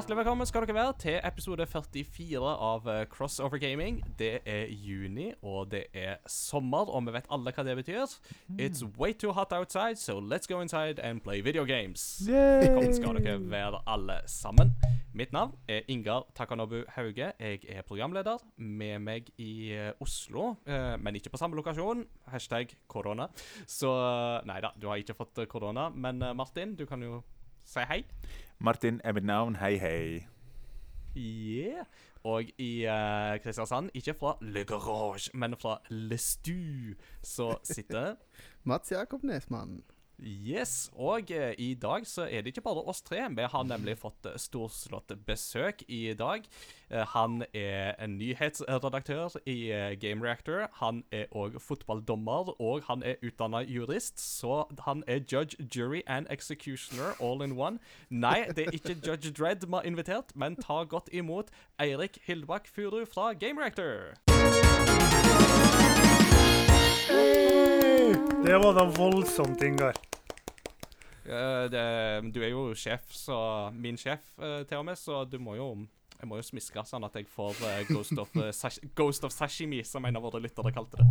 Hjertelig velkommen skal dere være til episode 44 av eh, Crossover Gaming. Det er juni, og det er sommer, og vi vet alle hva det betyr. It's way too hot outside, so let's go inside and play video games. Velkommen skal dere være alle sammen. Mitt navn er Ingar Takanobu Hauge. Jeg er programleder med meg i eh, Oslo, eh, men ikke på samme lokasjon. Hashtag korona. Så nei da, du har ikke fått korona. Men Martin, du kan jo si hei. Martin er mitt navn. Hei, hei. Yeah. Og i uh, Kristiansand, ikke fra Le Garage, men fra Le Stu, så sitter Mats Jakob Nesmann. Yes. Og eh, i dag så er det ikke bare oss tre. Vi har nemlig fått eh, storslått besøk i dag. Eh, han er en nyhetsredaktør i eh, Game Reactor. Han er òg fotballdommer, og han er utdanna jurist. Så han er judge, jury and executioner all in one. Nei, det er ikke Judge Dredd vi har invitert, men ta godt imot Eirik Hildebakk Furu fra Game Reactor. Det var da voldsomt, Ingar. Eh, det, du er jo sjef, så min sjef eh, til og med, så du må jo jeg må jo smiske sånn at jeg får eh, Ghost, of, Ghost of Sashimi, som en av våre lyttere kalte det.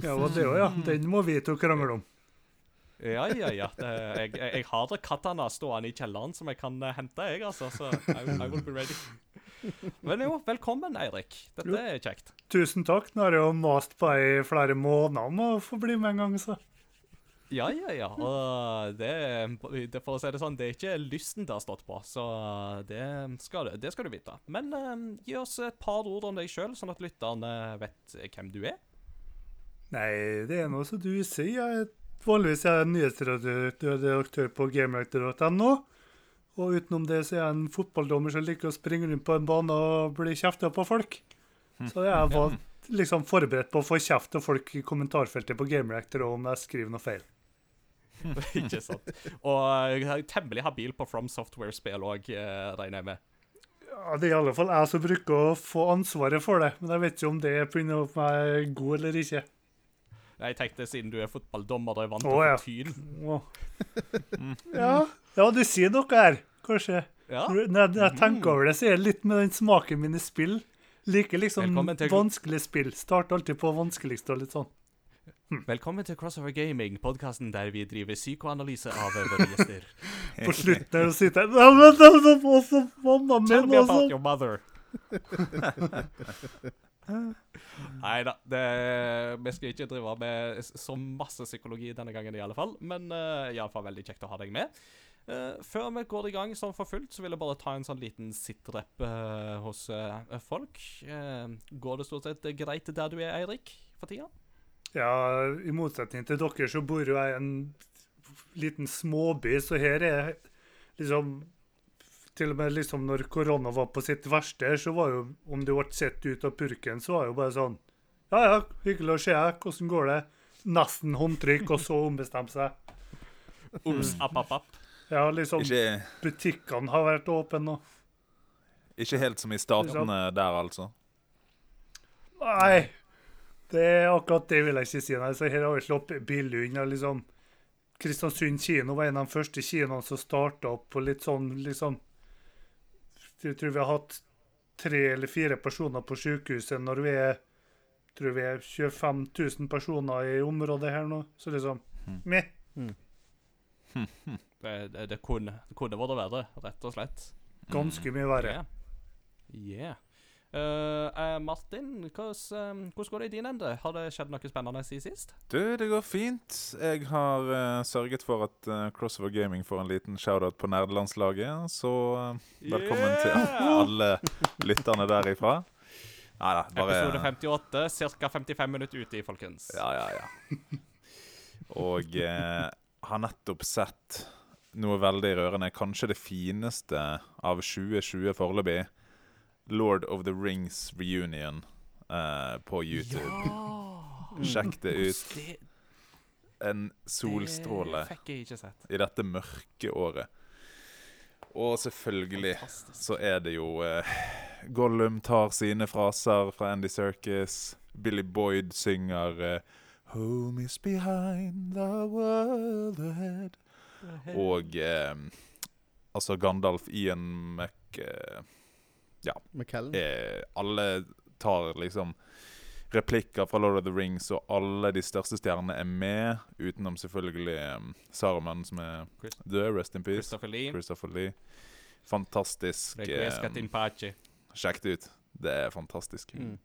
Ja, og det òg, ja. Den må vi to krangle om. Ja, ja, ja. Det, jeg, jeg, har katana stående i kjelleren som jeg kan hente, jeg, altså. Så I, I will be ready. Men jo, velkommen, Eirik. Dette er kjekt. Tusen takk. Nå har jeg jo mast på deg i flere måneder om å få bli med en gang, så. Ja, ja, ja. Og det, det, for å si det sånn, det er ikke lysten det har stått på, så det skal, du- det skal du vite. Men eh, gi oss et par ord om deg sjøl, sånn at lytterne vet hvem du er. Nei, det er noe som du sier. Jeg er vanligvis er nyhetsredaktør på gamereactor.no. Og utenom det så er jeg en fotballdommer som liker å springe rundt på en bane og bli kjefta på folk. Så jeg var liksom forberedt på å få kjeft av folk i kommentarfeltet på Gamereactor om jeg skriver noe feil. ikke sant? Og er temmelig habil på From Software-spill òg, regner jeg med. Ja, Det er i alle fall jeg som bruker å få ansvaret for det, men jeg vet ikke om det er pga. er god eller ikke. Jeg tenkte siden du er fotballdommer og er vant til Å, få tyn. Ja. ja, du sier noe her, kanskje. Ja. Når jeg, jeg tenker over det, så er det litt med den smaken min i spill. Liker liksom vanskelige vanskelig spill. Starter alltid på vanskeligste og litt sånn. Velkommen til Crossover Gaming, podkasten der vi driver psykoanalyse av våre gjester. På slutten der sitter jeg «Ja, men det er Tell me about your mother. Nei da, vi skal ikke drive med så masse psykologi denne gangen i alle fall. Men uh, iallfall veldig kjekt å ha deg med. Uh, før vi går i gang sånn for fullt, så vil jeg bare ta en sånn liten sitrep uh, hos uh, folk. Går det stort sett greit der du er, Eirik, for tida? Ja, i motsetning til dere så bor jo jeg i en liten småby, så her er liksom Til og med liksom når korona var på sitt verste, så var jo om du ble sett ut av purken, så var det jo bare sånn Ja ja, hyggelig å se deg. Hvordan går det? Nesten håndtrykk, og så ombestemme seg. Ops, app, app, app. Ja, liksom Ikke, Butikkene har vært åpne og ikke helt som i statene der, altså. Nei! Det er akkurat det vil jeg ikke si. Nei, så her har vi sluppet billig unna. liksom. Kristiansund kino var en av de første kinoene som starta opp på litt sånn liksom Jeg tror vi har hatt tre eller fire personer på sykehuset når vi er tror vi er 25 000 personer i området her nå. Så liksom meh. Det, det, det, kunne, det kunne vært verre, rett og slett. Ganske mye verre. Yeah. Yeah. Eh, Martin, hvordan, eh, hvordan går det i din ende? Har det skjedd noe spennende siden sist? Du, det går fint. Jeg har uh, sørget for at uh, Crossover Gaming får en liten shoutout på nerdelandslaget. Så velkommen til alle lytterne derifra. Nei da, Episode 58, ca. 55 minutter ute i, folkens. Ja, ja, ja. Og har nettopp sett noe veldig rørende. Kanskje det fineste av 2020 foreløpig. Lord of the Rings reunion eh, på YouTube. Sjekk det ut. En solstråle Det fikk jeg ikke sett. i dette mørke året. Og selvfølgelig Fantastisk. så er det jo eh, Gollum tar sine fraser fra Andy Serkis. Billy Boyd synger eh, Home is behind the world ahead. Og eh, Altså Gandalf, Ian Mc... eh, McKellen. eh, alle tar liksom replikker fra Lord of the Rings, og alle de største stjernene er med, utenom selvfølgelig um, Saruman, som er Chris- død. Rest in peace. Christopher Lee. Christopher Lee. Fantastisk. Eh, in pace. Sjekk det ut. Det er fantastisk. Mm.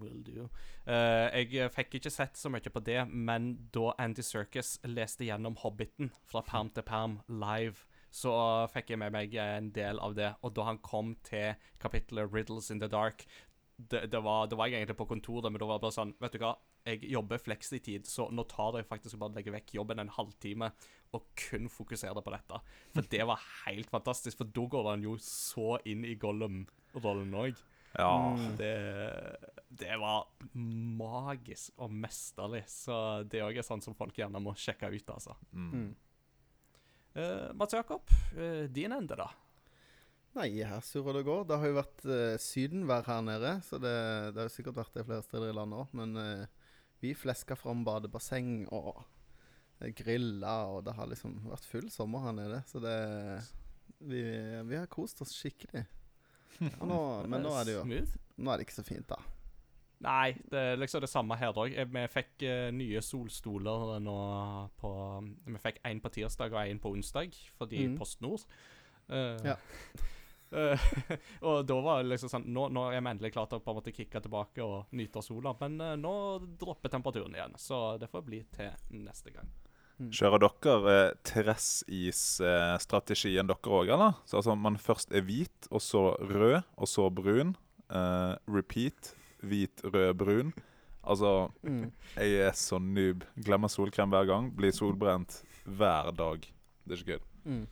Will do. Eh, jeg fikk ikke sett så mye på det, men da Andy Circus leste gjennom Hobbiten fra perm til perm live, så fikk jeg med meg en del av det. Og da han kom til kapittelet 'Riddles in the Dark' det, det, var, det var jeg egentlig på kontoret, men da var det bare sånn Vet du hva, jeg jobber fleksitid, så nå tar jeg faktisk bare bare legger vekk jobben en halvtime og kun fokuserer på dette. For det var helt fantastisk, for da går han jo så inn i Gollum-rollen òg. Ja. Mm. Det, det var magisk og mesterlig, så det òg er sånn som folk gjerne må sjekke ut, altså. Mm. Eh, Mats Jakob, uh, din ende, da? Nei, her surrer det går. Det har jo vært uh, sydenvær her nede, så det, det har jo sikkert vært det flere steder i landet òg. Men uh, vi fleska fram badebasseng og uh, grilla, og det har liksom vært full sommer her nede. Så det Vi, vi har kost oss skikkelig. Nå, men nå er det jo Nå er det ikke så fint, da. Nei, det er liksom det samme her òg. Vi fikk uh, nye solstoler nå på Vi fikk én på tirsdag og én på onsdag fordi Mhm. PostNord. Uh, Ja. uh, og da var det liksom sånn nå, nå er vi endelig klart til å på en måte kicke tilbake og nyte sola, men eh, nå dropper temperaturen igjen, så det får bli til neste gang. Kjører dere eh, terress-is-strategien dere òg, eller? Så altså man først er hvit, og så rød, og så brun. Eh, repeat. Hvit, rød, brun. Altså, Mm. jeg er så noob. Glemmer solkrem hver gang. Blir solbrent hver dag. Det er ikke gøy. Mm.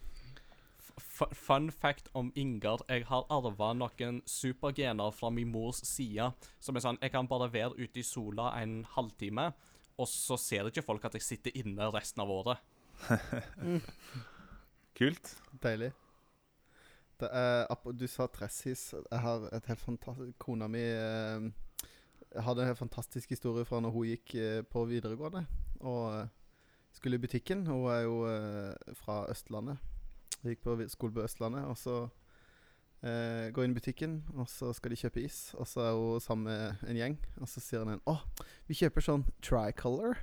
Fun fact om Ingard. Jeg har arva noen supergener fra min mors side. Som er sånn Jeg kan bare være ute i sola en halvtime, og så ser ikke folk at jeg sitter inne resten av året. Kult. Deilig. Er, du sa Tressis. Jeg har et helt fantastisk Kona mi uh, hadde en helt fantastisk historie fra når hun gikk uh, på videregående og skulle i butikken. Hun er jo fra Østlandet. Hun gikk på skole på Østlandet, og så går inn i butikken, og så skal de kjøpe is. Og så er hun sammen med en gjeng, og så sier han en Å, vi kjøper sånn tricolor.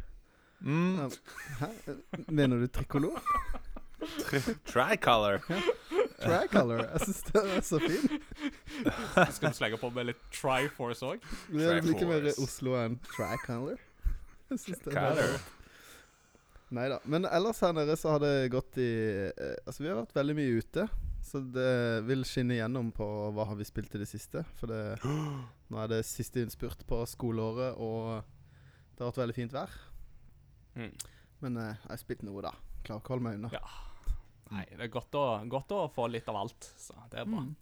Mm. Hæ? Mener du tricolor? Tricolor. Tricolor. Jeg syns det er så fint. Skal du slenge på med litt Triforce òg? Det blir ikke mer. Oslo enn Tricolor. Jeg synes det er Nei da. Men ellers her nede så har det gått i eh, Altså, vi har vært veldig mye ute. Så det vil skinne igjennom på hva har vi spilt i det siste. For det, nå er det siste innspurt på skoleåret, og det har vært veldig fint vær. Mm. Men eh, jeg har spilt noe, da. Klarer ikke å holde meg unna. Ja. Nei, det er godt å, godt å få litt av alt, så det er bra. Mm.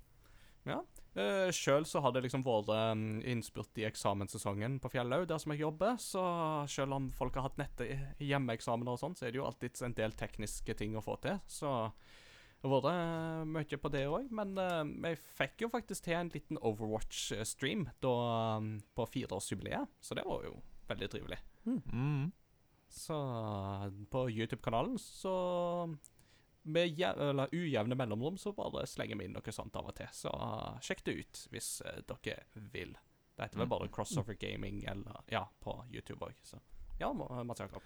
Ja. Uh, Sjøl så har det liksom vært um, innspurt i eksamenssesongen på Fjellau, der som jeg jobber. Så selv om folk har hatt nette hjemmeeksamener og sånn, så er det jo alltid en del tekniske ting å få til. Så det har vært eh, mye på det òg. Men uh, jeg fikk jo faktisk til en liten Overwatch-stream um, på fireårsjubileet, så det var jo veldig trivelig. Mm. Så på YouTube-kanalen så med eller ujevne mellomrom så bare slenger vi inn noe sånt av og til. Så sjekk det ut hvis eh, dere vil. Det heter vel bare Crossover Gaming eller ja, på YouTube òg. Så ja, Ma- Mats Jakob.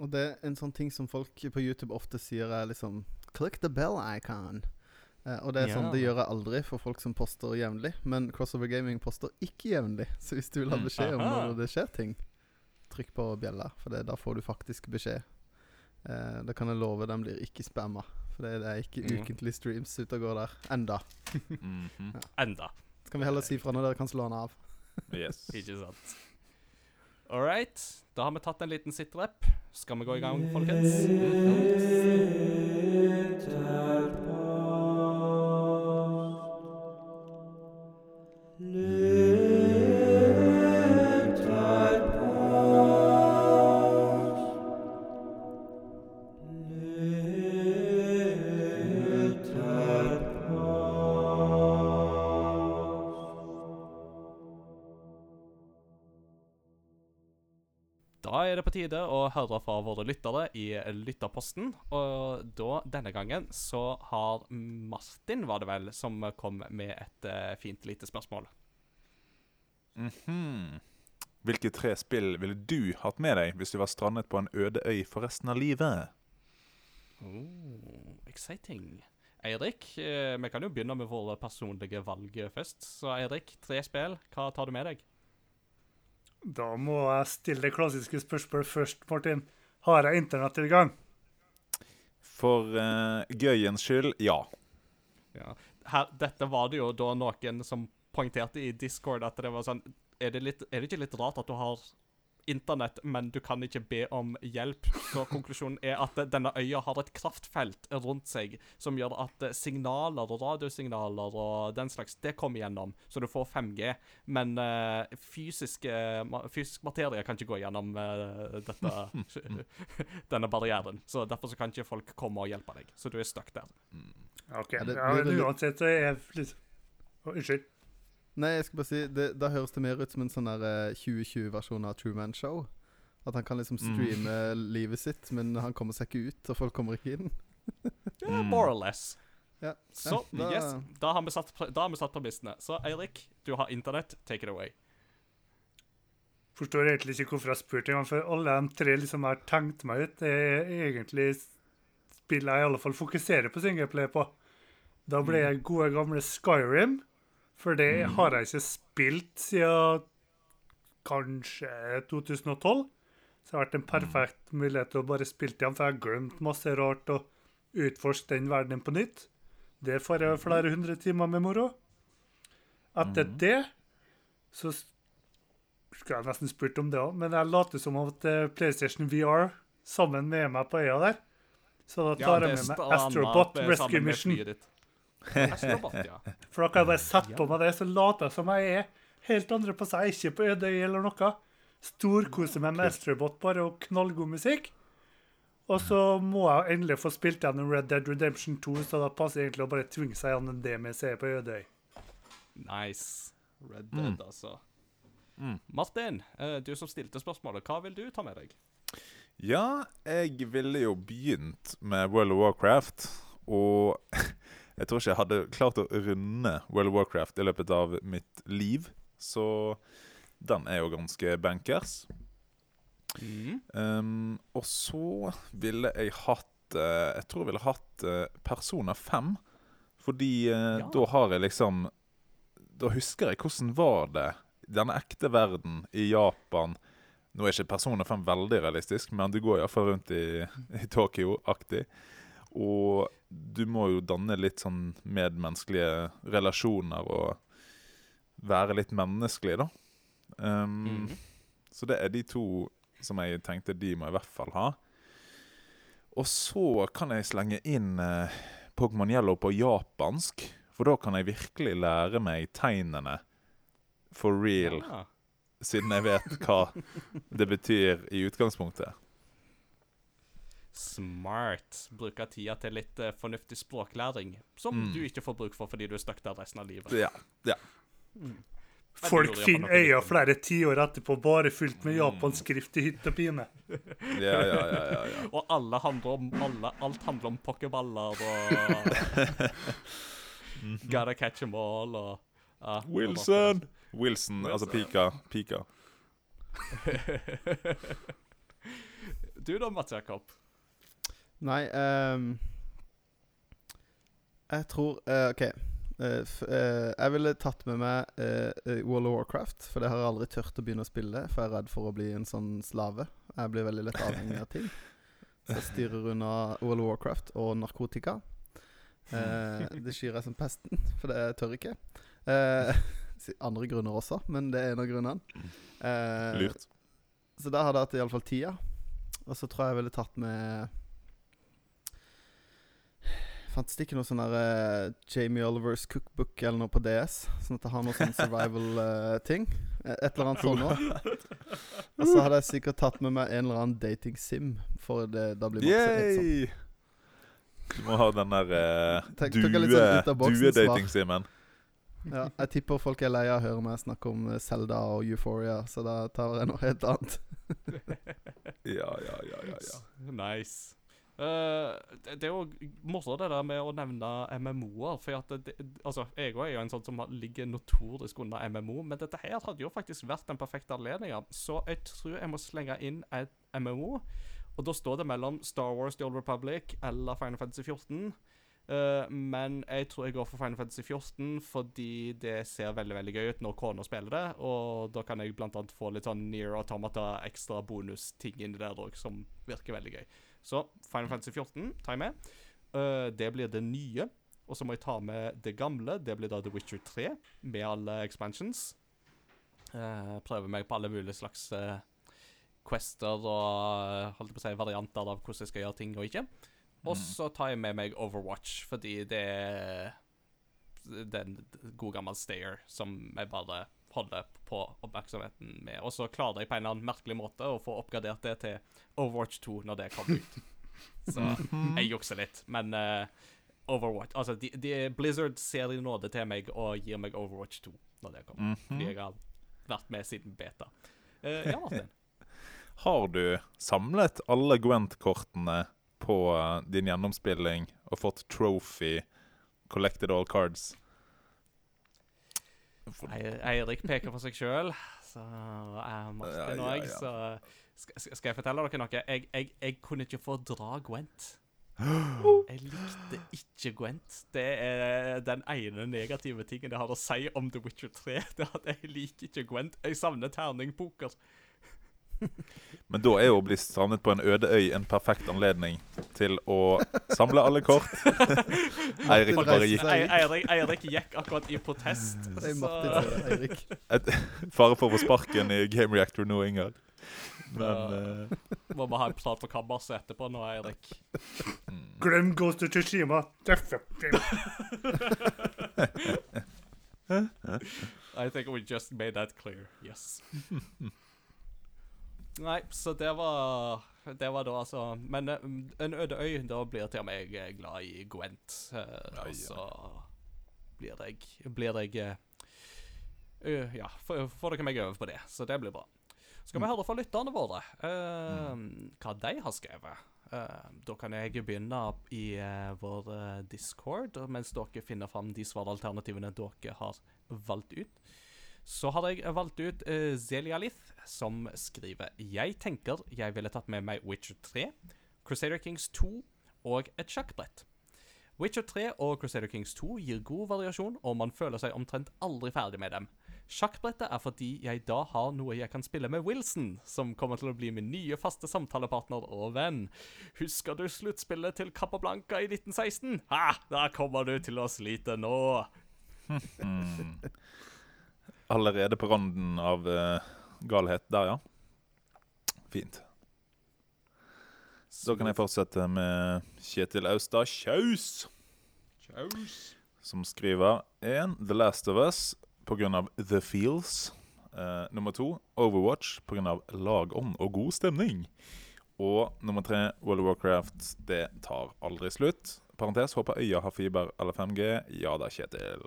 Og det er en sånn ting som folk på YouTube ofte sier er liksom Click the bell icon. Uh, og det er sånn, det gjør jeg aldri for folk som poster jevnlig. Men Crossover Gaming poster ikke jevnlig. Så hvis du vil ha Mm. beskjed om når det skjer ting, trykk på bjella. For det, da får du faktisk beskjed. Eh, da kan jeg love den blir ikke spamma. For det, det er ikke Mm. ukentlige streams ute og går der. Enda. ja. Enda. Så kan vi heller si fra når dere kan slå den av. Yes. Ikke sant. All right. Da har vi tatt en liten sitrep. Skal vi gå i gang, folkens? Da tide å høre fra våre lyttere i Lytterposten. Og da, denne gangen, så har Martin, var det vel, som kom med et uh, fint lite spørsmål. Mhm. Hvilke tre spill ville du hatt med deg hvis du var strandet på en øde øy for resten av livet? Oh, exciting. Eirik, eh, vi kan jo begynne med våre personlige valg først. Så Eirik, tre spill. Hva tar du med deg? Da må jeg stille det klassiske spørsmålet først, Martin. Har jeg internettilgang? For uh, gøyens skyld, ja. Ja. Her, dette var det jo da noen som poengterte i Discord at det var sånn er det, litt, er det ikke litt rart at du har internett, men du kan ikke be om hjelp? Så konklusjonen er at denne øya har et kraftfelt rundt seg som gjør at signaler og radiosignaler og den slags, det kommer gjennom, så du får 5G. Men uh, fysiske, ma fysisk materie kan ikke gå gjennom uh, dette, denne barrieren. Så derfor så kan ikke folk komme og hjelpe deg. Så du er stuck der. OK. Ja, det- Ja, det- men det- uansett så er jeg Unnskyld. Nei, jeg skal bare si det, Da høres det mer ut som en sånn eh, 2020-versjon av Truman Show. At han kan liksom Mm. streame livet sitt, men han kommer seg ikke ut, og folk kommer ikke inn. Ja, Mm. more or less. Ja. Så Ja, da- yes, da har vi satt, da har vi satt premissene. Så Eirik, du har internett. Take it away. Forstår egentlig ikke hvorfor jeg spurte engang, for alle de tre liksom har tenkt meg ut. Det er egentlig spillet jeg i alle fall fokuserer på singleplay på. Da ble jeg gode gamle Skyrim, for det har jeg ikke spilt siden kanskje 2012. Så det har vært en perfekt mulighet til å bare spille igjen, for jeg har glemt masse rart og utforske den verdenen på nytt. Det får jeg flere hundre timer med moro. Etter det så skulle jeg nesten spurt om det òg, men jeg later som om at eh, PlayStation VR sammen med meg på øya der. Så da tar jeg med meg Astrobot Rescue Mission. Astrobot, ja. For da kan jeg bare sette på meg det, så later jeg som jeg er helt andre på seg, ikke på øde øy eller noe. Storkoser meg med Astrobot bare og knallgod musikk. Og så må jeg endelig få spilt gjennom Red Dead Redemption 2, så da passer det egentlig å bare tvinge seg gjennom det vi ser på Ødøy. Nice. Red Dead, altså. Martin, eh, du som stilte spørsmålet, hva vil du ta med deg? Ja, jeg ville jo begynt med World of Warcraft. Og jeg tror ikke jeg hadde klart å runde World of Warcraft i løpet av mitt liv. Så den er jo ganske bankers. Um, og så ville jeg hatt uh, Jeg tror jeg ville hatt uh, Persona 5. Fordi uh, Ja. da har jeg liksom Da husker jeg hvordan var det denne ekte verden i Japan. Nå er ikke Persona 5 veldig realistisk, men du går iallfall rundt i, i Tokyo-aktig. Og du må jo danne litt sånn medmenneskelige relasjoner og være litt menneskelig, da. Um, Mhm. Så det er de to som jeg tenkte de må i hvert fall ha. Og så kan jeg slenge inn eh, Pokémon Yellow på japansk. For da kan jeg virkelig lære meg tegnene for real, Ja. siden jeg vet hva det betyr i utgangspunktet. Smart. Bruke tida til litt uh, fornuftig språklæring, som Mm. du ikke får bruk for fordi du er stuck der resten av livet. Ja. ja. Folk finner øya flere tiår etterpå bare fylt med japansk skrift i hytt og pine. Ja, ja, ja, ja, ja. Og alle handler om alle, alt handler om pokerballer og Gotta catch them all og ja, Wilson! Og Wilson! Wilson, altså Pika. Pika. Du da, Mats Jakob? Nei um, Jeg tror uh, OK. Uh, f uh, jeg ville tatt med meg World of Warcraft, for det har jeg aldri tørt å begynne å spille, for jeg er redd for å bli en sånn slave. Jeg blir veldig lett avhengig av ting. Så jeg styrer unna World of Warcraft og narkotika. Det skyr jeg som pesten, for det jeg tør ikke. Andre grunner også, men det er en av grunnene. Lurt. så da hadde jeg hatt iallfall tida. Og så tror jeg jeg ville tatt med Fantes det ikke noe sånn der eh, Jamie Olivers cookbook eller noe på DS? Sånn at det har noe sånn survival-ting? Et eller annet sånt noe. Og så hadde jeg sikkert tatt med meg en eller annen dating-sim, for det, da blir masse så litt sånn Du må ha den der uh, litt sånn due-dating-simen. Ja, jeg tipper folk er lei av å høre meg snakke om Selda Zelda og Euphoria, så da tar jeg noe helt annet. Ja, ja, ja, ja, ja. Nice. Eh, det, er jo morsomt det der med å nevne MMO-er. For at det, altså, jeg er jo en sånn som ligger notorisk under MMO, men dette her hadde jo faktisk vært den perfekte anledningen. Så jeg tror jeg må slenge inn et MMO. Og da står det mellom Star Wars The Old Republic eller Final Fantasy 14. Uh, men jeg tror jeg går for Final Fantasy 14 fordi det ser veldig veldig gøy ut når kona spiller det. Og da kan jeg blant annet få litt sånn Near Automata ekstra bonusting inni der òg, som virker veldig gøy. Så Final Fantasy 14 tar jeg med. Uh, det blir det nye. Og så må jeg ta med det gamle. Det blir da The Witcher 3 med alle expansions. Uh, prøver meg på alle mulige slags uh, quester og holdt på å si, varianter av hvordan jeg skal gjøre ting og ikke. Og så tar jeg med meg Overwatch, fordi det er den gode gammel stayer som jeg bare holder på oppmerksomheten med. Og så klarer jeg på en eller annen merkelig måte å få oppgradert det til Overwatch 2 når det kommer ut. Så jeg jukser litt, men uh, Overwatch Altså, de, de, Blizzard ser i nåde til meg og gir meg Overwatch 2 når det kommer. Fordi jeg har vært med siden beta. Uh, ja, Martin. Har du samlet alle Gwent-kortene på eh, din gjennomspilling og fått trophy, collected all cards? Eirik peker på seg sjøl, så er Martin òg, så skal jeg fortelle dere noe? Jeg, jeg, jeg kunne ikke fordra Gwent. Jeg likte ikke Gwent. Det er den ene negative tingen det har å si om The Witcher 3. Det er at jeg liker ikke Gwent. Jeg savner terningpoker. Men da er jo å bli strandet på en øde øy en perfekt anledning til å samle alle kort. Eirik bare gikk. Eirik, Eirik gikk akkurat i protest, Det er Martin Eirik. Fare for å få sparken i Game Reactor nå, Ingar. Men eh, må vi ha en prat på kammerset etterpå nå, Eirik. Glem Ghost of Tsushima. I think we just made that clear. Yes. Nei, så det var Det var da altså Men eh, en øde øy, da blir til og med jeg eh, glad i Gwent. eh, og så blir jeg Blir jeg Ja, får dere meg over på det, så det blir bra. Skal vi høre fra lytterne våre eh, hva de har skrevet? Uh, da kan jeg begynne i uh, vår Discord, mens dere finner fram de svaralternativene dere har valgt ut. Så har jeg valgt ut uh, Zelialith, som skriver Jeg tenker jeg ville tatt med meg Witcher 3, Crusader Kings 2 og et sjakkbrett. Witcher 3 og Crusader Kings 2 gir god variasjon, og man føler seg omtrent aldri ferdig med dem. Sjakkbrettet er fordi jeg da har noe jeg kan spille med Wilson, som kommer til å bli min nye faste samtalepartner og venn. Husker du sluttspillet til Capablanca i 1916? Ha! Da kommer du til å slite nå. allerede på randen av eh, galhet der, ja. Fint. Da kan jeg fortsette med Kjetil Austad Kjaus, som skriver 1. The Last of Us pga. The Feels. Uh, nummer to Overwatch pga. lagånd og god stemning. Og nummer tre World of Warcraft. Det tar aldri slutt. Parentes håper øya har fiber eller 5G. Ja da, Kjetil.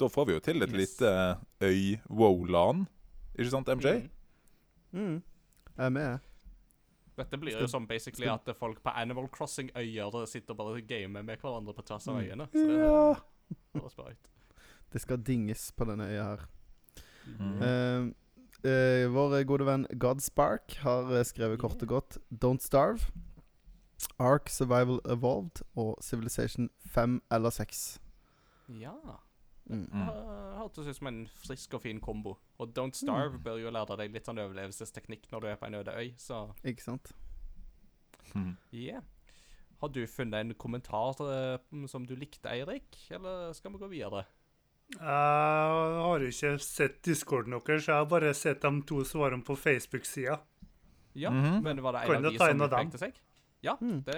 Da får vi jo til et Yes. lite øy-wow-lan. Ikke sant, MJ? Mm. Mm. Jeg er med. Dette blir jo som basically at folk på Animal Crossing-øyer sitter bare og gamer med hverandre på tvers av Mm. øyene. Så det høres bra ut. Det skal dinges på denne øya her. Mm. Uh, uh, vår gode venn Godspark har eh, skrevet kort og godt Don't Starve, Ark Survival Evolved og Civilization 5 eller 6. Ja. Mm. Mm. Hørtes ut som en frisk og fin kombo. Og Don't Starve bør jo lære deg litt sånn overlevelsesteknikk når du er på en øde øy, så Ikke sant? Mm. yeah. Har du funnet en kommentar eh, som du likte, Eirik, eller skal vi gå videre? Jeg har ikke sett discorden deres, jeg har bare sett de to svarene på Facebook-sida. Ja, Mhm. men var det en av de som dem? seg? Ja, Mm. det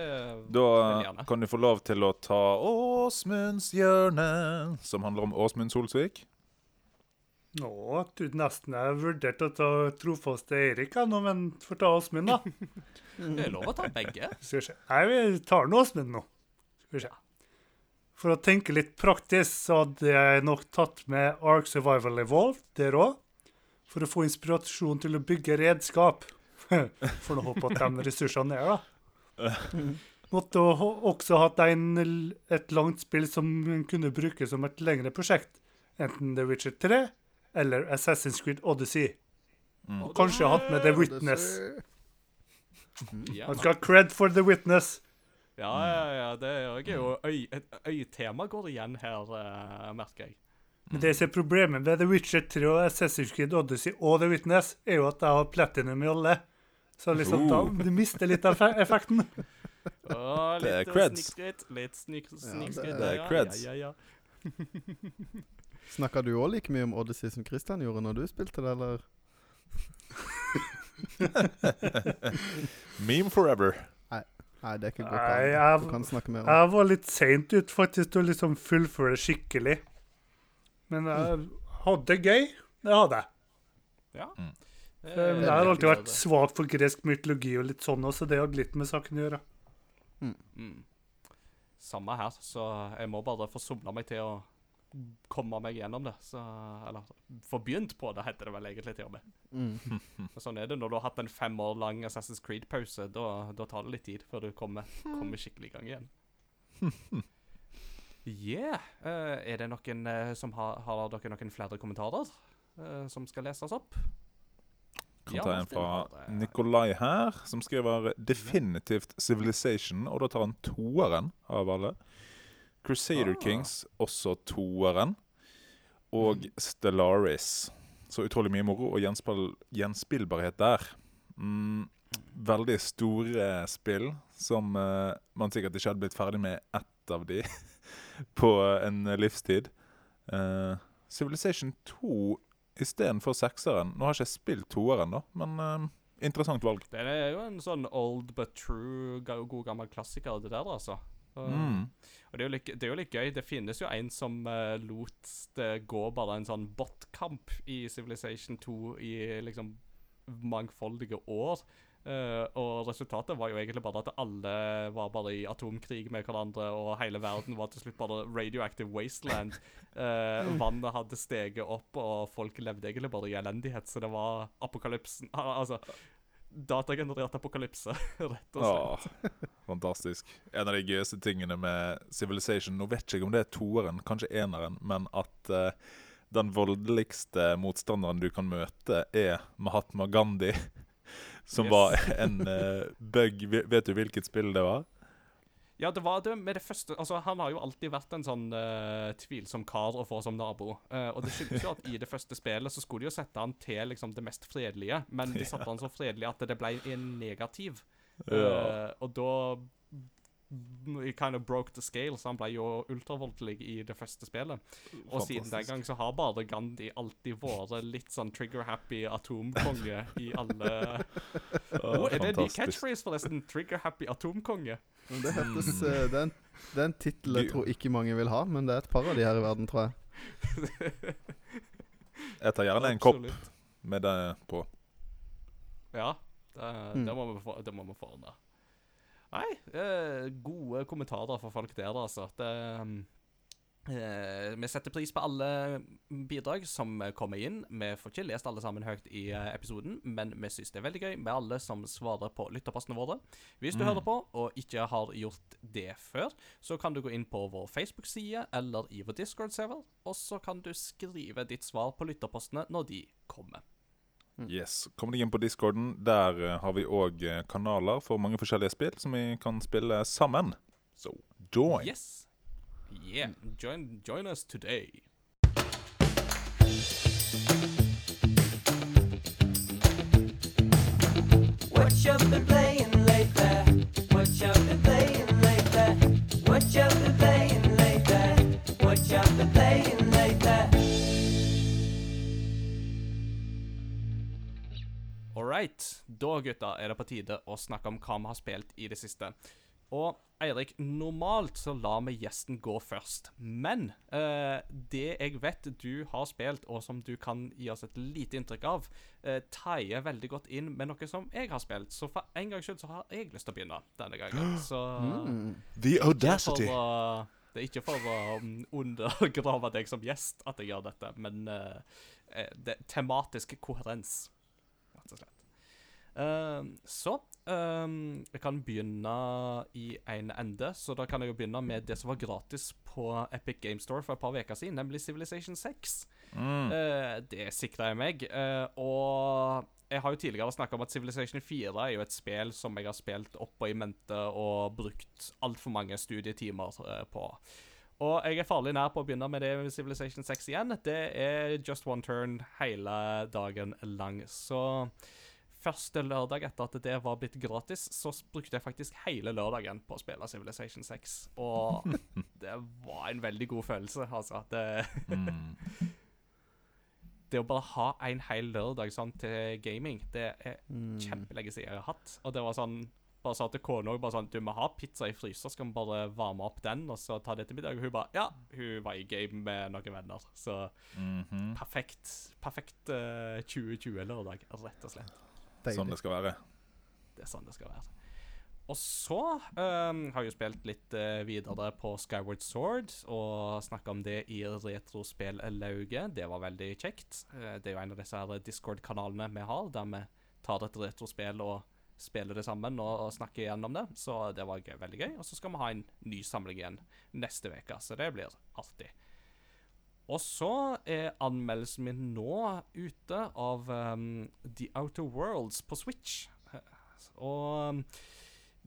Da gjerne. kan du få lov til å ta Åsmunds hjørne, som handler om Åsmund Solsvik. Nå, jeg trodde nesten jeg vurderte å ta trofaste Eirik, jeg nå, men får ta Åsmund, da. Det er lov å ta begge. Skal vi se. Vi tar nå Åsmund nå. Skal vi se. For å tenke litt praktisk, så hadde jeg nok tatt med Ark Survival Evolved der òg. For å få inspirasjon til å bygge redskap. For å håpe at de ressursene er der, da. Måtte også hatt en, et langt spill som en kunne bruke som et lengre prosjekt. Enten The Witcher 3 eller Assassin's Creed Odyssey. Mm. Og kanskje hatt med The Witness. Han skal ha cred for The Witness. ja, ja, ja det er jo øy, et øytema går igjen her, eh, merker jeg. Men det som er problemet med The Witcher 3 og Assassin's Creed Odyssey og The Witness, er jo at jeg har platinum i alle. Så liksom da, du mister litt av effekten. effekten. Åh, Det er litt eh, creds. snikskritt. Litt snik, snikskritt. Det er ja, creds. Ja, ja, ja. Snakka du òg like mye om Odyssey som Christian gjorde når du spilte det, eller? Meme forever. Nei, det er ikke godt. Nei, jeg- Du kan snakke mer om Jeg var litt seint ut faktisk til å liksom fullføre det skikkelig. Men jeg hadde det gøy. Det hadde jeg. ja. Mm. Eh, Men jeg har alltid vært svak for gresk mytologi og litt sånn også, det hadde litt med saken å gjøre. Mm. Samme her, så jeg må bare få somla meg til å komme meg gjennom det. Så, eller få begynt på det, heter det vel egentlig til og med. Mm. Sånn er det når du har hatt en fem år lang Assassin's Creed-pause. Da, da tar det litt tid før du kommer, kommer skikkelig i gang igjen. Yeah. Uh, er det noen uh, som har Har dere noen flere kommentarer uh, som skal leses opp? Kan Ja, ta en fra. Nikolai her, som skriver definitivt Civilization, og da tar han toeren av alle. Crusader Ah. Kings, også toeren. Og Mm. Stellaris. Så utrolig mye moro og gjenspill, gjenspillbarhet der. Mm, veldig store spill som uh, man sikkert ikke hadde blitt ferdig med ett av de på en livstid. Uh, Civilization 2 istedenfor sekseren. Nå har ikke jeg spilt toeren, da, men uh, interessant valg. Det er jo en sånn old but true, god gammel klassiker, det der, altså. Og, Mm. og det, er litt, det er jo litt gøy. Det finnes jo en som uh, lot det gå bare en sånn botkamp i Civilization 2 i liksom mangfoldige år. Eh, og resultatet var jo egentlig bare at alle var bare i atomkrig med hverandre, og hele verden var til slutt bare radioactive wasteland. Uh, vannet hadde steget opp, og folk levde egentlig bare i elendighet, så det var apokalypsen Altså datagenerert apokalypse, rett og slett. Åh, fantastisk. En av de gøyeste tingene med Civilization Nå vet jeg ikke om det er toeren, kanskje eneren, men at uh, den voldeligste motstanderen du kan møte, er Mahatma Gandhi. Som Yes. var en uh, bug. Vet du hvilket spill det var? Ja, det var det med det første Altså, han har jo alltid vært en sånn uh, tvilsom kar å få som nabo. Uh, og det skyldes jo at i det første spillet så skulle de jo sette han til liksom det mest fredelige, men de satte han så fredelig at det ble en negativ. Ja. Eh, og da kind of broke the scale, så han ble jo ultravoldelig i det første spillet. Og siden den gang så har bare Gandhi alltid vært litt sånn trigger-happy atomkonge i alle oh, Er det en ny catchphrase, forresten? Trigger-happy atomkonge? Det hettes, eh, Det er en, det er en tittel jeg tror ikke mange vil ha, men det er et par av de her i verden, tror jeg. Jeg tar gjerne en kopp med det på. Ja, det, Mm. det, må vi få, det må vi få ordne. Nei, eh, gode kommentarer fra folk der, altså. Det, um, eh, vi setter pris på alle bidrag som kommer inn. Vi får ikke lest alle sammen høyt i eh, episoden, men vi syns det er veldig gøy med alle som svarer på lytterpostene våre. Hvis du Mm. hører på og ikke har gjort det før, så kan du gå inn på vår Facebook-side eller i vår Discord-server, og så kan du skrive ditt svar på lytterpostene når de kommer. Yes. Kom deg inn på discorden. Der eh, har vi òg kanaler for mange forskjellige spill som vi kan spille sammen. Så join. Yes. Yeah. Join, join us today. What you been playing Da, gutta, er det på tide å snakke om hva vi har spilt i det siste. Og Eirik, normalt så lar vi gjesten gå først. Men eh, det jeg vet du har spilt, og som du kan gi oss et lite inntrykk av, eh, taier veldig godt inn med noe som jeg har spilt. Så for en gangs skyld så har jeg lyst til å begynne denne gangen. Så Mm. The audacity. for uh, det er ikke for å um, undergrave deg som gjest at jeg gjør dette, men eh, det tematisk koherens, rett og slett. Ehm, så ehm, jeg kan begynne i en ende. Så da kan jeg jo begynne med det som var gratis på Epic Game Store for et par uker siden, nemlig Civilization 6. Mm. Eh, det sikra jeg meg. eh, og jeg har jo tidligere snakka om at Civilization 4 er jo et spill som jeg har spilt opp og i mente og brukt altfor mange studietimer eh, på. Og jeg er farlig nær på å begynne med det med Civilization 6 igjen. Det er just one turn hele dagen lang. Så første lørdag etter at det var blitt gratis, så brukte jeg faktisk hele lørdagen på å spille Civilization 6. Og det var en veldig god følelse, altså. Det Mm. det å bare ha en hel lørdag sånn til gaming, det er Mm. kjempelenge siden jeg har hatt. Og det var sånn Bare sa til kona bare sånn Du må ha pizza i fryser, skal vi bare varme opp den og så ta det til middag? Og hun bare Ja. Hun var i game med noen venner. Så Mhm. perfekt perfekt uh, 2020-lørdag, rett og slett. Deilig. Sånn det skal være. Det er sånn det skal være. Og så um, har jeg jo spilt litt uh, videre på Skyward Sword og snakka om det i Retrospellauget. Det var veldig kjekt. Uh, det er jo en av disse her Discord-kanalene vi har, der vi tar et retrospill og spiller det sammen og, og snakker igjennom det. Så det var gøy, veldig gøy. Og så skal vi ha en ny samling igjen neste uke, så det blir artig. Og så er anmeldelsen min nå ute av um, The Outer Worlds på Switch. Og um,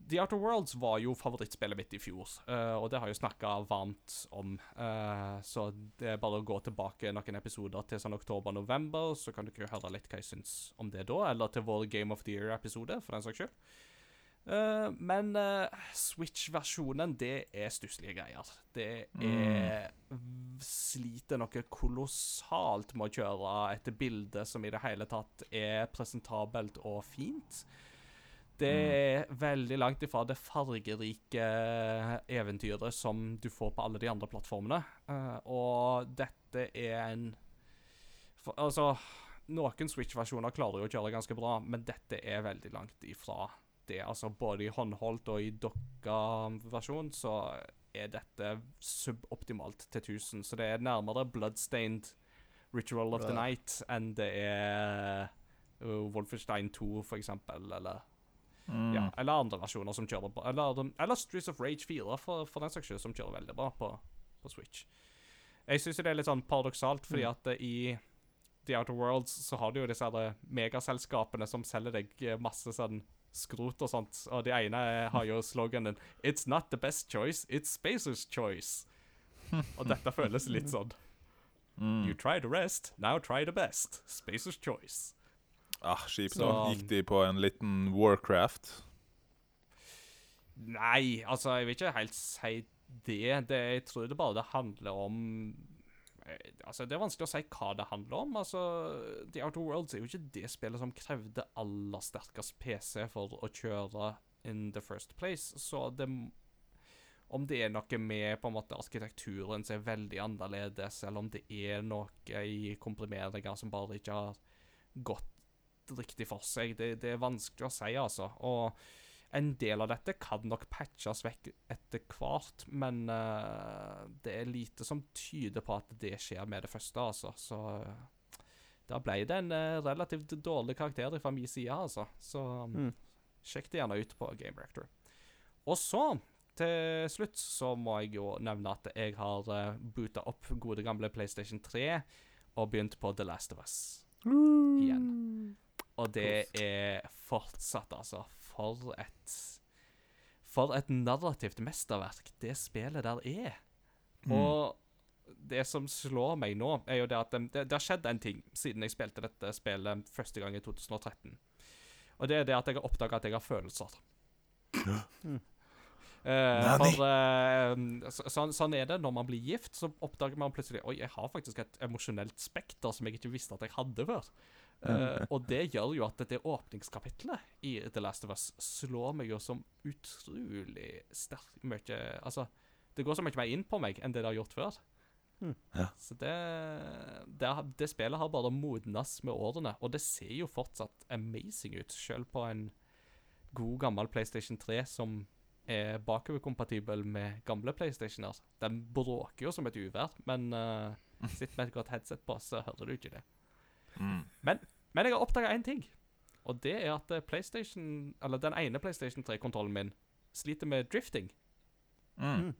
The Outer Worlds var jo favorittspillet mitt i fjor, uh, og det har jeg jo snakka varmt om. Uh, så det er bare å gå tilbake noen episoder til sånn oktober-november, så kan dere høre litt hva jeg syns om det da, eller til vår Game of the Year-episode, for den saks skyld. Eh, men uh, Switch-versjonen, det er stusslige greier. Det er Sliter noe kolossalt med å kjøre et bilde som i det hele tatt er presentabelt og fint. Det er veldig langt ifra det fargerike eventyret som du får på alle de andre plattformene. Uh, og dette er en for, Altså, noen Switch-versjoner klarer jo å kjøre ganske bra, men dette er veldig langt ifra det. Altså, både i håndholdt og i dokka-versjon så er dette suboptimalt til 1000. Så det er nærmere Bloodstained Ritual of the Night enn det er uh, Wolfenstein 2, for eksempel, eller Mm. ja, eller andre versjoner som kjører bra. Eller, eller Streets of Rage 4, for, for den saks skyld, som kjører veldig bra på, på Switch. Jeg syns det er litt sånn paradoksalt, fordi Mm. at eh, i The Outer Worlds så har du jo disse her megaselskapene som selger deg masse sånn skrot og sånt, og de ene har jo sloganen 'It's not the best choice, it's Spacer's choice'. Og dette føles litt sånn. Mm. You try the rest, now try the best. Spacer's choice. Ah, Kjipt. Gikk de på en liten Warcraft? Nei, altså, jeg vil ikke helt si det. det jeg tror det bare det handler om Altså, Det er vanskelig å si hva det handler om. Altså, The Outer Worlds er jo ikke det spillet som krevde aller sterkest PC for å kjøre in the first place. Så det Om det er noe med på en måte arkitekturen som er veldig annerledes, eller om det er noe i komprimeringer som bare ikke har gått riktig for seg, det, det er vanskelig å si, altså. Og en del av dette kan nok patches vekk etter hvert, men uh, det er lite som tyder på at det skjer med det første, altså. Så uh, da ble det en uh, relativt dårlig karakter fra min side, altså. Så Mm. sjekk det gjerne ut på Game Reactor. Og så, til slutt, så må jeg jo nevne at jeg har uh, boota opp gode gamle PlayStation 3 og begynt på The Last of Us igjen. Og det er fortsatt, altså. For et For et narrativt mesterverk det spillet der er. Mm. Og det som slår meg nå, er jo det at det, det har skjedd en ting siden jeg spilte dette spillet første gang i 2013. Og det er det at jeg har oppdaga at jeg har følelser. Mm. Uh, for uh, så, sånn, sånn er det når man blir gift, så oppdager man plutselig Oi, jeg har faktisk et emosjonelt spekter som jeg ikke visste at jeg hadde før. Eh, og det gjør jo at det åpningskapitlet i The Last of Us slår meg jo som utrolig sterkt mye Altså, det går så mye mer inn på meg enn det det har gjort før. Mm. Ja. Så det, det, det spillet har bare modnes med årene, og det ser jo fortsatt amazing ut, selv på en god gammel PlayStation 3 som er bakoverkompatibel med gamle PlayStationer. Den bråker jo som et uvær, men uh, sitt med et godt headset på, så hører du ikke det. Mm. Men jeg har oppdaga én ting, Og det er at eh, PlayStation, eller den ene PlayStation 3-kontrollen min sliter med drifting. Mm.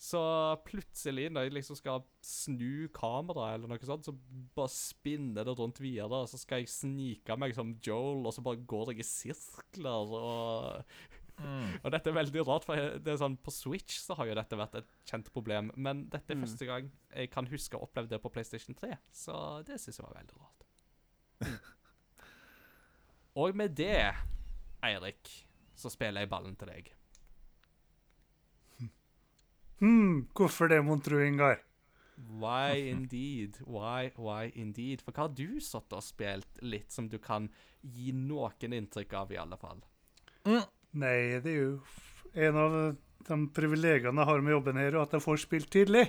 Så plutselig, når jeg liksom skal snu kameraet, eller noe sånt, så bare spinner det rundt videre, og så skal jeg snike meg som Joel, og så bare går jeg i sirkler, og, Mm. og dette er veldig rart, for det er sånn, på Switch så har jo dette vært et kjent problem, men dette er Mm. første gang jeg kan huske å oppleve det på PlayStation 3, så det synes jeg var veldig rart. og med det, Eirik, så spiller jeg ballen til deg. Hm, hvorfor det, mon tro, Ingar? Why indeed? Why, why indeed? For hva har du satt og spilt litt som du kan gi noen inntrykk av, i alle fall? Nei, det er jo en av de privilegiene jeg har med jobben her, at jeg får spilt tidlig.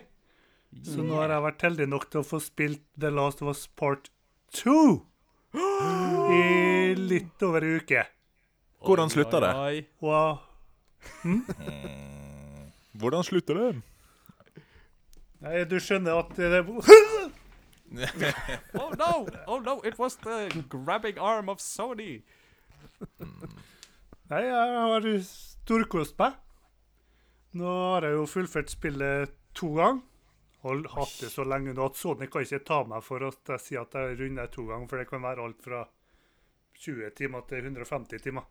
Så nå har jeg vært heldig nok til å få spilt The Last of Us Part 2 i litt over en uke. Hvordan slutter det? Oi, oi. Hvordan slutter det? Nei, du skjønner at det er Oh no! Oh no! It was the grabbing arm of Sony! Nei, jeg har storkost meg. Nå har jeg jo fullført spillet to ganger. Og hatt det så lenge nå at Sony kan ikke ta meg for at jeg sier at jeg runder to ganger, for det kan være alt fra 20 timer til 150 timer.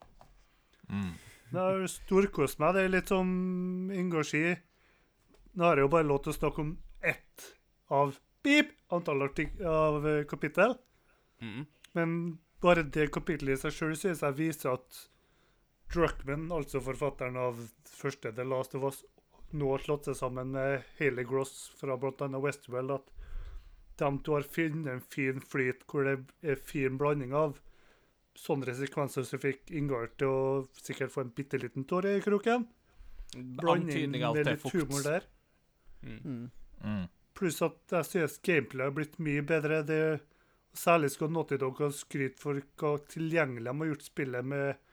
Mm. Jeg har storkost meg. Det er litt som Ingar sier. Nå har jeg jo bare lov til å snakke om ett av pip, antall av eh, kapittel. Mm. Men bare det kapittelet i seg sjøl synes jeg viser at Druckman, altså forfatteren av første The Last of Us, nå har slått seg sammen med Haley Gross fra bl.a. Westwell, at de to har funnet en fin flyt hvor det er fin blanding av sånne sekvenser som fikk Ingar til å sikkert få en bitte liten tår i kroken. Blanding med litt fukt. humor der. Mm. Mm. Pluss at jeg synes gameplay har blitt mye bedre. Det, særlig skal Naughty Dog ha skryt for hva tilgjengelig de har gjort spillet med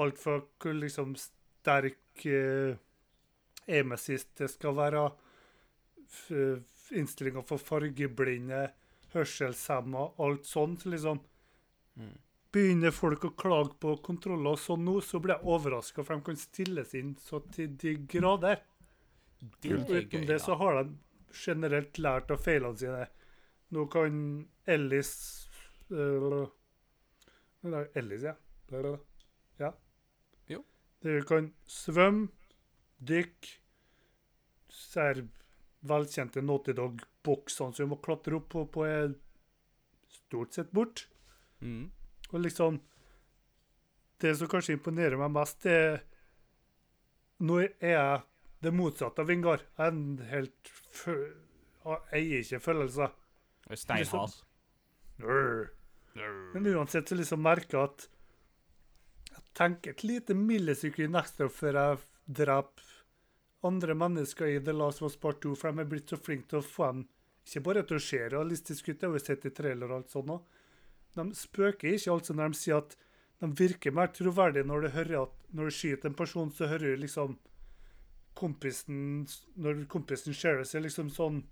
alt fra hvor liksom sterk eh, aim assist det skal være, f- innstillinger for fargeblinde, hørselshemma, alt sånt. liksom. Mm. Begynner folk å klage på kontroller og sånn nå, så blir jeg overraska, for de kan stilles inn så til de grader. Det Utenom det så har de generelt lært av feilene sine. Nå kan Ellis øh, Ellis, ja. Det er ja. Dere kan svømme, dykke Ser velkjente Naughty Dog-boksene som du må klatre opp på, på er stort sett bort. Mm. Og liksom Det som kanskje imponerer meg mest, det er Nå er jeg det motsatte av Vingar. Jeg er en helt. Jeg eier ikke følelser. Er Steinhard. Brr. Men uansett så liksom merker jeg at jeg tenker et lite millisekund ekstra før jeg dreper andre mennesker i The Last Us Part 2, for de er blitt så flinke til å få dem ikke bare til å se realistisk ut, det har vi sett i trailer og alt sånt òg. De spøker ikke, altså når de sier at de virker mer troverdige når du hører at når du skyter en person, så hører du liksom kompisen Når kompisen så er liksom sånn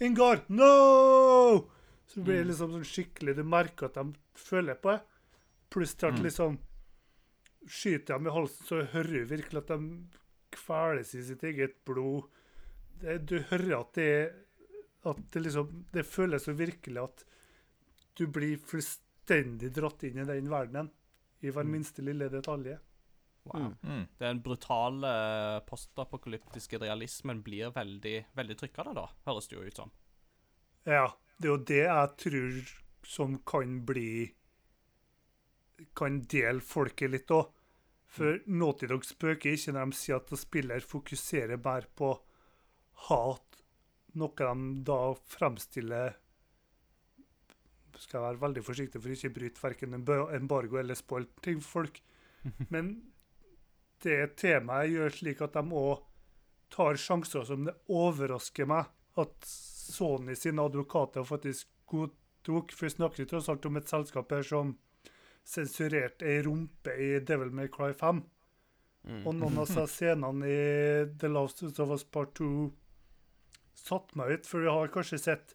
Ingar, no! Så blir det liksom sånn skikkelig Du merker at de føler på det. Pluss til at liksom Skyter dem i halsen, så hører du virkelig at de kveles i sitt eget blod. Det, du hører at det At det liksom Det føles så virkelig at du blir fullstendig dratt inn i den verdenen. I hver minste lille detalj. Wow. Mm. Den brutale postapokalyptiske realismen blir veldig, veldig trykkende, da, høres det jo ut som. Ja, det er jo det jeg tror som kan bli Kan dele folket litt òg. For Naughty Dog spøker ikke når de sier at spiller fokuserer bare på hat, noe de da fremstiller Skal jeg være veldig forsiktig for ikke å bryte verken embargo eller spoil ting for folk. Men det temaet gjør slik at de òg tar sjanser som det overrasker meg at Sony sine advokater faktisk godtok. For vi snakker tross alt om et selskap her som sensurerte ei rumpe i Devil May Cry 5. Mm. Og noen av scenene i The Last of Us Part 2 satte meg ut, for vi har kanskje sett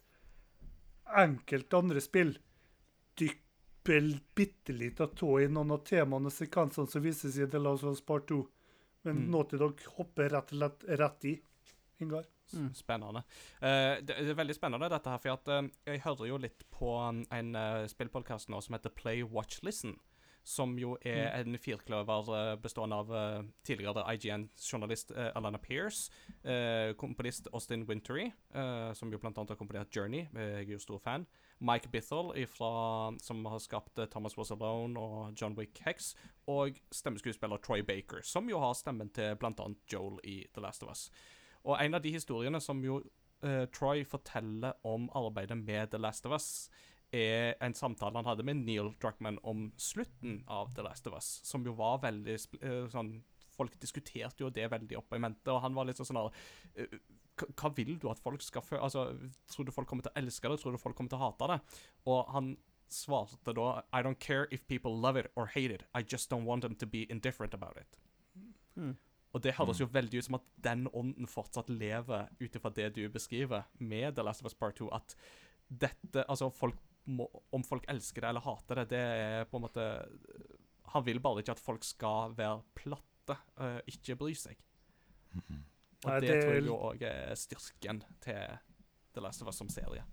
enkelte andre spill dyppe bitte liten tå i noen av temaene og sekvensene som vises i The Last of Us Part 2. Men Mm. Naughty Dog hopper rett og slett rett i. Ingar. Spennende. Uh, det, det er veldig spennende, dette her, for at, uh, jeg hører jo litt på en, en uh, spillpodkast nå som heter Play, Watch, Listen. Som jo er en firkløver eh, bestående av tidligere IGN-journalist uh, Alana Pierce, eh, komponist Austin Wintery, som jo blant annet har komponert Journey, jeg er jo stor fan. Mike Bithell, ifra, som har skapt Thomas Was Alone og John Wick Hex. Og stemmeskuespiller Troy Baker, som jo har stemmen til blant annet Joel i The Last of Us. Og en av de historiene som jo uh, Troy forteller om arbeidet med The Last of Us, er en samtale han hadde med Neil Druckmann om slutten av The Last of Us, som jo var veldig eh, sånn Folk diskuterte jo det veldig opp i mente, og han var litt sånn sånn her, eh, hva- vil du at folk skal føle Altså, tror du folk kommer til å elske det? Tror du folk kommer til å hate det? Og han svarte da I don't care if people love it or hate it. I just don't want them to be indifferent about it. Og det høres jo veldig ut som at den ånden fortsatt lever ut ifra det du beskriver med The Last of Us Part 2. At dette Altså, folk må Om folk elsker det eller hater det, det er på en måte Han vil bare ikke at folk skal være platte, uh, ikke bry seg. Og Nei, det, det- tror jeg òg er styrken til The Last of Us som serie.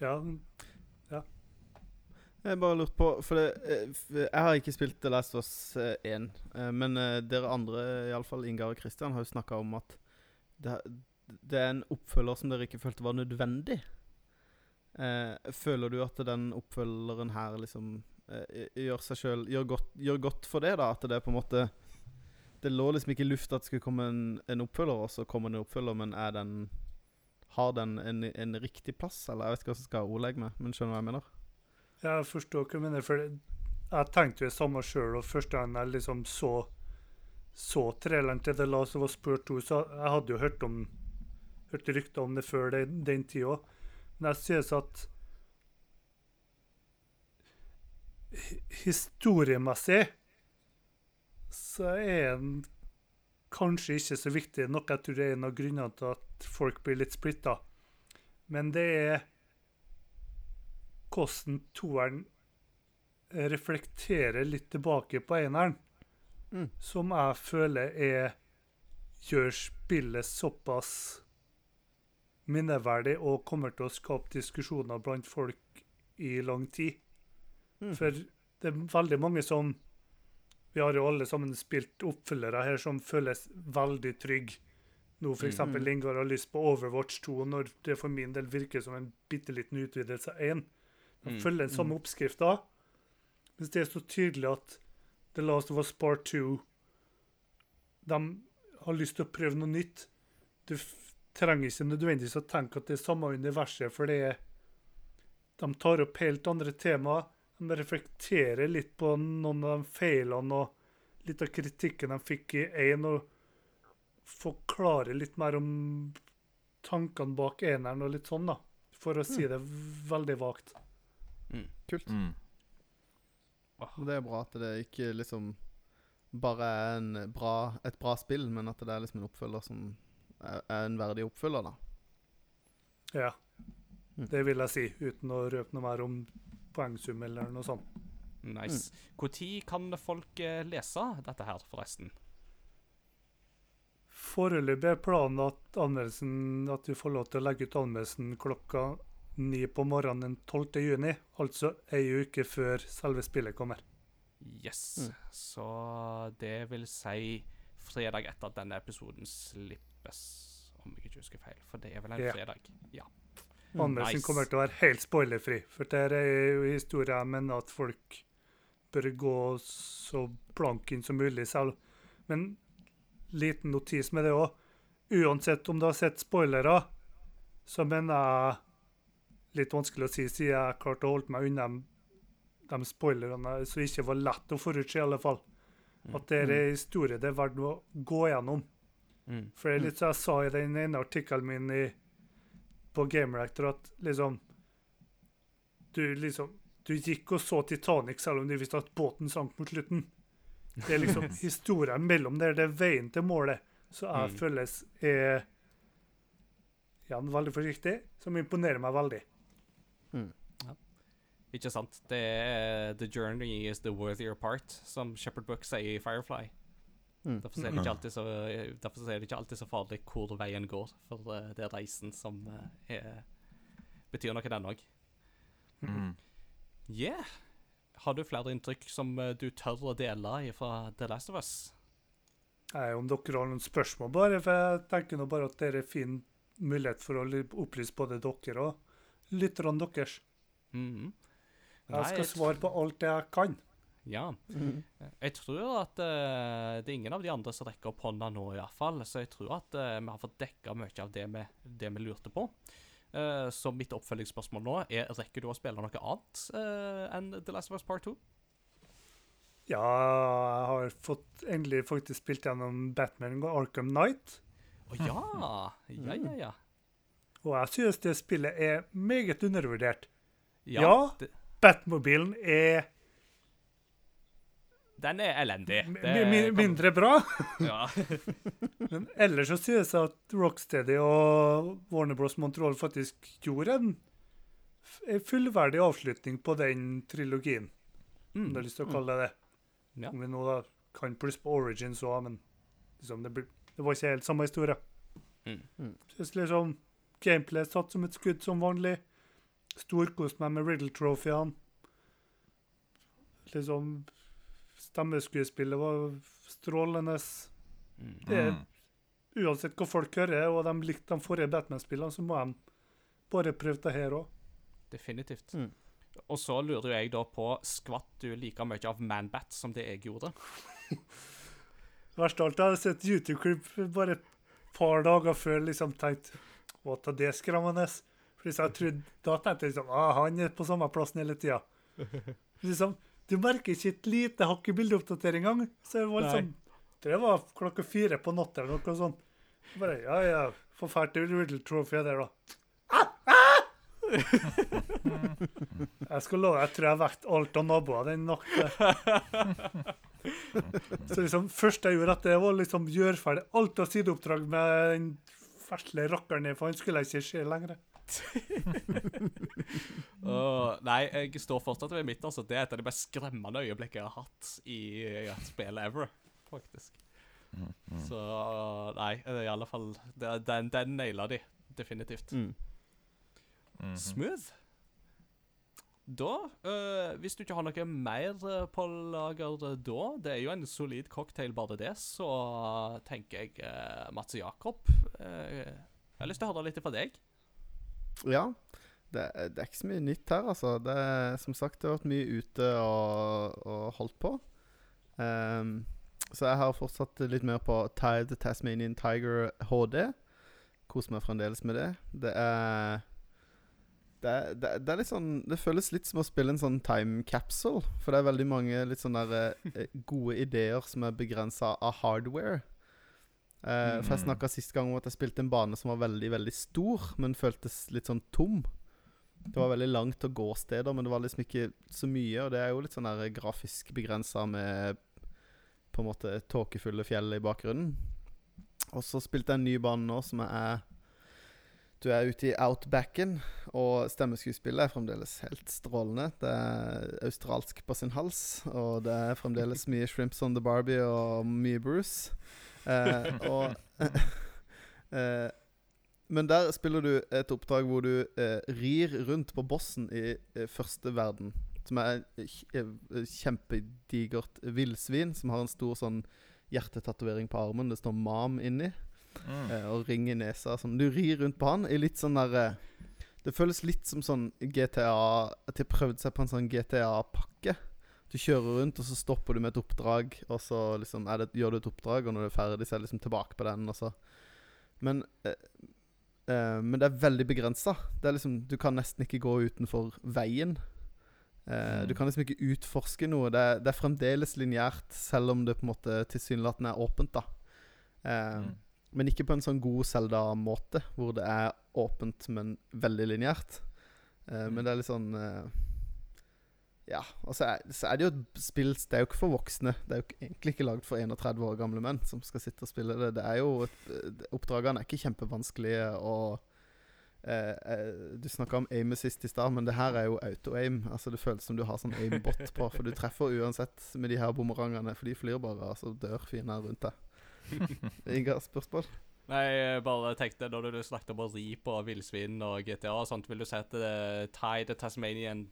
Ja, Jeg bare lurte på For det, eh, jeg har ikke spilt The Last of Us eh, 1. eh, Men eh, dere andre, iallfall Ingar og Christian, har jo snakka om at det, det er en oppfølger som dere ikke følte var nødvendig. Føler du at den oppfølgeren her liksom gjør seg sjøl gjør, gjør godt for det, da? At det på en måte Det lå liksom ikke i lufta at det skulle komme en, en oppfølger, og så det en oppfølger, men er den har den en, en riktig plass, eller jeg vet ikke hva som skal ordlegge meg, men skjønner hva jeg mener? Jeg forstår hva du mener. For jeg tenkte jo det samme sjøl, første gang jeg liksom så så traileren til The Last of Us Part 2, så jeg hadde jo hørt om hørt rykter om det før den, den tida. Men jeg synes at historiemessig så er den kanskje ikke så viktig, noe jeg tror er en av grunnene til at folk blir litt splitta. Men det er hvordan toeren reflekterer litt tilbake på eneren, Mm. som jeg føler er gjør spillet såpass minneverdig og kommer til å skape diskusjoner blant folk i lang tid. Mm. For det er veldig mange som Vi har jo alle sammen spilt oppfølgere her som føles veldig trygge. Nå f.eks. Mm. eksempel Ingar har lyst på Overwatch 2, når det for min del virker som en bitte liten utvidelse av 1. De Mm. følger den samme oppskrifta. Mens det er så tydelig at The Last of Us Part 2 De har lyst til å prøve noe nytt. Du trenger ikke nødvendigvis å tenke at det er samme universet, for det er De tar opp helt andre temaer. De reflekterer litt på noen av de feilene og litt av kritikken de fikk i 1, og forklarer litt mer om tankene bak eneren og litt sånn, da. For å si det veldig vagt. Kult. Mm. Men Det er bra at det ikke liksom bare er en bra, et bra spill, men at det er liksom en oppfølger som er, er en verdig oppfølger, da. Ja. Mm. Det vil jeg si, uten å røpe noe mer om poengsum eller noe sånt. Nice. Når kan folk eh, lese dette her, forresten? Foreløpig er planen at anmeldelsen At du får lov til å legge ut anmeldelsen klokka ni på morgenen den 12. juni. Altså ei uke før selve spillet kommer. Yes. Mm. Så det vil si fredag etter at denne episoden slippes, om jeg ikke husker feil. For det er vel en Ja. fredag? Ja. Anmeldelsen Nice. kommer til å være helt spoilerfri. For det er jo historien jeg mener at folk bør gå så blank inn som mulig selv. Men liten notis med det òg. Uansett om du har sett spoilere, så mener jeg Litt vanskelig å si, siden jeg klarte å holde meg unna de spoilerne, så ikke var lett å forutse, i alle fall. At det er en historie det er verdt å gå gjennom. Mm. For det er litt som jeg sa i den ene artikkelen min i, på Gamereactor, at liksom Du liksom Du gikk og så Titanic selv om du visste at båten sank mot slutten. Det er liksom historien mellom der, det er veien til målet, så jeg Mm. føles er ja, veldig forsiktig, som imponerer meg veldig. Ikke sant? Det er The journey is the worthier part, som Shepherd Book sier i Firefly. Mm. Derfor ser er det ikke alltid så, derfor er det ikke alltid så farlig hvor veien går, for eh, det er reisen som eh, er, betyr noe, den òg. Mm. Yeah. Har du flere inntrykk som eh, du tør å dele fra The Last of Us? Nei, om dere har noen spørsmål, bare, for jeg tenker nå bare at det er fin mulighet for å opplyse både dere og lytterne deres. Mm. Jeg Nei, skal svare på alt jeg kan. Ja. Mhm. Jeg tror at uh, det er ingen av de andre som rekker opp hånda nå, iallfall. Så jeg tror at uh, vi har fått dekka mye av det vi, det vi lurte på. Uh, så mitt oppfølgingsspørsmål nå er rekker du å spille noe annet eh, enn The Last of Us Part 2? Ja, jeg har fått endelig faktisk spilt gjennom Batman og Arkham Knight. Å ja. Ja, ja, ja. Og jeg synes det spillet er meget undervurdert. Ja, Ja. det- Batmobilen er Den er elendig. Det mi- mindre bra. Ja. Men ellers så synes jeg at Rocksteady og Warner Bros. Montreal faktisk gjorde en, en fullverdig avslutning på den trilogien, om du har Mm. lyst til å kalle det det. Ja. Om vi nå da kan pluss på Origins òg, men liksom det, ble, det var ikke helt samme historie. Mm. Mm. Synes liksom Gameplay satt som et skudd som vanlig. Storkost meg med Riddle-trofeene. Liksom Stemmeskuespillet var strålende. Det er Mm. uansett hva folk hører, og de likte de forrige Batman-spillene, så må de bare prøve det her òg. Definitivt. Mm. Og så lurer jeg da på Skvatt du like mye av Manbat som det jeg gjorde? Verst av alt, jeg hadde sett YouTube-klipp bare et par dager før liksom tenkt Å, ta det skremmende. For jeg trodde, Da tenkte jeg liksom ah, han er på samme plassen hele tida. Liksom, du merker ikke et lite hakk i bildeoppdatering engang. Så det var liksom Det var klokka fire på natta eller noe sånt. Bare, ja, ja, Forferdelig Riddle Trophy der, da. Ah, ah! jeg skal love, jeg tror jeg vekket alt av naboer den natta. Så liksom, første jeg gjorde, dette det var liksom gjøre ferdig alt av sideoppdrag med den vesle rakkeren for han skulle ikke se lenger. oh, nei, jeg står fortsatt ved mitt. altså. Det er et av de mest skremmende øyeblikkene jeg har hatt i et spill ever, faktisk. Mm. Så nei, i alle fall Den, den naila de definitivt. Mm. -hmm. Smooth. Da, øh, hvis du ikke har noe mer øh, på lager øh, da Det er jo en solid cocktail, bare det, så tenker jeg uh, Mats Jakob Uh, Jeg har lyst til å høre litt fra deg. Ja. Det, det er ikke så mye nytt her, altså. Det er, som sagt, det har vært mye ute og, og holdt på. Um, så jeg har fortsatt litt mer på Tide Tasmanian Tiger HD. Koser meg fremdeles med det. Det er det det, det er litt sånn Det føles litt som å spille en sånn time capsule. For det er veldig mange litt sånne der, eh, gode ideer som er begrensa av hardware. Eh, For jeg Mm. snakka sist gang om at jeg spilte en bane som var veldig, veldig stor, men føltes litt sånn tom. Det var veldig langt å gå steder, men det var liksom ikke så mye. Og det er jo litt sånn der grafisk begrensa med på en måte tåkefulle fjell i bakgrunnen. Og så spilte jeg en ny bane nå som er Du er ute i outbacken, og stemmeskuespillet er fremdeles helt strålende. Det er australsk på sin hals, og det er fremdeles mye Shrimps on the Barbie og mye Bruce. Eh, og eh, Men der spiller du et oppdrag hvor du eh, rir rundt på bossen i eh, første verden. Som er et kjempedigert villsvin som har en stor sånn hjertetatovering på armen. Det står 'Mam' inni. Mm. Eh, og ring i nesa. Sånn. Du rir rundt på han i litt sånn derre Det føles litt som sånn GTA At de prøvde seg på en sånn GTA-pakke. Du kjører rundt, og så stopper du med et oppdrag, og så liksom det, gjør du et oppdrag, og når du er ferdig, så er det liksom tilbake på den, og så Men eh, eh, Men det er veldig begrensa. Det liksom Du kan nesten ikke gå utenfor veien. Eh, Mm. Du kan liksom ikke utforske noe. Det det er fremdeles lineært, selv om det på en måte tilsynelatende er åpent, da. Eh, Mm. Men ikke på en sånn god Zelda-måte, hvor det er åpent, men veldig lineært. Eh, Men det er litt sånn uh, Ja. Og så er, så er det jo et spill Det er jo ikke for voksne. Det er jo egentlig ikke lagd for 31 år gamle menn som skal sitte og spille det. Det er jo et, eh, Oppdragene er ikke kjempevanskelige, og uh, Du snakka om aim assist i stad, men det her er jo auto-aim. Altså Det føles som du har sånn aim-bot på, for du treffer uansett med de her bumerangene, for de flyr bare, altså dør fiender rundt deg. Inga spørsmål? Nei, jeg bare tenkte når du snakket om å ri på villsvin og GTA og sånt, vil du si at uh, Ty the Tasmanian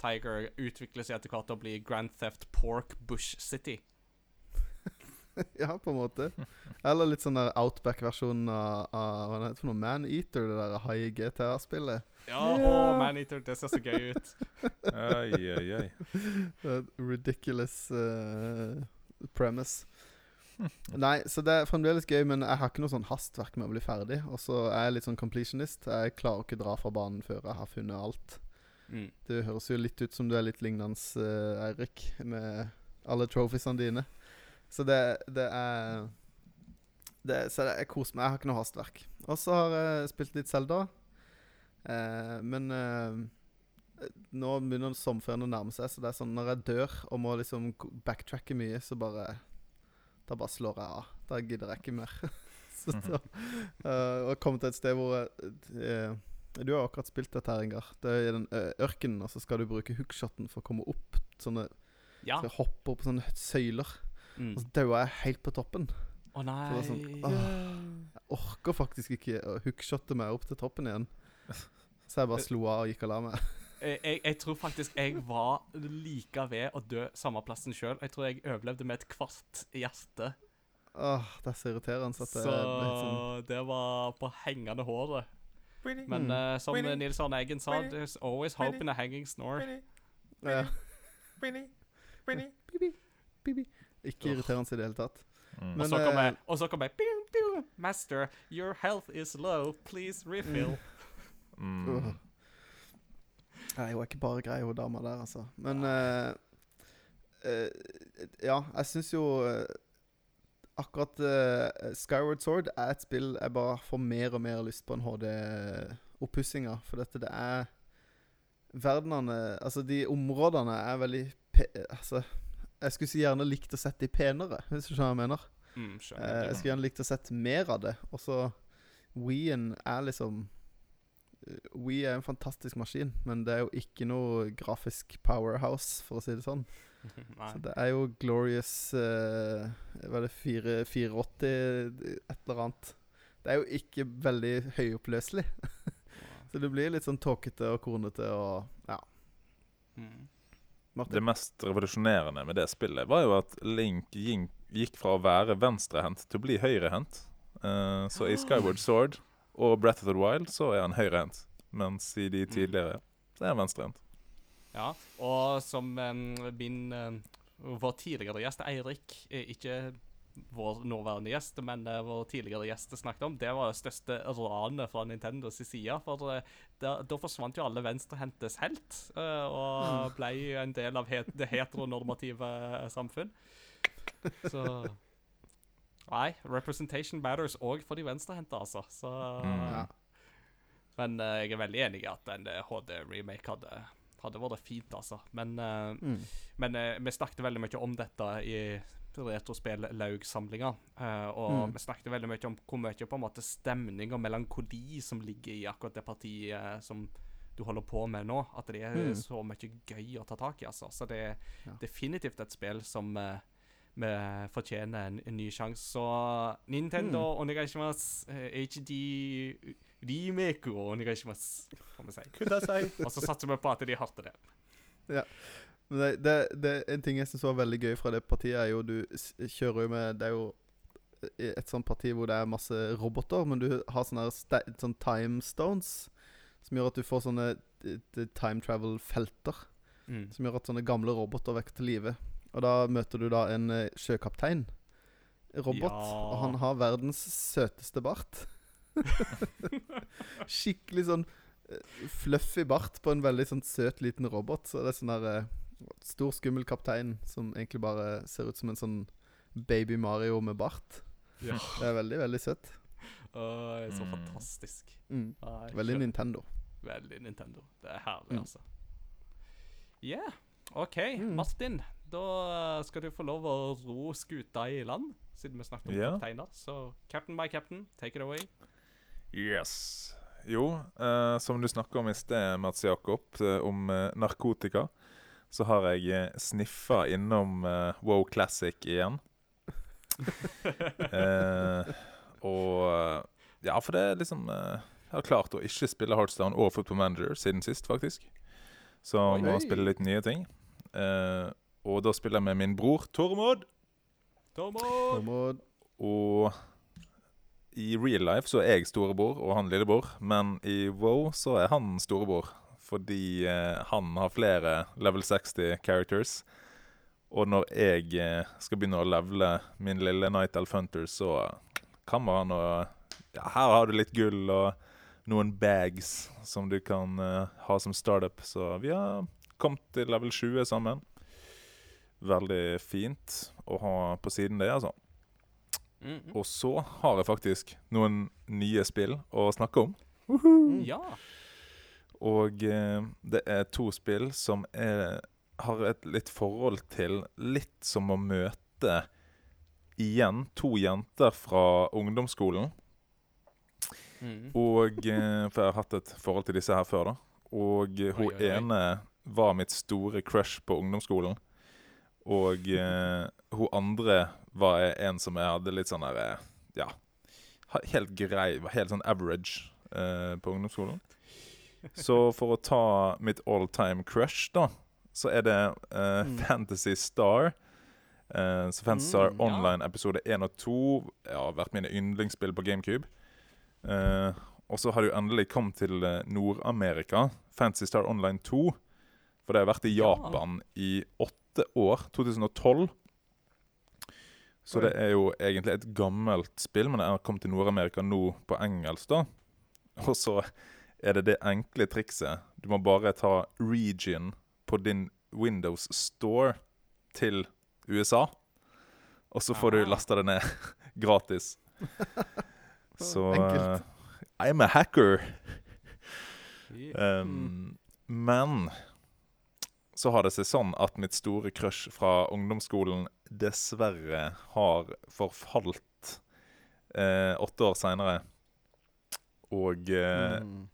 Tiger utvikler seg etter hvert til å bli Grand Theft Pork Bush City? ja, på en måte. Eller litt sånn der Outback-versjonen av, av hva det for noe Man-Eater, det der high GTA-spillet. Ja, å, Maneater, det ser så gøy ut. Oi, oi, oi. Ridiculous uh, premise. Nei, så det er fremdeles gøy, men jeg har ikke noe sånn hastverk med å bli ferdig. Og så er jeg litt sånn completionist. Jeg klarer ikke å dra fra banen før jeg har funnet alt. Mm. Det høres jo litt ut som du er litt lignende uh, Eirik, med alle trophiesene dine. Så det, det er det, Så det, jeg koser meg. Jeg har ikke noe hastverk. Og så har jeg spilt litt Zelda. Eh, men eh, nå begynner sommerferien å nærme seg, så det er sånn når jeg dør og må liksom backtracke mye, så bare Da bare slår jeg av. Da gidder jeg ikke mer. så da uh, Og kom til et sted hvor jeg, eh, Du har akkurat spilt dette her, Ingar. Det er i den eh, ørkenen, og så skal du bruke hookshoten for å komme opp sånne Ja. jeg hoppe opp på sånne søyler. Mm. Og så daua jeg helt på toppen. Å nei. det var sånn, Jeg orker faktisk ikke å hookshotte meg opp til toppen igjen. Så jeg bare slo av og gikk og la meg. Jeg, jeg, jeg tror faktisk jeg var like ved å dø samme plassen sjøl. Jeg tror jeg overlevde med et kvart hjerte. Åh, det er så irriterende. at det så sånn det var på hengende håret. Men Mm. eh, som Winnie. Nils Arne Eggen sa, Winnie. there's always hope in a hanging snore. ja. Ikke irriterende i det hele tatt. Mm. Men, og så kom eh, jeg, og så kommer jeg Master, your health is low. Please refill. Mm. Nei, hun er ikke bare grei, hun dama der, altså. Men uh, uh, Ja, jeg syns jo eh, Akkurat Skyward Sword er et spill jeg bare får mer og mer lyst på en HD-oppussing av. For dette, det er Verdenene Altså, de områdene er veldig Altså, jeg skulle si gjerne likt å sett de penere, hvis du skjønner hva jeg mener. Mm, skjønner. jeg skulle gjerne likt å sett mer av det. Og så Wii-en er liksom eh, Wii er en fantastisk maskin, men det er jo ikke noe grafisk powerhouse, for å si det sånn. Så det er jo glorious uh, Hva er det, 4, 480 et eller annet. Det er jo ikke veldig høyoppløselig. Så det blir litt sånn tåkete og kornete og Ja. Martin? Det mest revolusjonerende med det spillet var jo at Link gikk, gikk fra å være venstrehendt til å bli høyrehendt. Uh, så i Skyward Sword og Breath of the Wild så er han høyrehendt, mens i de tidligere så er han venstrehendt. Ja, og som um, min em, Vår tidligere gjest Eirik, ikke vår nåværende gjest, men uh, vår tidligere gjest snakket om, det var det største ranet fra Nintendos side. For uh, da, da forsvant jo alle venstrehendtes helt, uh, og ble jo en del av het det heteronormative samfunn. Så Nei, representation matters òg for de venstrehendte, altså. Så Mm. Ja. Men uh, jeg er veldig enig i at en eh, HD-remake hadde, hadde vært fint, altså. Men, uh, Mm. men uh, vi snakket veldig mye om dette i Retrospill-laug-samlinga. eh, og Mm. vi snakket veldig mye om hvor mye på en måte stemning og melankoli som ligger i akkurat det partiet eh, som du holder på med nå. At det er Mm. så mye gøy å ta tak i, altså. Så det er Ja. definitivt et spill som eh, vi fortjener en, en ny sjanse. Så Nintendo Mm. onegaishimasu, eh, HD remake onegaishimasu, får vi si. Og så satser vi på at de hørte det. Men det, det, det En ting jeg syns var veldig gøy fra det partiet, er jo du kjører jo med Det er jo et sånt parti hvor det er masse roboter, men du har sånne sånne sånn time stones som gjør at du får sånne eh, time travel-felter. Mm. Som gjør at sånne gamle roboter vekker til live. Og da møter du da en eh, sjøkaptein. Robot. Ja. Og han har verdens søteste bart. Skikkelig sånn eh, fluffy bart på en veldig sånn søt liten robot. Så det er sånn der eh, stor, skummel kaptein som egentlig bare ser ut som en sånn baby Mario med bart. Ja. Det er veldig, veldig søtt. Åh, så Mm. fantastisk. Mm. Nei, Veldig Nintendo. Veldig Nintendo. Det er herlig, Mm. altså. Yeah. OK, Mm. Martin. Da skal du få lov å ro skuta i land, siden vi snakket om Ja. kapteiner. Så captain by captain, take it away. Yes. Jo, eh, som du snakka om i sted, Mats Jakob, eh, om eh, narkotika, så har jeg eh, sniffa innom eh, Wow Classic igjen. Eh, og Ja, for det er liksom Jeg har klart å ikke spille Heartstone og Football Manager siden sist, faktisk. Så Oi. må spille litt nye ting. Eh, og da spiller jeg med min bror Tormod. Tormod! Tormod. Og i real life så er jeg storebror og han lillebror, men i WoW så er han storebror. Fordi eh, han har flere level 60 characters. Og når jeg eh, skal begynne å levele min lille Night Elf Hunter, så kommer han og Ja, her har du litt gull og noen bags som du kan eh, ha som startup. Så vi har kommet til level 20 sammen. Veldig fint å ha på siden det, altså. Mm, mm. Og så har jeg faktisk noen nye spill å snakke om. Ja. Og eh, det er to spill som er, har et litt forhold til litt som å møte igjen to jenter fra ungdomsskolen. Mm. Og eh, For jeg har hatt et forhold til disse her før, da. Og eh, hun Oi, oi, oi. ene var mitt store crush på ungdomsskolen. Og eh, hun andre var en som jeg hadde litt sånn der eh, Ja, helt grei, var helt sånn average eh, på ungdomsskolen. Så for å ta mitt all time crush, da, så er det eh, Mm. Fantasy Star. Eh, så Fantasy Star Mm, ja. Online episode 1 og 2 ja, har vært mine yndlingsspill på GameCube. Eh, og så har det jo endelig kommet til Nord-Amerika. Fantasy Star Online 2. For det har vært i Ja. Japan i åtte år. 2012. Så det er jo egentlig et gammelt spill, men det har kommet til Nord-Amerika nå på engelsk, da. Og så er det det enkle trikset. Du må bare ta region på din Windows Store til USA. Og så får du Ah. lasta det ned gratis. Så Enkelt. eh, I'm a hacker. Um, Men så har det seg sånn at mitt store crush fra ungdomsskolen dessverre har forfalt eh, åtte år seinere. Og eh, Mm.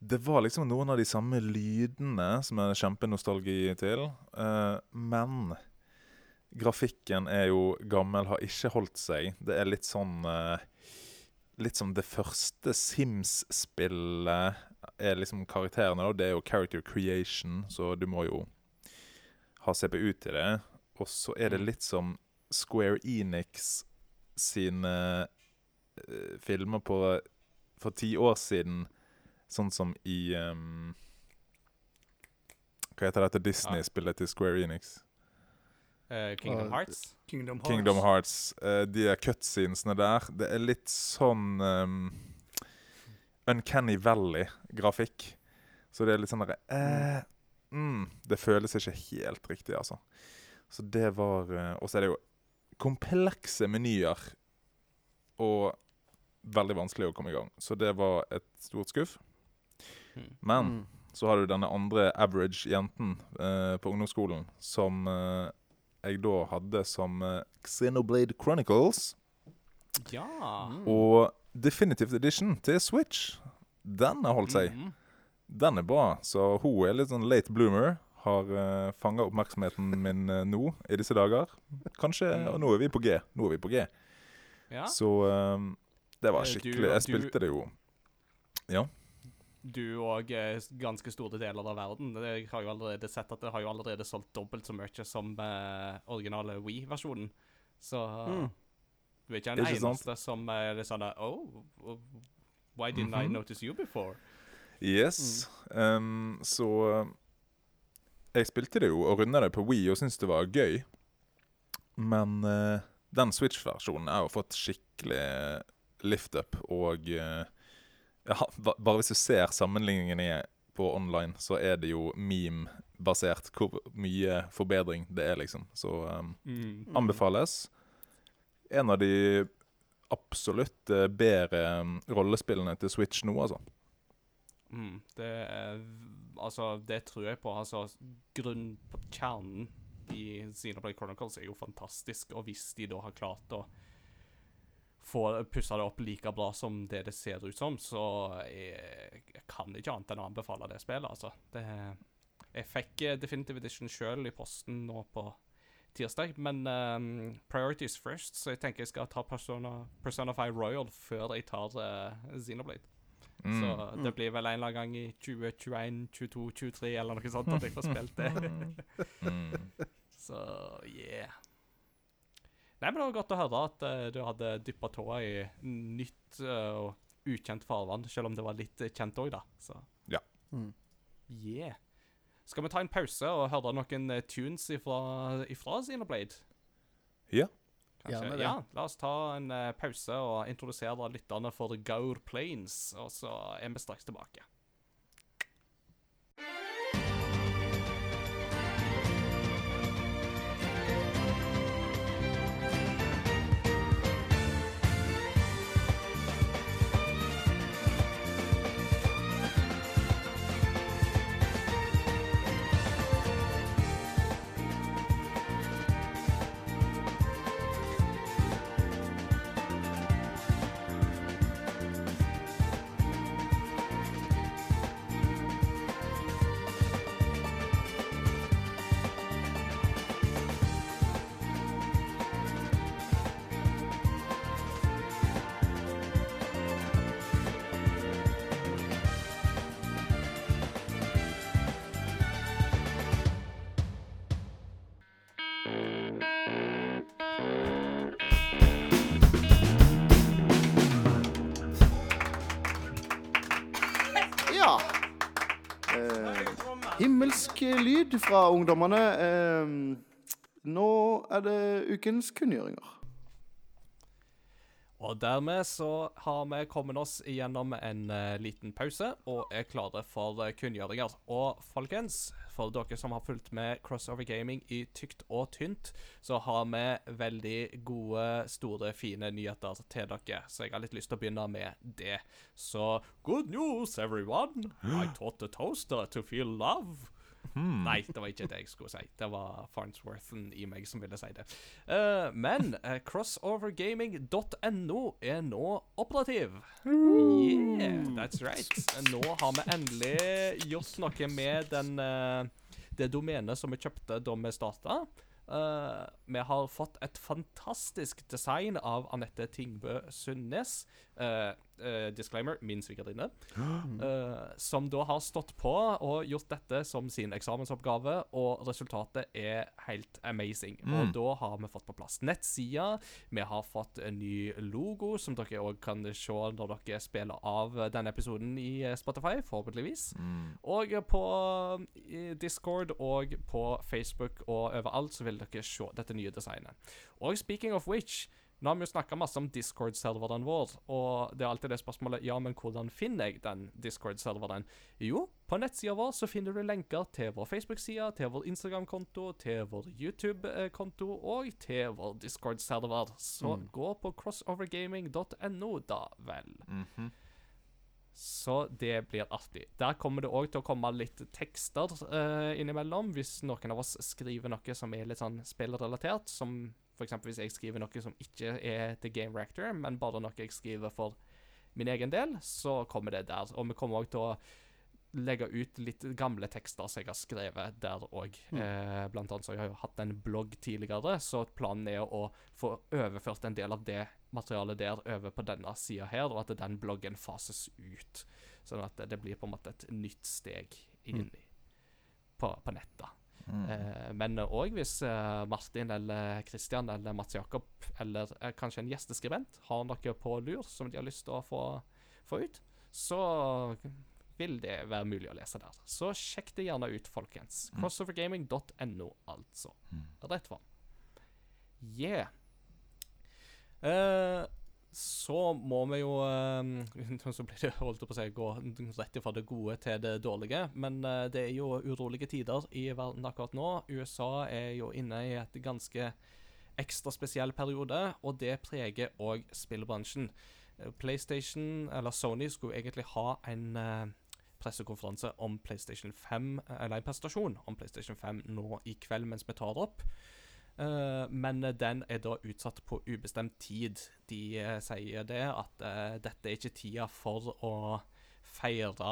det var liksom noen av de samme lydene som er kjempenostalgi til. eh, men grafikken er jo gammel, har ikke holdt seg. Det er litt sånn eh, Litt som det første Sims-spillet er liksom karakterene. da. Det er jo character creation, så du må jo ha CPU til det. Og så er det Mm. litt som Square Enix sine uh, filmer på for ti år siden, sånn som i um, Hva heter dette Disney-spillet til Square Enix? Uh, Kingdom Hearts. Kingdom Hearts. Kingdom Hearts. Uh, de cutscenesene der. Det er litt sånn ehm, Uncanny Valley-grafikk. Så det er litt sånn derre eh, mm, Det føles ikke helt riktig, altså. Så det var eh, Og så er det jo komplekse menyer. Og veldig vanskelig å komme i gang. Så det var et stort skuff. Mm. Men Mm. så har du denne andre average jenten eh, på ungdomsskolen som eh, jeg da hadde som eh, Xenoblade Chronicles. Ja. Mm. Og Definitive Edition til Switch. Den har holdt seg. Mm. Den er bra. Så hun er litt sånn late bloomer. Har uh, fanga oppmerksomheten min uh, nå i disse dager. Kanskje Mm. Og nå er vi på G. Nå er vi på G. Ja. Så um, det var Eh, skikkelig Jeg spilte det jo Du og eh, ganske store deler av verden. Det, jeg har jo allerede sett at det har jo allerede solgt dobbelt så mye som uh, originale Wii-versjonen. Så Mm. Du er ikke den Ikke sant? eneste som er sånn Oh, oh, why didn't I Mhm. notice you before? Yes. Um, så Jeg spilte det jo og runda det på Wii og syntes det var gøy. Men uh, den Switch-versjonen har jo fått skikkelig lift-up, og uh, ja, Bare hvis du ser sammenligningene på online, så er det jo meme-basert hvor mye forbedring det er, liksom. Så um, Mm. anbefales. En av de absolutt eh, bedre um, rollespillene til Switch nå, altså. Mm, det Altså, det tror jeg på. Altså, grunnkjernen i Xenoblade Chronicles er jo fantastisk, og hvis de da har klart å få pussa det opp like bra som det det ser ut som, så jeg, jeg kan ikke annet enn å anbefale det spillet, altså. Det, jeg fikk eh, Definitive Edition sjøl i posten nå på tirsdag, men um, priorities first, så jeg tenker jeg skal ta Persona, Persona 5 Royal før jeg tar uh, Xenoblade. Mm. Så det blir vel en eller annen gang i 2021, 22, 23 eller noe sånt at jeg får spilt det. Mm. Så yeah. Nei, men det var godt å høre at uh, du hadde dyppa tåa i nytt og og ukjent farvann, selv om det var litt eh, kjent òg, da. Så Mm. yeah. Skal vi ta en pause og høre noen eh, tunes ifra, ifra Xenoblade? Ja. Kanskje? Gjerne det. Ja, la oss ta en eh, pause og introdusere lytterne for Gaur Plains, og så er vi straks tilbake. Lyd fra ungdommene. Eh, nå er det ukens kunngjøringer. Og dermed så har vi kommet oss igjennom en eh, liten pause og er klare for eh, kunngjøringer. Og folkens, for dere som har fulgt med Crossover Gaming i tykt og tynt, så har vi veldig gode, store, fine nyheter til dere. Så jeg har litt lyst til å begynne med det. Så good news, everyone! I taught the toaster to feel love. Nei, det var ikke det jeg skulle si. Det var Farnsworthen i meg som ville si det. Uh, men uh, crossovergaming.no er nå operativ. Yeah, that's right. Nå har vi endelig gjort noe med den, uh, det domenet som vi kjøpte da vi starta. Uh, vi har fått et fantastisk design av Anette Tingbø Sundnes. Eh, eh, disclaimer min svigerinne. uh, som da har stått på og gjort dette som sin eksamensoppgave, og resultatet er helt amazing. Og da har vi fått på plass nettsida, vi har fått en ny logo, som dere òg kan se når dere spiller av denne episoden i eh, Spotify, forhåpentligvis. Og på eh, Discord og på Facebook og overalt så vil dere se dette nye designet. Og speaking of which, nå har vi jo snakka masse om Discord-serveren vår, og det er alltid det spørsmålet Ja, men hvordan finner jeg den Discord-serveren? Jo, på nettsida vår så finner du lenker til vår Facebook-side, til vår Instagram-konto, til vår YouTube-konto og til vår Discord-server. Så gå på crossovergaming.no, da vel. Mhm. Så det blir artig. Der kommer det òg til å komme litt tekster uh, innimellom, hvis noen av oss skriver noe som er litt sånn spillrelatert. Som f.eks. hvis jeg skriver noe som ikke er til Game Reactor, men bare noe jeg skriver for min egen del, så kommer det der. Og vi kommer òg til å legge ut litt gamle tekster som jeg har skrevet der òg. Eh, blant annet så har jeg hatt en blogg tidligere, så planen er å få overført en del av det materialet der over på denne sida her, og at den bloggen fases ut. Sånn at det blir på en måte et nytt steg inn mm. på, på nettet. Eh, men òg hvis eh, Martin eller Christian eller Mats Jakob eller eh, kanskje en gjesteskribent har noe på lur som de har lyst til å få, få ut, så vil det være mulig å lese der. Så sjekk det gjerne ut, folkens. Crossovergaming.no, altså. Rett fram. Yeah. Eh, så må vi jo eh, Så blir det holdt på å si gå rett fra det gode til det dårlige. Men eh, det er jo urolige tider i verden akkurat nå. USA er jo inne i et ganske ekstra spesiell periode, og det preger òg spillbransjen. Eh, PlayStation, eller Sony, skulle egentlig ha en pressekonferanse om PlayStation 5, eller en presentasjon om PlayStation 5 nå i kveld mens vi tar det opp. Eh, men den er da utsatt på ubestemt tid. De eh, sier det at eh, dette er ikke tida for å feire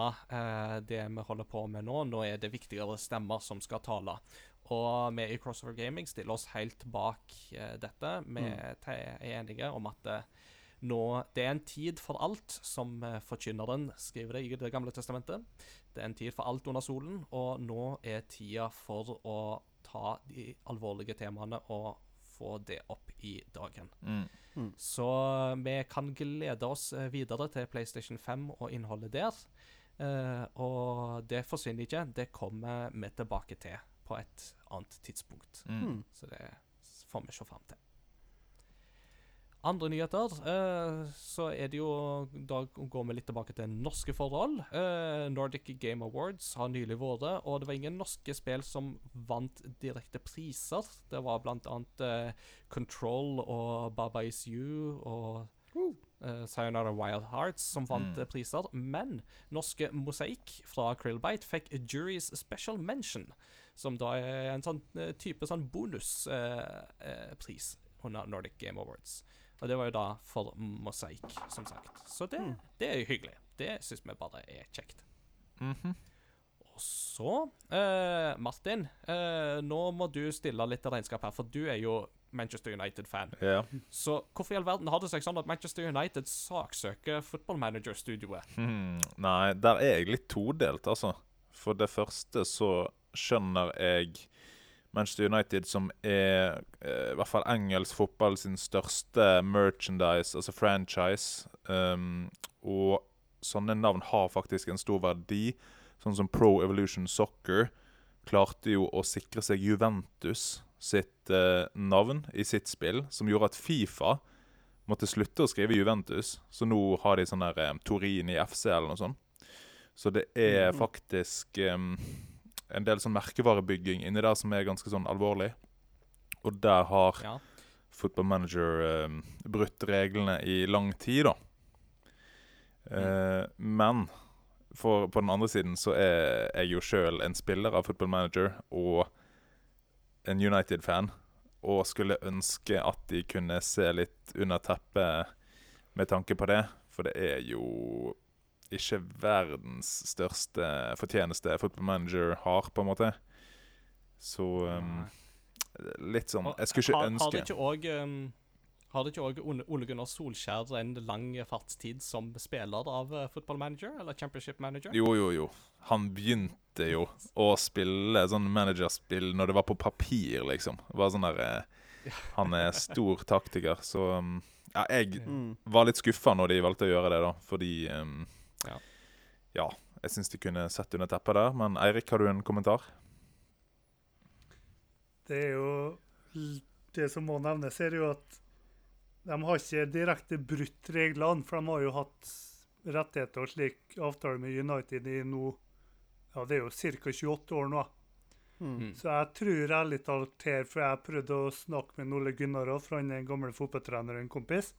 det vi holder på med nå. Nå er det viktigere stemmer som skal tale. Og vi i Crossover Gaming stiller oss helt bak dette. Vi te- er enige om at nå, det er en tid for alt, som forkynneren skriver det i Det gamle testamentet. Det er en tid for alt under solen, og nå er tida for å ta de alvorlige temaene og få det opp i dagen. Mm. Så vi kan glede oss eh, videre til PlayStation 5 og innholdet der. Uh, og det forsvinner ikke. Det kommer vi tilbake til på et annet tidspunkt. Mm. Så det får vi se fram til. Andre nyheter, eh, så er det jo Da går vi litt tilbake til norske forhold. Eh, Nordic Game Awards har nylig vært, og det var ingen norske spill som vant direkte priser. Det var blant annet eh, Control og Baba Is You og eh, Sayonara Wild Hearts som vant Mm. eh, priser. Men norske Mosaikk fra Krillbite fikk Jury's Special Mention, som da er en sånn type sånn bonuspris under Nordic Game Awards. Og det var jo da for Mosaikk, som sagt. Så det, det er jo hyggelig. Det syns vi bare er kjekt. Mhm. Og så, eh, Martin, eh, nå må du stille litt regnskap her, for du er jo Manchester United-fan. Ja. Så hvorfor i all verden har det seg sånn at Manchester United saksøker Football Manager-studioet? Hmm, Nei, der er jeg litt todelt, altså. For det første så skjønner jeg Manchester United, som er eh, i hvert fall engelsk fotball sin største merchandise, altså franchise. Um, og sånne navn har faktisk en stor verdi. Sånn som Pro Evolution Soccer klarte jo å sikre seg Juventus sitt eh, navn i sitt spill, som gjorde at Fifa måtte slutte å skrive Juventus, så nå har de sånn der eh, Torin i FC eller noe sånt. Så det er faktisk em, en del sånn merkevarebygging inni der som er ganske sånn alvorlig. Og der har Ja. Football Manager eh, brutt reglene i lang tid, da. Eh, men for, på den andre siden så er jeg jo sjøl en spiller av Football Manager og en United-fan. Og skulle ønske at de kunne se litt under teppet med tanke på det. For det er jo ikke verdens største fortjeneste Football Manager har, på en måte. Så um, litt sånn Jeg skulle ikke har, Har ønske det ikke òg har det ikke òg Ole Gunnar Solskjær en lang fartstid som spiller av eh, Football Manager, eller Championship Manager? Jo, jo, jo. Han begynte jo å spille sånn managerspill når det var på papir, liksom. Det var sånn der eh, Han er stor taktiker, så um, Ja, jeg Mm. var litt skuffa når de valgte å gjøre det, da, fordi um, Ja. ja. Jeg syns de kunne sett under teppet der. Men Eirik, har du en kommentar? Det er jo Det som må nevnes, er jo at de har ikke direkte brutt reglene, for de har jo hatt rettigheter og slik avtale med United i nå Ja, det er jo ca. 28 år nå. Mm. Så jeg tror ærlig talt her, for jeg prøvde å snakke med Ole Gunnar òg, for han er en gammel fotballtrener og en kompis.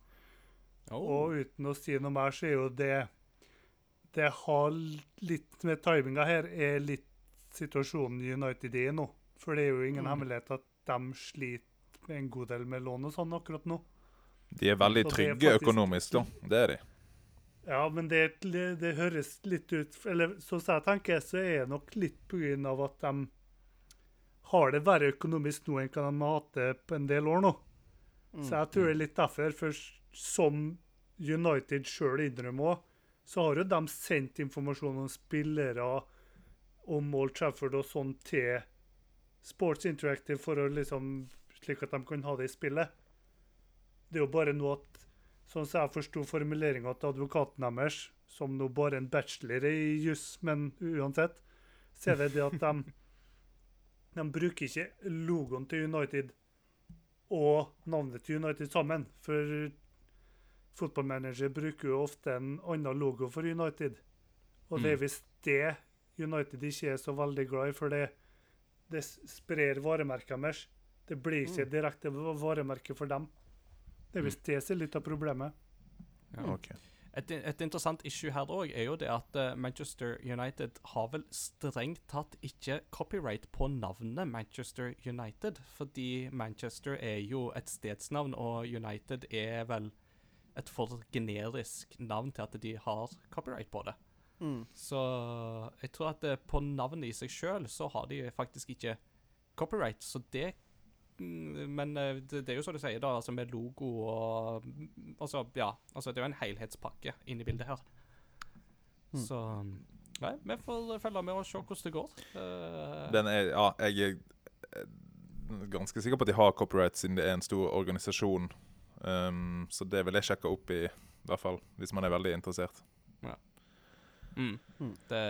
Oh. Og uten å si noe mer, så er jo det Det har litt med timinga her, er litt situasjonen United er nå. For det er jo ingen Mm. hemmelighet at de sliter med en god del med lån og sånn akkurat nå. De er veldig det er trygge faktisk- økonomisk, da. Det er de. Ja, men det, det, høres litt ut Eller sånn som jeg tenker, så er det nok litt av at de har det verre økonomisk nå enn hva de har hatt det på en del år nå. Så jeg tror det er litt derfor. For som United sjøl innrømmer òg, så har jo de sendt informasjon om spillere om Old Trafford og sånn til Sports Interactive for å liksom slik at de kan ha det i spillet. Det er jo bare noe at Sånn som jeg forsto formuleringa til advokaten deres, som nå bare en bachelor i juss, men uansett, så er det det at de De bruker ikke logoen til United og navnet til United sammen. For fotballmanager bruker jo ofte en annen logo for United. Og det er Mm. visst det United ikke er så veldig glad i, for det, det sprer varemerket deres. Det blir ikke Mm. direkte va- varemerke for dem. Det er visst det som er litt av problemet. Ja. okay. Et, et interessant issue her òg er jo det at eh, Manchester United har vel strengt tatt ikke copyright på navnet Manchester United, fordi Manchester er jo et stedsnavn, og United er vel et for generisk navn til at de har copyright på det. Mm. Så jeg tror at eh, på navnet i seg sjøl så har de faktisk ikke copyright, så det mm, Men eh, det, det er jo som du sier, da, altså med logo og mm, Altså, ja. Altså, det er jo en helhetspakke inni bildet her. Mm. Så Nei, vi får følge med og se hvordan det går. Eh, Den er, ja, jeg er ganske sikker på at de har copyright, siden det er en stor organisasjon. Um, så det vil jeg sjekke opp i, i hvert fall, hvis man er veldig interessert. mm. Mm. det,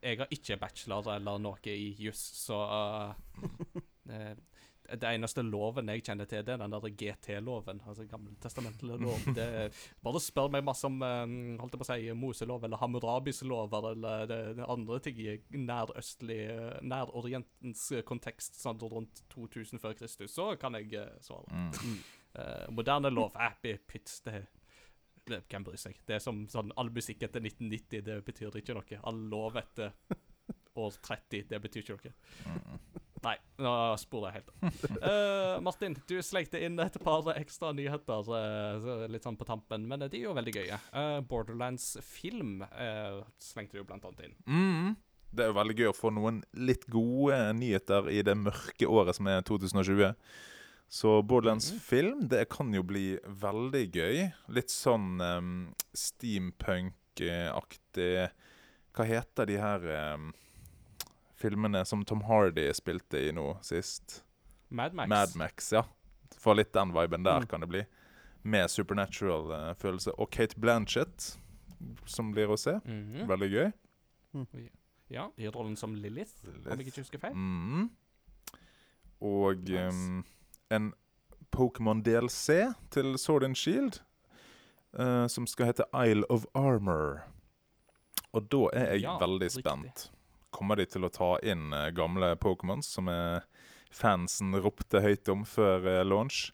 jeg har ikke bachelor eller noe i juss, så uh, det, det eneste loven jeg kjenner til, det er den der GT-loven. Altså gammeltestamentlige lov. Det, bare spør meg masse om eh, holdt jeg på å si, Moselov eller Hammurabis lover eller det, det andre ting i nærøstlig eh, Nærorientens kontekst sånn rundt 2000 før Kristus, så kan jeg eh, svare. Mm. Eh, moderne lov Happy Pits det, det Hvem bryr seg? Det er som sånn all musikk etter 1990, det betyr ikke noe. All lov etter år 30, det betyr ikke noe. Mm. Nei, nå sporer jeg helt. uh, Martin, du slengte inn et par ekstra nyheter uh, litt sånn på tampen, men de er jo veldig gøye. Uh, Borderlands film slengte du jo blant annet inn. Mm. Det er jo veldig gøy å få noen litt gode nyheter i det mørke året som er 2020. Så Borderlands Mhm. film, det kan jo bli veldig gøy. Litt sånn um, steampunk-aktig Hva heter de her um, filmene som Tom Hardy spilte i nå sist? Mad Max. Mad Max, ja. Få litt den viben der, Mm. kan det bli. Med supernatural-følelse. Og Kate Blanchett, som blir å se. Mhm. Veldig gøy. Ja, i rollen som Lilith, om jeg ikke husker feil. Mm. Og Nice. um, en Pokémon DLC til Sword and Shield, uh, som skal hete Isle of Armor. Og da er jeg Ja, veldig riktig. spent. Kommer de til å ta inn uh, gamle Pokémons som fansen ropte høyt om før eh, launch?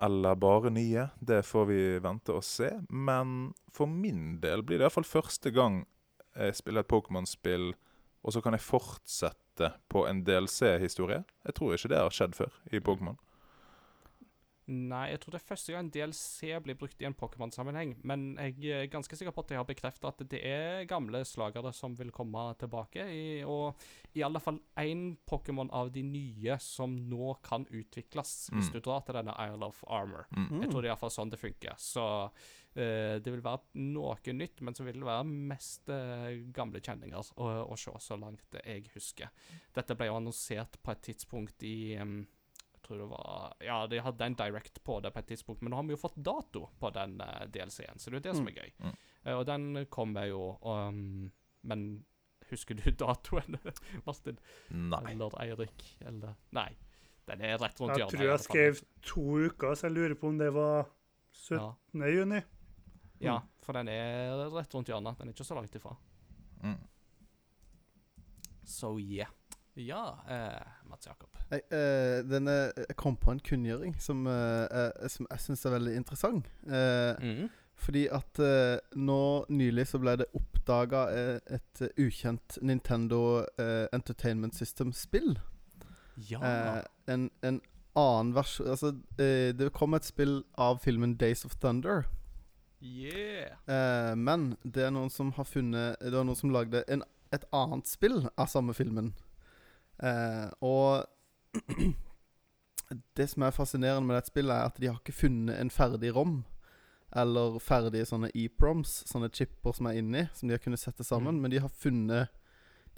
Eller bare nye? Det får vi vente og se. Men for min del blir det iallfall første gang jeg spiller et Pokémon-spill, og så kan jeg fortsette på en DLC-historie. Jeg tror ikke det har skjedd før i Pokémon. Nei, jeg tror det er første gang DLC blir brukt i en Pokémon-sammenheng. Men jeg er ganske sikker på at jeg har bekreftet at det er gamle slagere som vil komme tilbake. I, og i alle fall én Pokémon av de nye som nå kan utvikles, hvis Mm. du drar til denne Isle of Armor. Mm. Jeg tror det er iallfall sånn det funker. Så uh, det vil være noe nytt, men så vil det være mest uh, gamle kjenninger å, å se, så langt jeg husker. Dette ble jo annonsert på et tidspunkt i jeg tror det var Ja, de hadde en direct på det på et tidspunkt, men nå har vi jo fått dato på den uh, DLC-en, så det er jo det som er gøy. Mm. Uh, og den kommer jo, um, men husker du datoen, Martin? Nei. Eller Eirik? Eller Nei. Den er rett rundt hjørnet. Jeg tror jeg skrev to uker, så jeg lurer på om det var 17. ja. juni. ja, for den er rett rundt hjørnet. Den er ikke så langt ifra. Mm. So yeah. Ja, eh, Mats Jakob. Jeg, eh, denne, jeg kom på en kunngjøring som, eh, eh, som jeg syns er veldig interessant. Eh, Mm. Fordi at eh, nå nylig så ble det oppdaga eh, et eh, ukjent Nintendo eh, Entertainment System-spill. Ja. Eh, en, en annen versjon Altså, eh, det kom et spill av filmen Days of Thunder. yeah. Eh, men det er noen som har funnet Det var noen som lagde en, et annet spill av samme filmen. Eh, og det som er fascinerende med dette spillet, er at de har ikke funnet en ferdig rom. Eller ferdige sånne EPROMs, sånne chipper som er inni, som de har kunnet sette sammen. Mm. Men de har funnet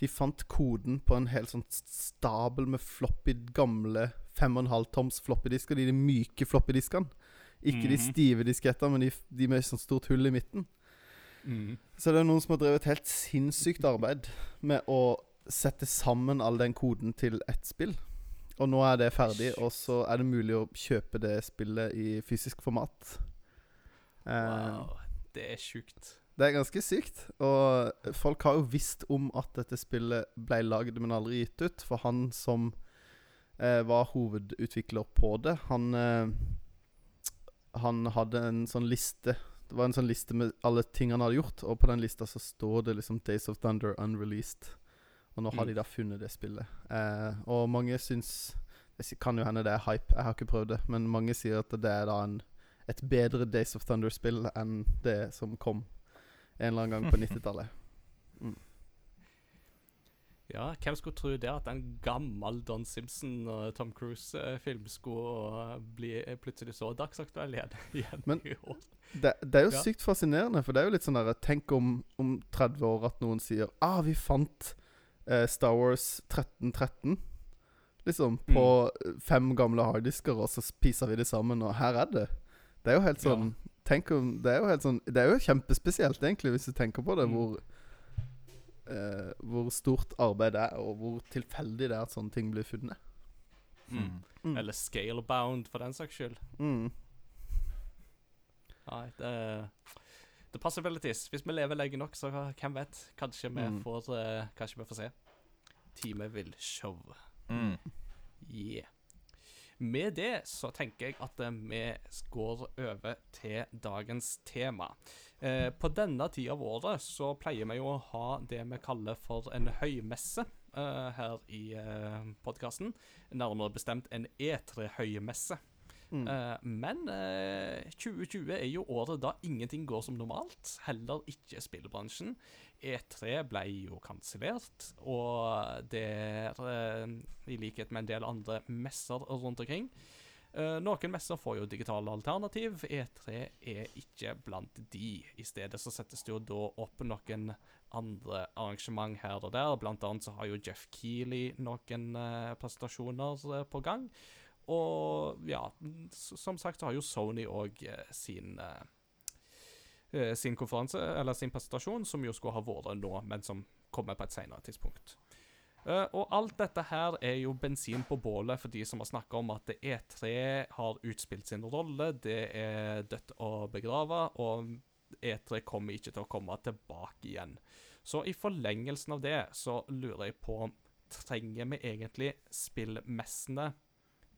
De fant koden på en hel sånn stabel med floppy, gamle 5,5 toms floppydisker. De, de myke floppydiskene. Ikke de Mhm. stive diskettene, men de, de med sånn stort hull i midten. Mm. Så det er noen som har drevet helt sinnssykt arbeid med å sette sammen all den koden til ett spill. Og nå er det ferdig, og så er det mulig å kjøpe det spillet i fysisk format. Eh, Wow. Det er sjukt. det er ganske sykt. Og folk har jo visst om at dette spillet ble lagd, men aldri gitt ut. For han som eh, var hovedutvikler på det, han eh, Han hadde en sånn liste Det var en sånn liste med alle ting han hadde gjort, og på den lista så står det liksom Days of Thunder Unreleased. Og nå har Mm. de da funnet det spillet. Eh, og mange syns Det kan jo hende det er hype, jeg har ikke prøvd det, men mange sier at det er da en, et bedre Days of Thunder-spill enn det som kom en eller annen gang på 90-tallet. Ja, hvem skulle tro det at en gammel Don Simpson og Tom Cruise-film skulle uh, bli eh, plutselig så dagsaktuell igjen? igjen Men- i år? Det, det er jo Ja. sykt fascinerende, for det er jo litt sånn der Tenk om, om 30 år at noen sier Ah, vi fant eh, Star Wars 1313. Liksom på mm. fem gamle harddisker, og så spiser vi det sammen, og her er det. Det er jo helt Ja. sånn Tenk om Det er jo helt sånn Det er jo kjempespesielt, egentlig, hvis du tenker på det, Mm. hvor eh, Hvor stort arbeid det er, og hvor tilfeldig det er at sånne ting blir funnet. Mm. Mm. Eller scalebound, for den saks skyld. Mm. Nei, det The possibilities. Hvis vi lever lenge nok, så hvem vet? Kanskje vi Mm. får uh, Kanskje vi får se. Teamet vil show. Mm. Yeah. Med det så tenker jeg at eh, vi går over til dagens tema. Eh, på denne tida av året så pleier vi jo å ha det vi kaller for en høymesse eh, her i eh, podkasten. Nærmere bestemt en E3-høymesse. Mm. Eh, men eh, 2020 er jo året da ingenting går som normalt. Heller ikke spillbransjen. E3 ble jo kansellert, og det er, eh, i likhet med en del andre messer rundt omkring eh, Noen messer får jo digitale alternativ. E3 er ikke blant de. I stedet så settes det jo da opp noen andre arrangement her og der. Blant annet så har jo Jeff Keeley noen eh, presentasjoner eh, på gang. Og ja, som sagt så har jo Sony òg sin eh, eh, sin konferanse, eller sin presentasjon, som jo skulle ha vært nå, men som kommer på et senere tidspunkt. Eh, og alt dette her er jo bensin på bålet for de som har snakka om at E3 har utspilt sin rolle, det er dødt og begrave, og E3 kommer ikke til å komme tilbake igjen. Så i forlengelsen av det så lurer jeg på Trenger vi egentlig spillmessene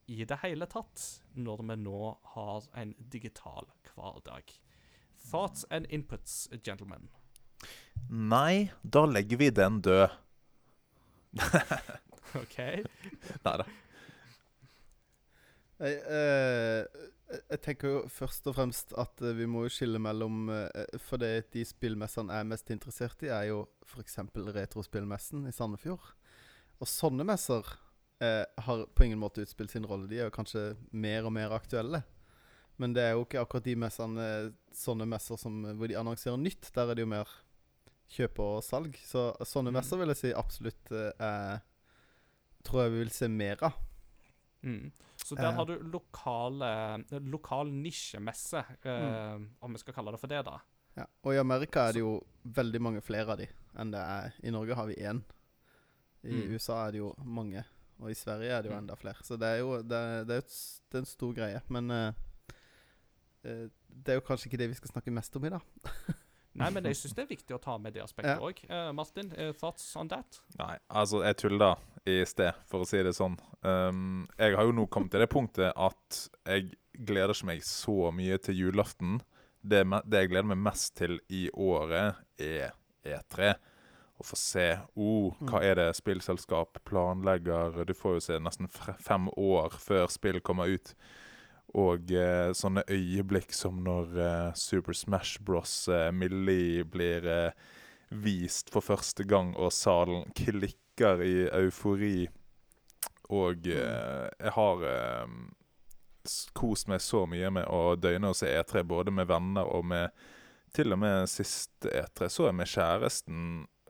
i det hele tatt, når vi nå har en digital hverdag? Thoughts and inputs, gentlemen. Nei, da legger vi den død. OK? Nei da. Jeg, eh, jeg tenker jo først og fremst at eh, vi må skille mellom eh, For det de spillmessene jeg er mest interessert i, er jo f.eks. Retrospillmessen i Sandefjord. Og sånne messer eh, har på ingen måte utspilt sin rolle. De er jo kanskje mer og mer aktuelle. Men det er jo ikke akkurat de messene sånne messer som, hvor de annonserer nytt. Der er det jo mer kjøp og salg. Så sånne Mm. messer vil jeg si absolutt eh, Tror jeg vi vil se mer av. Mm. Så der Eh. har du lokale, lokal nisjemesse, eh, om vi skal kalle det for det, da. Ja, og i Amerika er det jo veldig mange flere av de enn det er I Norge har vi én. I Mm. USA er det jo mange. Og i Sverige er det jo Mm. enda flere. Så det er jo det er, det er, et det er en stor greie. Men eh, eh, det er jo kanskje ikke det vi skal snakke mest om i dag. Nei, men jeg syns det er viktig å ta med det aspektet Ja. Uh, Martin, uh, thoughts on that? Nei, altså, jeg tulla i sted, for å si det sånn. Um, jeg har jo nå kommet til det punktet at jeg gleder ikke meg så mye til julaften. Det, det jeg gleder meg mest til i året, er E3. Å få se oh, hva er det spillselskap planlegger. Du får jo se nesten fem år før spill kommer ut. Og eh, sånne øyeblikk som når eh, Super Smash Bros. Eh, Millie blir eh, vist for første gang, og salen klikker i eufori. Og eh, jeg har eh, kost meg så mye med å døgne og se E3, både med venner og med Til og med sist E3 så jeg med kjæresten,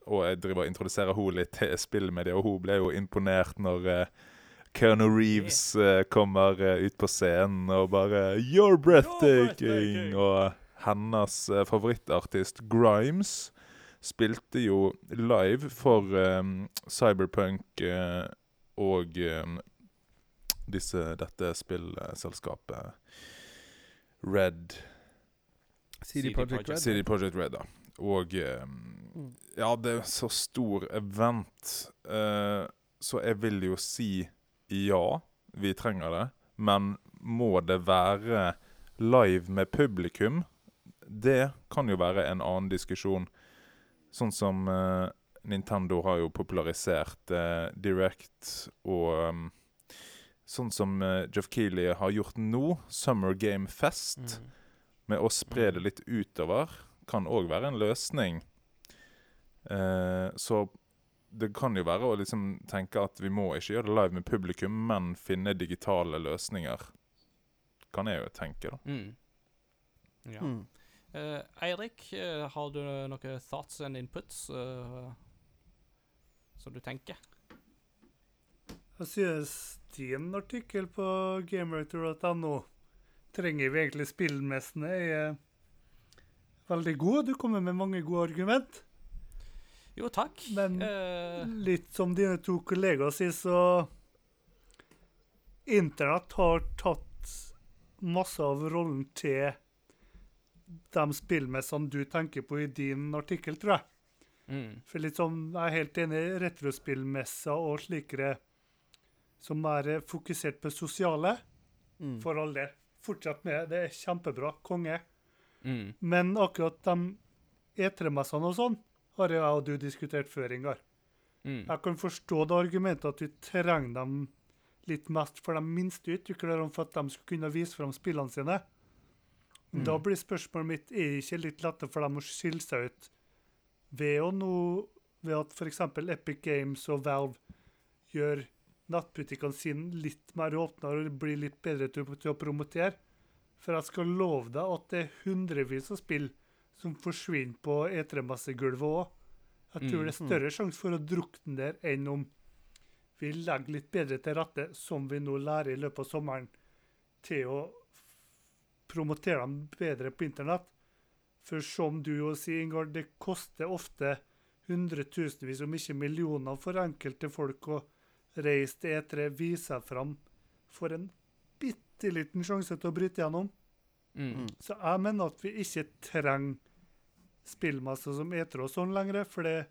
og jeg driver og introduserer henne litt til spillmedia, og hun ble jo imponert når uh, Keanu Reeves uh, kommer uh, ut på scenen og bare You're breathtaking! breathtaking! Og hennes favorittartist Grimes spilte jo live for um, Cyberpunk og um, disse, dette spillselskapet Red CD Project. Red. CD Projekt Red, da. Og um. Ja, det er så stor event, uh, så jeg vil jo si ja, vi trenger det. Men må det være live med publikum? det kan jo være en annen diskusjon. Sånn som uh, Nintendo har jo popularisert uh, Direct og um, Sånn som uh, Jeff Keeley har gjort nå, Summer Game Fest, Mm. med å spre det litt utover, kan òg være en løsning. Eh, så det kan jo være å liksom tenke at vi må ikke gjøre det live med publikum, men finne digitale løsninger. Kan jeg jo tenke, da. Mm. Ja. Mm. Uh, Eirik, uh, har du noen thoughts and inputs uh, som du tenker? Jeg synes din artikkel på gamerector.no trenger vi egentlig spillmessene er veldig god. Du kommer med mange gode argument. Jo, takk. Men Eh, litt som dine to kollegaer sier, så Internett har tatt masse av rollen til de spillmessene du tenker på i din artikkel, tror jeg. mm. For litt sånn, Jeg er helt enig. i Retrospillmesser og slikere som er fokusert på sosiale, Mm. for all del. Fortsett med det. Det er kjempebra. Konge. Mm. Men akkurat de E3-messene og sånn har jeg og du diskutert før, Ingar. Mm. Jeg kan forstå det argumentet at du trenger dem litt mest for de minste utviklerne for at de skal kunne vise fram spillene sine. Mm. Da blir spørsmålet mitt er det ikke litt lettere for dem å skille seg ut ved, å nå, ved at f.eks. Epic Games og Valve gjør nettbutikkene sine litt mer åpne og blir litt bedre til å promotere. For jeg skal love deg at det er hundrevis av spill som forsvinner på E3-messegulvet òg. Jeg tror Mm. det er større sjanse for å drukne der enn om vi legger litt bedre til rette, som vi nå lærer i løpet av sommeren, til å promotere dem bedre på internett. For som du jo sier, Ingar, det koster ofte hundretusenvis, om ikke millioner, for enkelte folk å reise til E3, vise seg fram, for en bitte liten sjanse til å bryte gjennom. Mm. Så jeg mener at vi ikke trenger spillmasse som E3 sånn lenger, for det er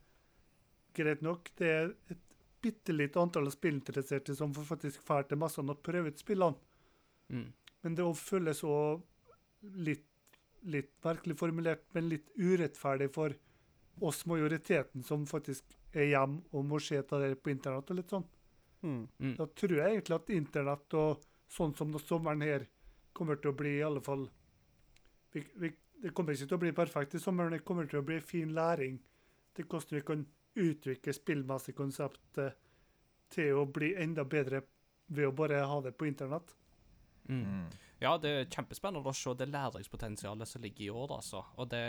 greit nok. Det er et bitte lite antall spillinteresserte som får faktisk drar til massene og prøver ut spillene. Mm. Men det å føles så litt, litt merkelig formulert, men litt urettferdig for oss majoriteten som faktisk er hjemme og må se av det på internett og litt sånn. Mm. Mm. Da tror jeg egentlig at internett og sånn som da sommeren her kommer til å bli i alle fall vi, vi, Det kommer ikke til å bli perfekt i sommeren, det kommer til å bli fin læring til hvordan vi kan utvikle spillmessig konsept eh, til å bli enda bedre ved å bare ha det på internett. Mm. Mm. Ja, det er kjempespennende å se det læringspotensialet som ligger i år, altså. Og det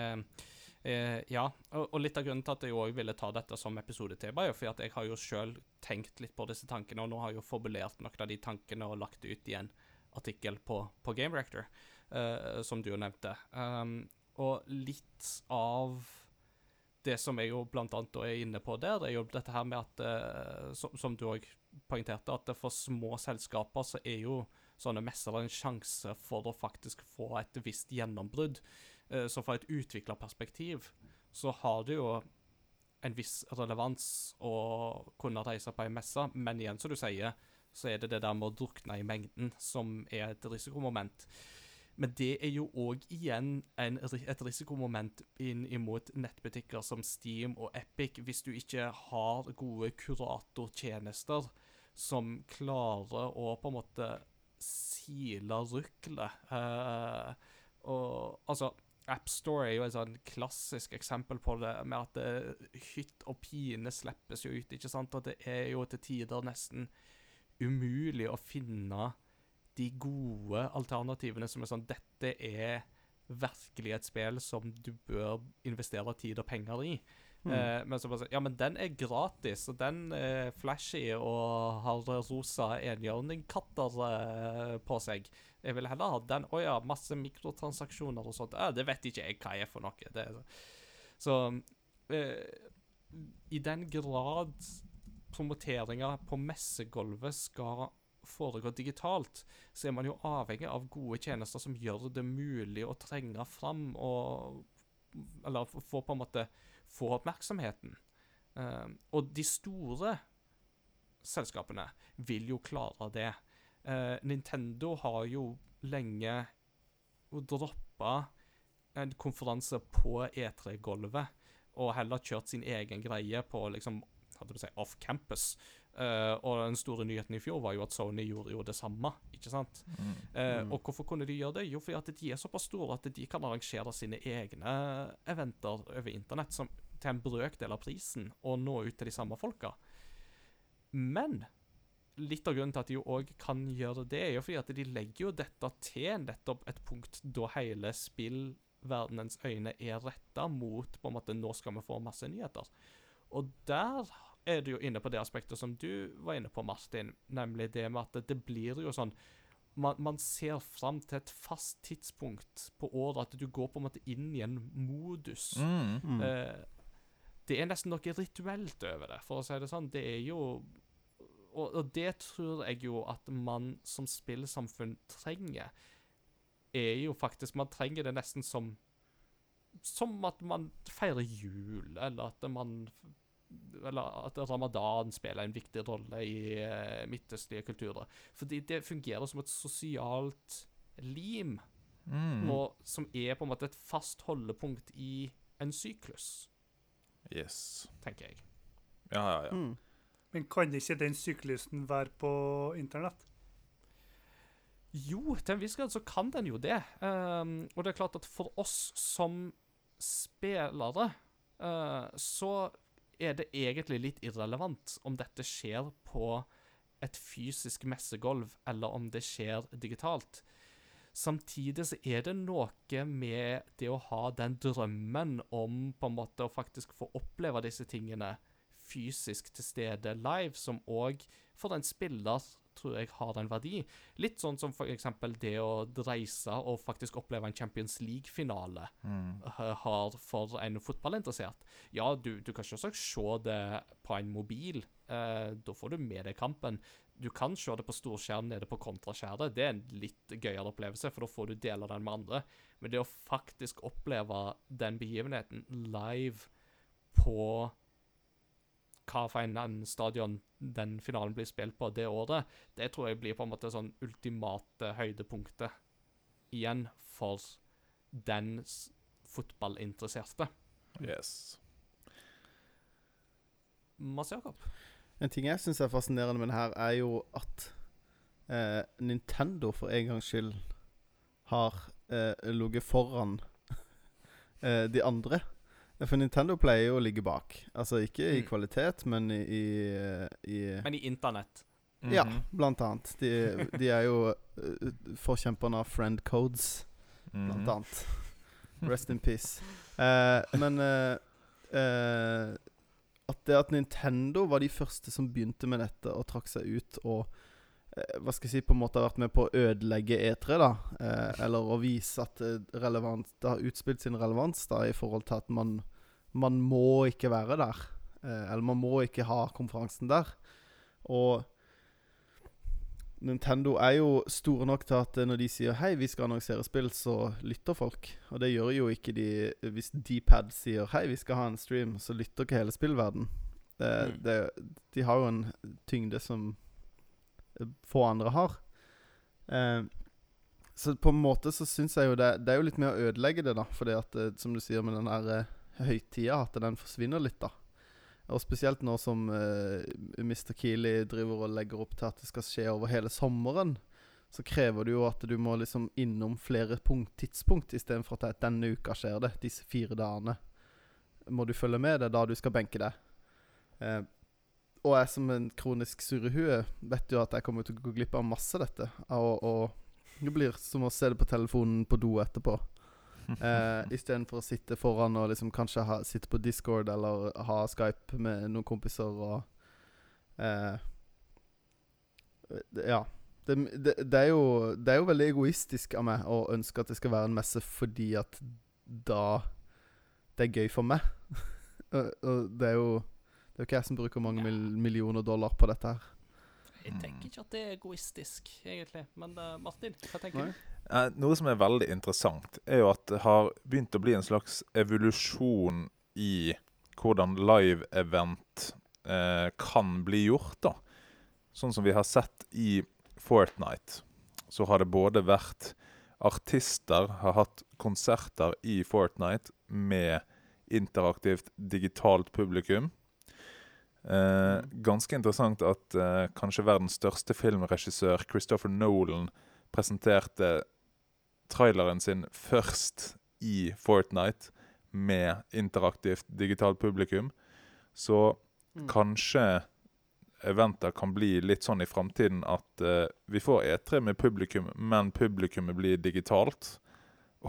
eh, Ja. Og, og litt av grunnen til at jeg òg ville ta dette som episodetema, er jo fordi at jeg har jo sjøl tenkt litt på disse tankene, og nå har jeg jo formulert noen av de tankene og lagt det ut igjen. en artikkel på, på Game Reactor, uh, som du jo nevnte. Um, og litt av det som jeg jo blant annet er inne på der, det er jo dette her med at, uh, som, som du òg poengterte, at for små selskaper så er jo sånne messer en sjanse for å faktisk få et visst gjennombrudd. Uh, Så fra et utviklerperspektiv så har det jo en viss relevans å kunne reise på ei messe, men igjen, som du sier, så er det det der med å drukne i mengden som er et risikomoment. Men det er jo òg igjen en, et risikomoment inn imot nettbutikker som Steam og Epic, hvis du ikke har gode kuratortjenester som klarer å på en måte sile ruklet. Uh, og altså AppStore er jo et sånn klassisk eksempel på det, med at det, hytt og pine slippes jo ut, ikke sant? Og det er jo til tider nesten umulig å finne de gode alternativene som er sånn Dette er virkelig et spill som du bør investere tid og penger i. Eh, men så bare sånn Ja, men den er gratis, og den er flashy og har rosa enhjørningkatter eh, på seg. Jeg vil heller ha den. Å ja, masse mikrotransaksjoner og sånt. Eh, det vet ikke jeg hva er for noe. Det så eh, I den grad promoteringa på messegulvet skal foregå digitalt, så er man jo avhengig av gode tjenester som gjør det mulig å trenge fram og Eller få- på en måte få oppmerksomheten. Eh, og de store selskapene vil jo klare det. Eh, Nintendo har jo lenge droppa en konferanse på E3-gulvet, og heller kjørt sin egen greie på liksom, hadde å si, off campus. Uh, og den store nyheten i fjor var jo at Sony gjorde jo det samme, ikke sant? Mm. Uh, Og hvorfor kunne de gjøre det? Jo, fordi at de er såpass store at de kan arrangere sine egne eventer over internett som, til en brøkdel av prisen, og nå ut til de samme folka. Men litt av grunnen til at de jo òg kan gjøre det, er jo fordi at de legger jo dette til nettopp et punkt da hele spillverdenens øyne er retta mot på en måte nå skal vi få masse nyheter. Og der er du jo inne på det aspektet som du var inne på, Martin, nemlig det med at det, blir jo sånn man, man ser fram til et fast tidspunkt på året, at du går på en måte inn i en modus. Mm. Mm. Eh, det er nesten noe rituelt over det, for å si det sånn. Det er jo og, og det tror jeg jo at man som spillsamfunn trenger, er jo faktisk Man trenger det nesten som Som at man feirer jul, eller at man Eller at ramadan spiller en viktig rolle i uh, midtøstlige kulturer. Fordi det fungerer som et sosialt lim, Mm. og som er på en måte et fast holdepunkt i en syklus, Yes. tenker jeg. Ja, ja, ja. Mm. Men kan ikke den syklusen være på internett? Jo, til en viss grad så kan den jo det. Um, og det er klart at for oss som spillere, uh, så er det egentlig litt irrelevant om dette skjer på et fysisk messegolv, eller om det skjer digitalt. Samtidig så er det noe med det å ha den drømmen om på en måte å faktisk få oppleve disse tingene fysisk til stede live, som òg for en spiller tror jeg har en verdi. Litt sånn som eksempel det å reise og faktisk oppleve en Champions League-finale Mm. eh, har for en fotballinteressert. Ja, du, du kan selvsagt se det på en mobil. Eh, da får du med deg kampen. Du kan se det på storskjerm nede på kontraskjæret. Det er en litt gøyere opplevelse, for da får du dele den med andre. Men det å faktisk oppleve den begivenheten live på hva for en stadion den finalen blir spilt på det året, det tror jeg blir på en måte sånn ultimate høydepunktet igjen for den fotballinteresserte. Yes. Mads Jakob? En ting jeg syns er fascinerende med det her, er jo at eh, Nintendo for en gangs skyld har eh, ligget foran eh, de andre. For Nintendo pleier jo å ligge bak. Altså ikke i Mm. kvalitet, men i, i, i Men i internett. Ja, Mhm. blant annet. De, de er jo eh, forkjemperne av friend codes, blant Mhm. annet. Rest in peace. Eh, men eh, eh, at det at Nintendo var de første som begynte med dette og trakk seg ut og hva skal jeg si, på en måte har vært med på å ødelegge E3, da. Eh, eller å vise at det, relevant, det har utspilt sin relevans da i forhold til at man, man må ikke være der. Eh, eller man må ikke ha konferansen der. Og Nintendo er jo store nok til at eh, når de sier 'hei, vi skal annonsere spill', så lytter folk. Og det gjør jo ikke de Hvis Dpad sier 'hei, vi skal ha en stream', så lytter ikke hele spillverden. Det, Mm. det, de har jo en tyngde som eh, få andre har. Eh, så på en måte så syns jeg jo det Det er jo litt med å ødelegge det, da. Fordi at, eh, som du sier med den der eh, høytida, at den forsvinner litt, da. Og spesielt nå som eh, Mr. Keeley driver og legger opp til at det skal skje over hele sommeren, så krever det jo at du må liksom innom flere punkt, tidspunkt, istedenfor at denne uka skjer det, disse fire dagene. Må du følge med, det er da du skal benke deg. Eh, og jeg som en kronisk surrehue vet jo at jeg kommer til å gå glipp av masse dette. Og, og det blir som å se det på telefonen på do etterpå. Eh, Istedenfor å sitte foran og liksom kanskje ha, sitte på Discord eller ha Skype med noen kompiser og eh, Ja. Det, det, det, er jo, det er jo veldig egoistisk av meg å ønske at det skal være en messe fordi at da Det er gøy for meg. og, og det er jo Det er jo ikke jeg som bruker mange ja. millioner dollar på dette her. Jeg tenker ikke at det er egoistisk, egentlig. Men uh, Martin, hva tenker Nei. du? Eh, Noe som er veldig interessant, er jo at det har begynt å bli en slags evolusjon i hvordan live-event eh, kan bli gjort. da. Sånn som vi har sett i Fortnite, så har det både vært artister har hatt konserter i Fortnite med interaktivt digitalt publikum. Eh, ganske interessant at eh, kanskje verdens største filmregissør, Christopher Nolan, presenterte traileren sin først i Fortnite med interaktivt digitalt publikum. Så Mm. kanskje eventer kan bli litt sånn i framtiden at eh, vi får E3 med publikum, men publikummet blir digitalt.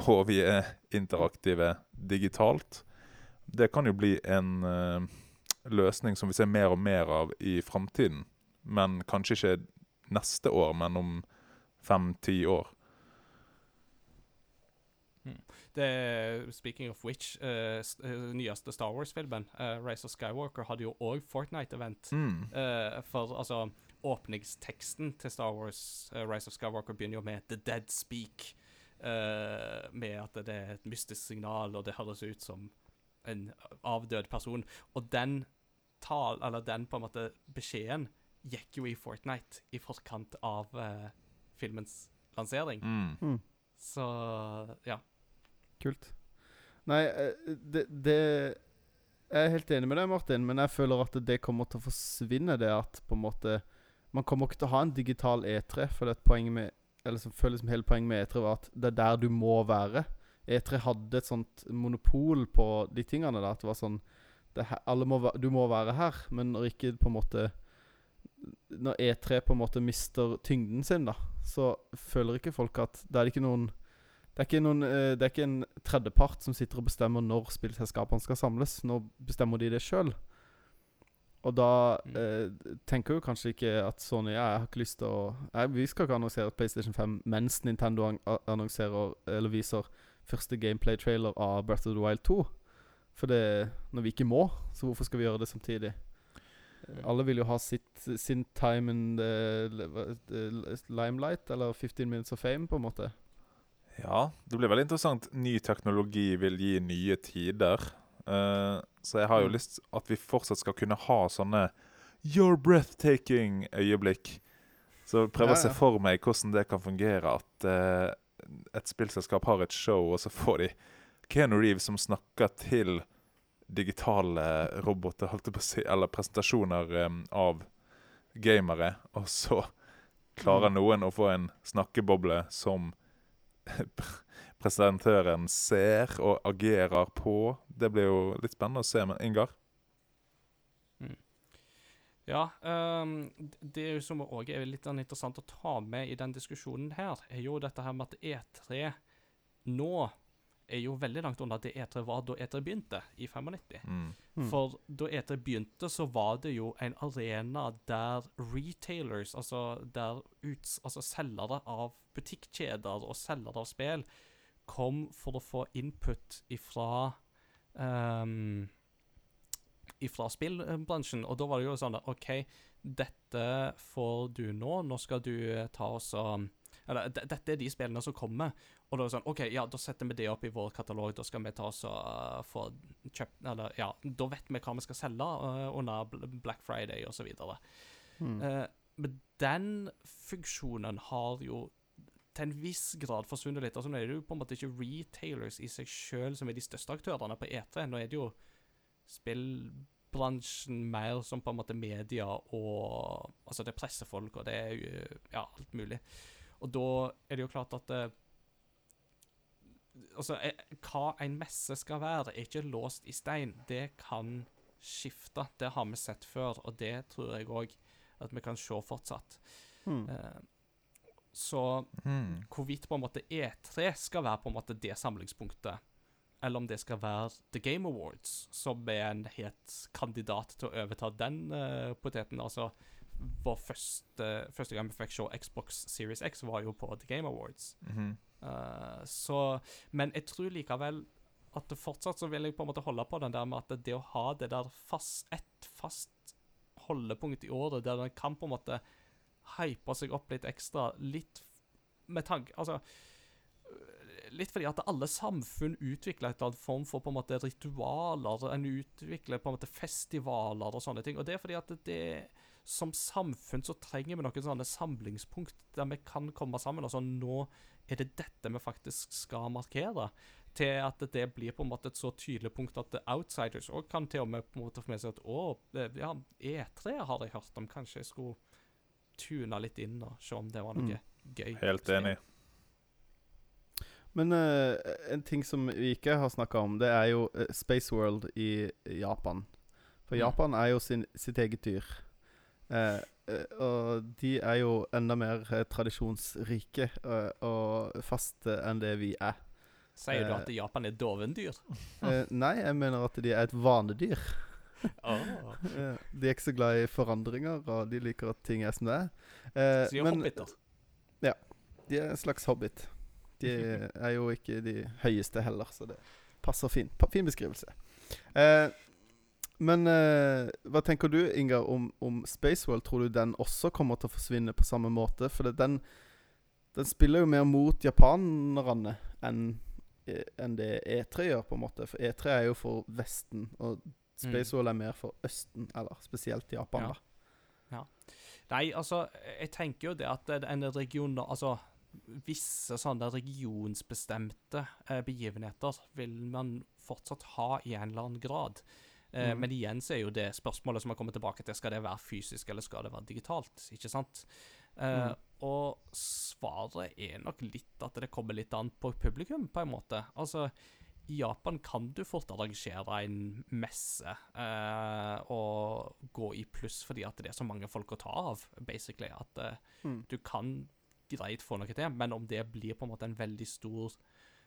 Og vi er interaktive digitalt. Det kan jo bli en eh, løsning som vi ser mer og mer av i framtiden. Men kanskje ikke neste år, men om fem-ti år. Det er, Speaking of which, uh, eh, nyeste Star Wars-filmen, uh, Rise of Skywalker, hadde jo òg Fortnite-event. Mm. Uh, for altså Åpningsteksten til Star Wars uh, Rise of Skywalker begynner jo med 'The Dead Speak'. eh, med at det er et mystisk signal, og det høres ut som en avdød person. Og den tal, eller den på en måte beskjeden gikk jo i Fortnite i forkant av uh, filmens lansering. Mm. Mm. Så ja. Kult. Nei, eh, det, det Jeg er helt enig med deg, Martin, men jeg føler at det kommer til å forsvinne, det at på en måte Man kommer ikke til å ha en digital E3, for det er et poeng med Eller som føles som hele poenget med E3 var at det er der du må være. E3 hadde et sånt monopol på de tingene der. At det var sånn her, alle må, Du må være her, men når ikke på en måte Når E3 på en måte mister tyngden sin, da, så føler ikke folk at Da er det ikke noen det er noen, eh, det er ikke en tredjepart som sitter og bestemmer når spillselskapene skal samles. Nå bestemmer de det sjøl. Og da Mm. eh, tenker jo kanskje ikke at Sony ja, Jeg har ikke lyst til å jeg, Vi skal ikke annonsere PlayStation 5 mens Nintendo annonserer eller viser første gameplay-trailer av Breath of the Wild 2. For det når vi ikke må, så hvorfor skal vi gjøre det samtidig? Eh, Alle vil jo ha sitt, sin time in the the limelight, eller 15 minutes of fame, på en måte. Ja, det blir veldig interessant. Ny teknologi vil gi nye tider. Uh, så jeg har jo Mm. lyst at vi fortsatt skal kunne ha sånne You're breathtaking øyeblikk. Så prøve Ja, å se for meg hvordan det kan fungere. At uh, et spillselskap har et show, og så får de Keanu Reeves som snakker til digitale roboter, si, eller presentasjoner um, av gamere. Og så klarer Mm. noen å få en snakkeboble som presentatøren ser og agerer på. Det blir jo litt spennende å se men Ingar. Ja, um, det som òg er litt sånn interessant å ta med i den diskusjonen her, er jo dette her med at E3 nå er jo veldig langt unna det E3 var da E3 begynte, i 95. Mm. Mm. For da E3 begynte, så var det jo en arena der retailers, altså der uts, altså selgere av butikkjeder og selgere av spill, kom for å få input ifra um, ifra spillbransjen. Og da var det jo sånn at OK, dette får du nå. Nå skal du ta oss og Eller dette er de spillene som kommer. Og da er det sånn OK, ja, da setter vi det opp i vår katalog. Da skal vi ta oss og uh, få kjøpt Eller ja, da vet vi hva vi skal selge uh, under Black Friday osv. Mm. Uh, men den funksjonen har jo til en viss grad forsvunnet litt. Altså Nå er det jo på en måte ikke retailers i seg sjøl som er de største aktørene på E3. Nå er det jo spillbransjen mer som på en måte media og Altså det er pressefolk, og det er jo ja, alt mulig. Og da er det jo klart at eh, Altså, eh, hva en messe skal være, er ikke låst i stein. Det kan skifte. Det har vi sett før, og det tror jeg òg at vi kan se fortsatt. Mm. Eh, så Mm. hvorvidt på en måte E3 skal være på en måte det samlingspunktet, eller om det skal være The Game Awards, som er en het kandidat til å overta den uh, poteten. Altså, vår første, første gang vi fikk se Xbox Series X, var jo på The Game Awards. Mhm. Eh, så Men jeg tror likevel at det fortsatt så vil jeg på en måte holde på den der med at det å ha det der fast, et fast holdepunkt i året, der en kan på en måte hype seg opp litt ekstra, litt med tanke Altså Litt fordi at alle samfunn utvikler et eller annet form for på en måte ritualer. En utvikler på en måte festivaler og sånne ting. Og det er fordi at det som samfunn så trenger vi noen sånne samlingspunkt der vi kan komme sammen. Altså nå er det dette vi faktisk skal markere. Til at det blir på en måte et så tydelig punkt at outsiders òg kan til og med på en måte få med seg at å, ja, E3 har jeg hørt om. Kanskje jeg skulle tune litt inn og se om det var noe gøy. Helt enig. Men uh, en ting som vi ikke har snakka om, det er jo uh, Space World i Japan. For Mm. Japan er jo sin, sitt eget dyr. Eh, eh, og de er jo enda mer eh, tradisjonsrike eh, og faste enn det vi er. Sier du at Japan er dovendyr? Eh, nei, jeg mener at de er et vanedyr. Oh. De er ikke så glad i forandringer, og de liker at ting er som det er. Eh, Så de er men hobbiter. de er en slags hobbit. De er jo ikke de høyeste heller, så det passer fint. Fin beskrivelse. Eh, men eh, hva tenker du, Ingar, om, om Spaceworld? Tror du den også kommer til å forsvinne på samme måte? For den, den spiller jo mer mot japanerne enn eh, enn det E3 gjør, på en måte. For E3 er jo for Vesten, og Spaceworld er mer for Østen, eller spesielt Japan, Ja. da. Nei, altså, jeg tenker jo det at en region Altså, visse sånne regionsbestemte eh, begivenheter vil man fortsatt ha i en eller annen grad. Eh, Mhm. Men igjen så er jo det spørsmålet som har kommet tilbake til, skal det være fysisk eller skal det være digitalt, ikke sant? Eh, Mhm. Og svaret er nok litt at det kommer litt an på publikum, på en måte. Altså, i Japan kan du fort arrangere en messe eh, og gå i pluss fordi at det er så mange folk å ta av, basically. At eh, Mm. du kan greit få noe til, men om det blir på en måte en veldig stor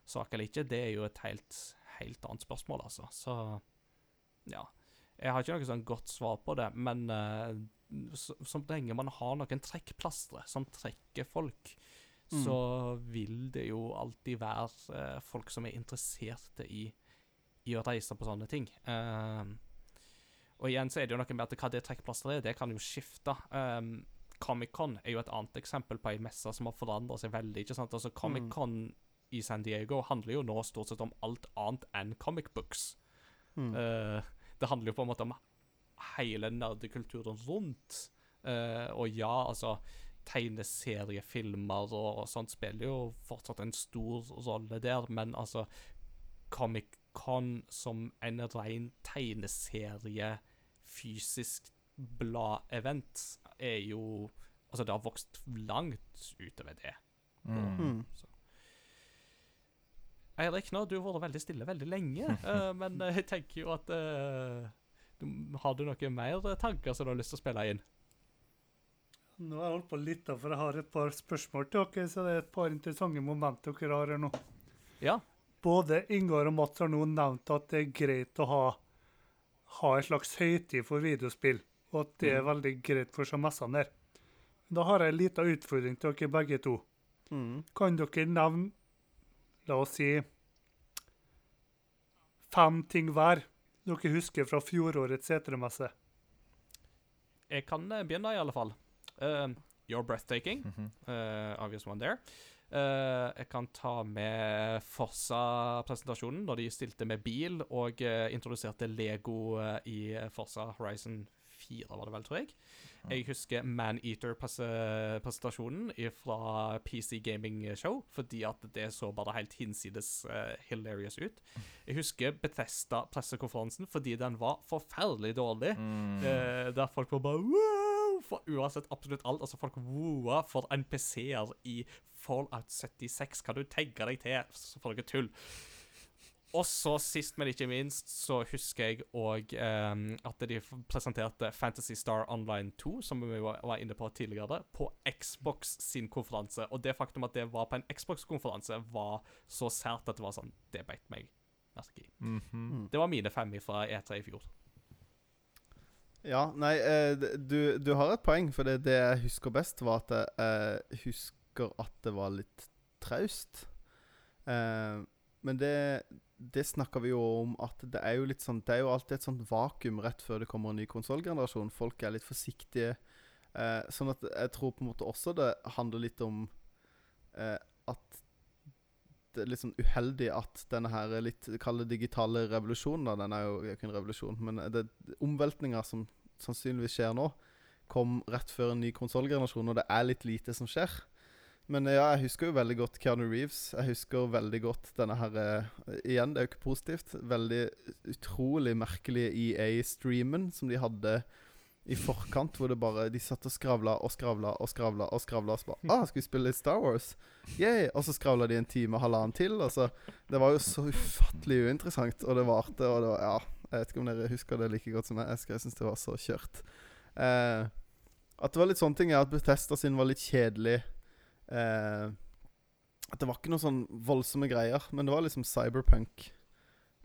sak eller ikke, det er jo et helt, helt annet spørsmål, altså. Så ja. Jeg har ikke noe sånn godt svar på det, men uh, så, så lenge man har noen trekkplastre som trekker folk, Mm. så vil det jo alltid være uh, folk som er interesserte i, i å reise på sånne ting. Uh, og igjen så er det jo noe med at hva det trekkplasteret er, det kan jo skifte. Um, Comic-Con er jo et annet eksempel på ei messe som har forandra seg veldig. ikke sant? Altså Comic-Con i San Diego handler jo nå stort sett om alt annet enn comic books. Mm. Eh, det handler jo på en måte om hele nerdekulturen rundt. Uh, og ja, altså Tegneseriefilmer og, og sånt spiller jo fortsatt en stor rolle der, men altså Comic-Con som en ren tegneserie, fysisk blad-event, er jo Altså, det har vokst langt utover det. Mm. Mm. Eirik, nå, du har vært veldig stille veldig lenge, eh, men eh, jeg tenker jo at eh, du, Har du noen mer tanker som du har lyst til å spille inn? Nå har jeg holdt på litt, lytte for jeg har et par spørsmål til dere. Så det er et par interessante momenter dere har her nå. Ja. Både Ingar og Mats har nå nevnt at det er greit å ha, ha en slags høytid for videospill, og at det er veldig greit for seg messene der. Da har jeg en liten utfordring til dere begge to. Mm. Kan dere nevne, la oss si, fem ting hver dere husker fra fjorårets setermesse? Jeg kan eh, begynne, i alle fall. Uh, You're breathtaking. Mhm. Uh, obvious one there. Uh, jeg kan ta med Forsa-presentasjonen, da de stilte med bil og uh, introduserte Lego i Forsa Horizon 4, var det vel, tror jeg. Jeg husker Maneater-presentasjonen fra PC Gaming Show, fordi at det så bare helt hinsides uh, hilarious ut. Jeg husker Bethesda-pressekonferansen fordi den var forferdelig dårlig. Mm. uh, der folk var bare wow! For uansett absolutt alt. Altså, folk woa for NPC-er i Fallout 76. Kan du tenke deg til så for noe tull? Og så sist, men ikke minst, så husker jeg òg at de presenterte Fantasy Star Online 2, som vi var inne på tidligere, på Xbox sin konferanse. Og det faktum at det var på en Xbox-konferanse, var så sært at det var sånn Det beit meg merke i. Mhm. Mm. Det var mine fem fra E3 i fjor. Ja, nei, eh, du, du har et poeng, for det, det jeg husker best, var at jeg eh, husker at det var litt traust. Eh, men det, det snakker vi jo om at det er jo litt sånn Det er jo alltid et sånt vakuum rett før det kommer en ny konsollgenerasjon. Folk er litt forsiktige. Eh, sånn at jeg tror på en måte også det handler litt om eh, at det er litt sånn uheldig at denne her litt kalde digitale revolusjonen, da. Den er jo ikke en revolusjon, men det omveltninga som sannsynligvis skjer nå, kom rett før en ny konsollgenerasjon, og det er litt lite som skjer. Men ja, jeg husker jo veldig godt Keanu Reeves. Jeg husker veldig godt denne her eh, Igjen, det er jo ikke positivt. Veldig utrolig merkelige EA-streamen som de hadde i forkant, hvor det bare De satt og skravla og skravla og skravla og skravla. Og så bare ah, 'Skal vi spille litt Star Wars?' Yay! Og så skravla de en time og halvannen til. Altså, Det var jo så ufattelig uinteressant, og det varte, og det var Ja. Jeg vet ikke om dere husker det like godt som. Jeg, jeg syns det var så kjørt. Eh, at det var litt sånne ting, er at Bethesda sin var litt kjedelig. Eh, at det var ikke noen sånn voldsomme greier, men det var liksom Cyberpunk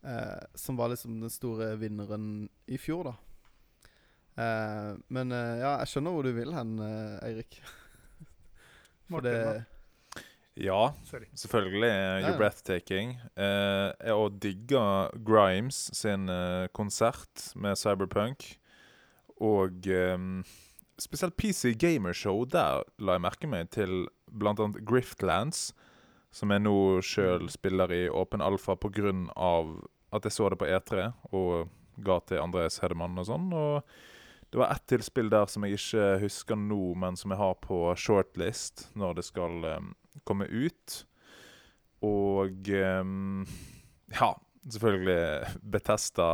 eh, som var liksom den store vinneren i fjor, da. Eh, men eh, ja, jeg skjønner hvor du vil hen, eh, Eirik. For Martin, det? Ja, Sorry. selvfølgelig. Ja, You're ja. breathtaking. Eh, jeg òg digger Grimes sin eh, konsert med Cyberpunk. Og eh, spesielt PC Gamershow. Der la jeg merke meg til blant annet Griftlands, som jeg nå sjøl spiller i åpen alfa pga. at jeg så det på E3 og ga til Andreas Hedemann og sånn. Og det var ett til spill der som jeg ikke husker nå, men som jeg har på shortlist når det skal um, komme ut. Og um, ja, selvfølgelig Betesta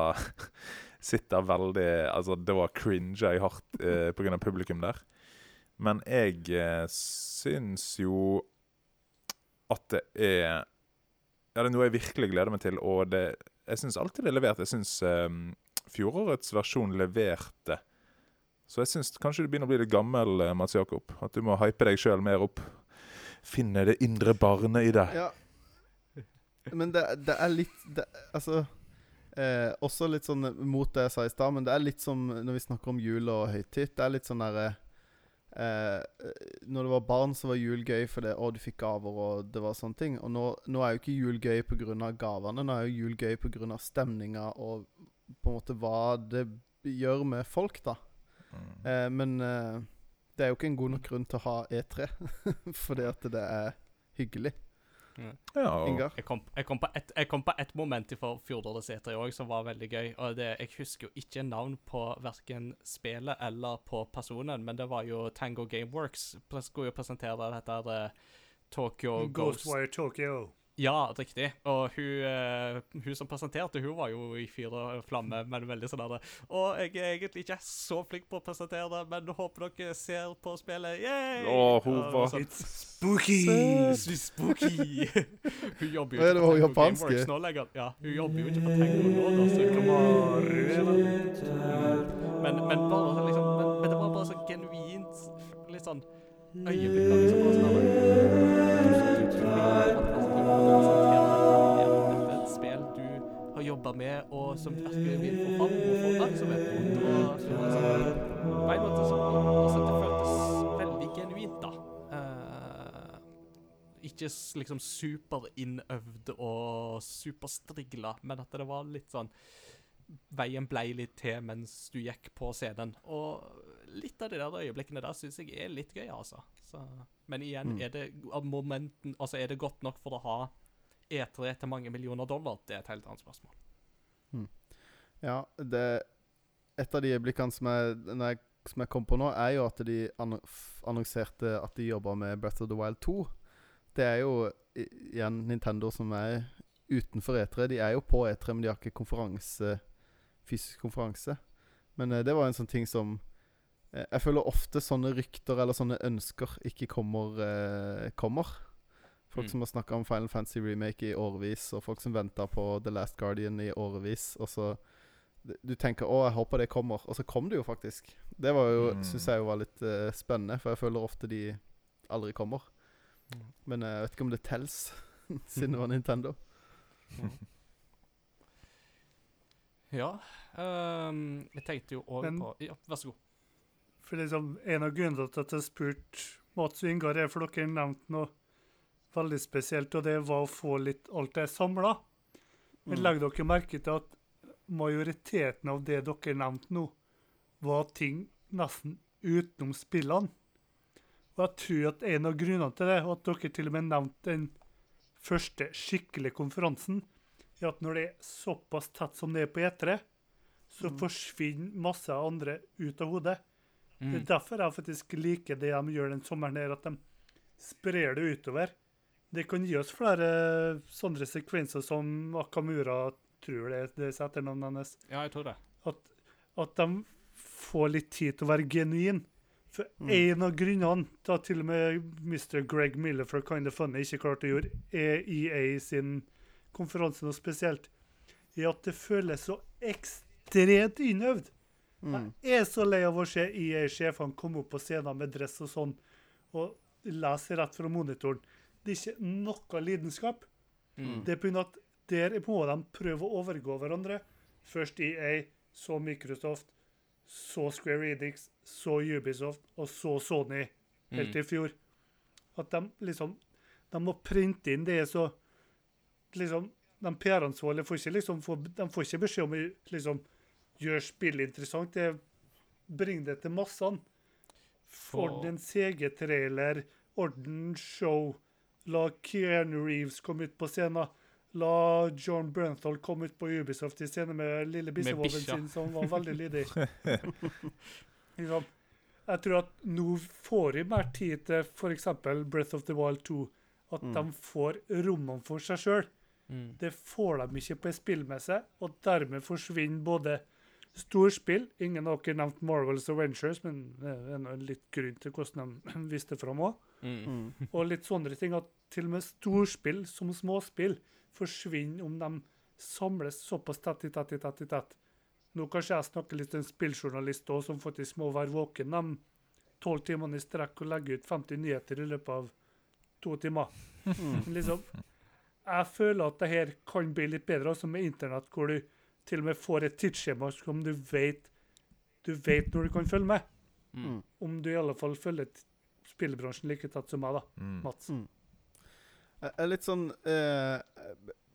sitter veldig Altså, det var cringe jeg hardt eh, pga. publikum der. Men jeg eh, syns jo at det er Ja, det er noe jeg virkelig gleder meg til, og det Jeg syns alltid det er levert. Jeg syns um, fjorårets versjon leverte. Så jeg syns kanskje du begynner å bli litt gammel, eh, Mats Jakob. At du må hype deg sjøl mer opp. Finne det indre barnet i deg. Ja. Men det, det er litt det, Altså eh, Også litt sånn mot det jeg sa i stad, men det er litt som når vi snakker om jul og høytid. Det er litt sånn derre eh, Når du var barn, så var jul gøy fordi å, du fikk gaver, og det var sånne ting. Og nå, nå er jo ikke jul gøy pga. gavene. Nå er jo jul gøy pga. stemninga og på en måte hva det gjør med folk, da. Mm. Eh, men eh, det er jo ikke en god nok grunn til å ha E3, fordi at det er hyggelig. Ja, Ingar? Jeg kom, jeg kom på ett ett moment fra fjorårets E3 òg som var veldig gøy. og det, Jeg husker jo ikke navn på verken spillet eller på personen, men det var jo Tango Gameworks. Pres- Skulle jo presentere dette her, eh, Tokyo Ghost Ghostwire Tokyo. Ja, riktig. Og hun, eh, hun som presenterte, hun var jo i fyr og flamme, men veldig sånn der Og jeg er egentlig ikke så flink på å presentere det, men håper dere ser på spillet. Yay! Å, hun var- sånn, It's spooky! så spooky! hun jobber jo ikke på. Gameworks nå lenger. Ja, hun jobber jo ikke på Tango nå, da, så Kamaru, men, men bare liksom men, men det var bare så genuint litt sånn øyeblikk av liksom bare sånn med, og som virkelig vil få fram og få oppmerksomhet mot. Og sånn, på en måte så altså, Det føltes veldig genuint, da. Uh, ikke liksom superinnøvd og superstrigla, men at det var litt sånn Veien blei litt til mens du gikk på scenen. Og litt av de der øyeblikkene der syns jeg er litt gøy, altså. Så, men igjen, Mm. er det momenten Altså, er det godt nok for å ha E3 til mange millioner dollar? Det er et helt annet spørsmål. Ja, det Et av de øyeblikkene som jeg, som jeg kom på nå, er jo at de annonserte at de jobber med Breath of the Wild 2. Det er jo igjen Nintendo som er utenfor E3. De er jo på E3, men de har ikke konferanse fysisk konferanse. Men eh, det var en sånn ting som eh, Jeg føler ofte sånne rykter eller sånne ønsker ikke kommer. Eh, kommer. Folk Mm. som har snakka om Final Fantasy Remake i årevis, og folk som venta på The Last Guardian i årevis. Og så Du tenker 'Å, jeg håper det kommer', og så kom det jo faktisk. Det var jo, Mm. syns jeg jo var litt uh, spennende, for jeg føler ofte de aldri kommer. Mm. Men eh, jeg vet ikke om det tels, siden det var Nintendo. Ja. um, jeg tenkte jo òg på Ja, vær så god. For liksom, En av grunnene til at jeg spurte Mats og Ingar, er for dere nevnte noe veldig spesielt, og det var å få litt alt det samla. Men Mm. legger dere merke til at majoriteten av det dere nevnte nå, var ting nesten utenom spillene? Og jeg tror at en av grunnene til det, og at dere til og med nevnte den første skikkelige konferansen, er at når det er såpass tett som det er på E3, så forsvinner masse andre ut av hodet. Det er derfor jeg faktisk liker det de gjør den sommeren her, at de sprer det utover. Det kan gi oss flere sånne sekvenser som Akamura tror det er det er etternavnet hennes. Ja, jeg tror det. At, at de får litt tid til å være genuin. For Mm. en av grunnene til at til og med Mr. Greg Miller fra Kind of Funny ikke klarte å gjøre EA sin konferanse noe spesielt, er at det føles så ekstremt innøvd. Mm. Jeg er så lei av å se EA-sjefene komme opp på scenen med dress og sånn, og lese rett fra monitoren. Det er ikke noe lidenskap. Mm. Det er av at der må de prøve å overgå hverandre. Først EA, så Microsoft, så Square Enix, så Ubisoft, og så Sony helt Mm. til i fjor. At de liksom De må printe inn det så liksom De PR-ansvarlige får ikke liksom De får ikke beskjed om å liksom gjøre spillet interessant. Det Bring det til massene. Orden CG-trailer, orden show. La Keanu Reeves komme ut på scenen. La John Brenthal komme ut på Ubisoft i scene med lille bissevoven sin, som var veldig lydig. liksom. Jeg tror at nå får de mer tid til f.eks. Breath of the Wild 2. At Mm. de får rommene for seg sjøl. Mm. Det får de ikke på en spillmesse, og dermed forsvinner både storspill Ingen av dere nevnte Marvels Avengers, men det er en litt grunn til hvordan de viste fram òg. Mm. Mm. Og litt sånne ting at til og med storspill som småspill forsvinner om de samles såpass tett i tett i tett i tett. Nå kanskje jeg snakker litt til en spilljournalist òg, som faktisk må være våken de tolv timene i strekk og legge ut 50 nyheter i løpet av to timer. Mm. Liksom, jeg føler at det her kan bli litt bedre, altså med internett, hvor du til og med får et tidsskjema som du vet du vet når du kan følge med. Mm. Om du i alle fall følger spillebransjen spillbransjen like tett som meg, da, Mm. Mats. Mm. Jeg er litt sånn eh,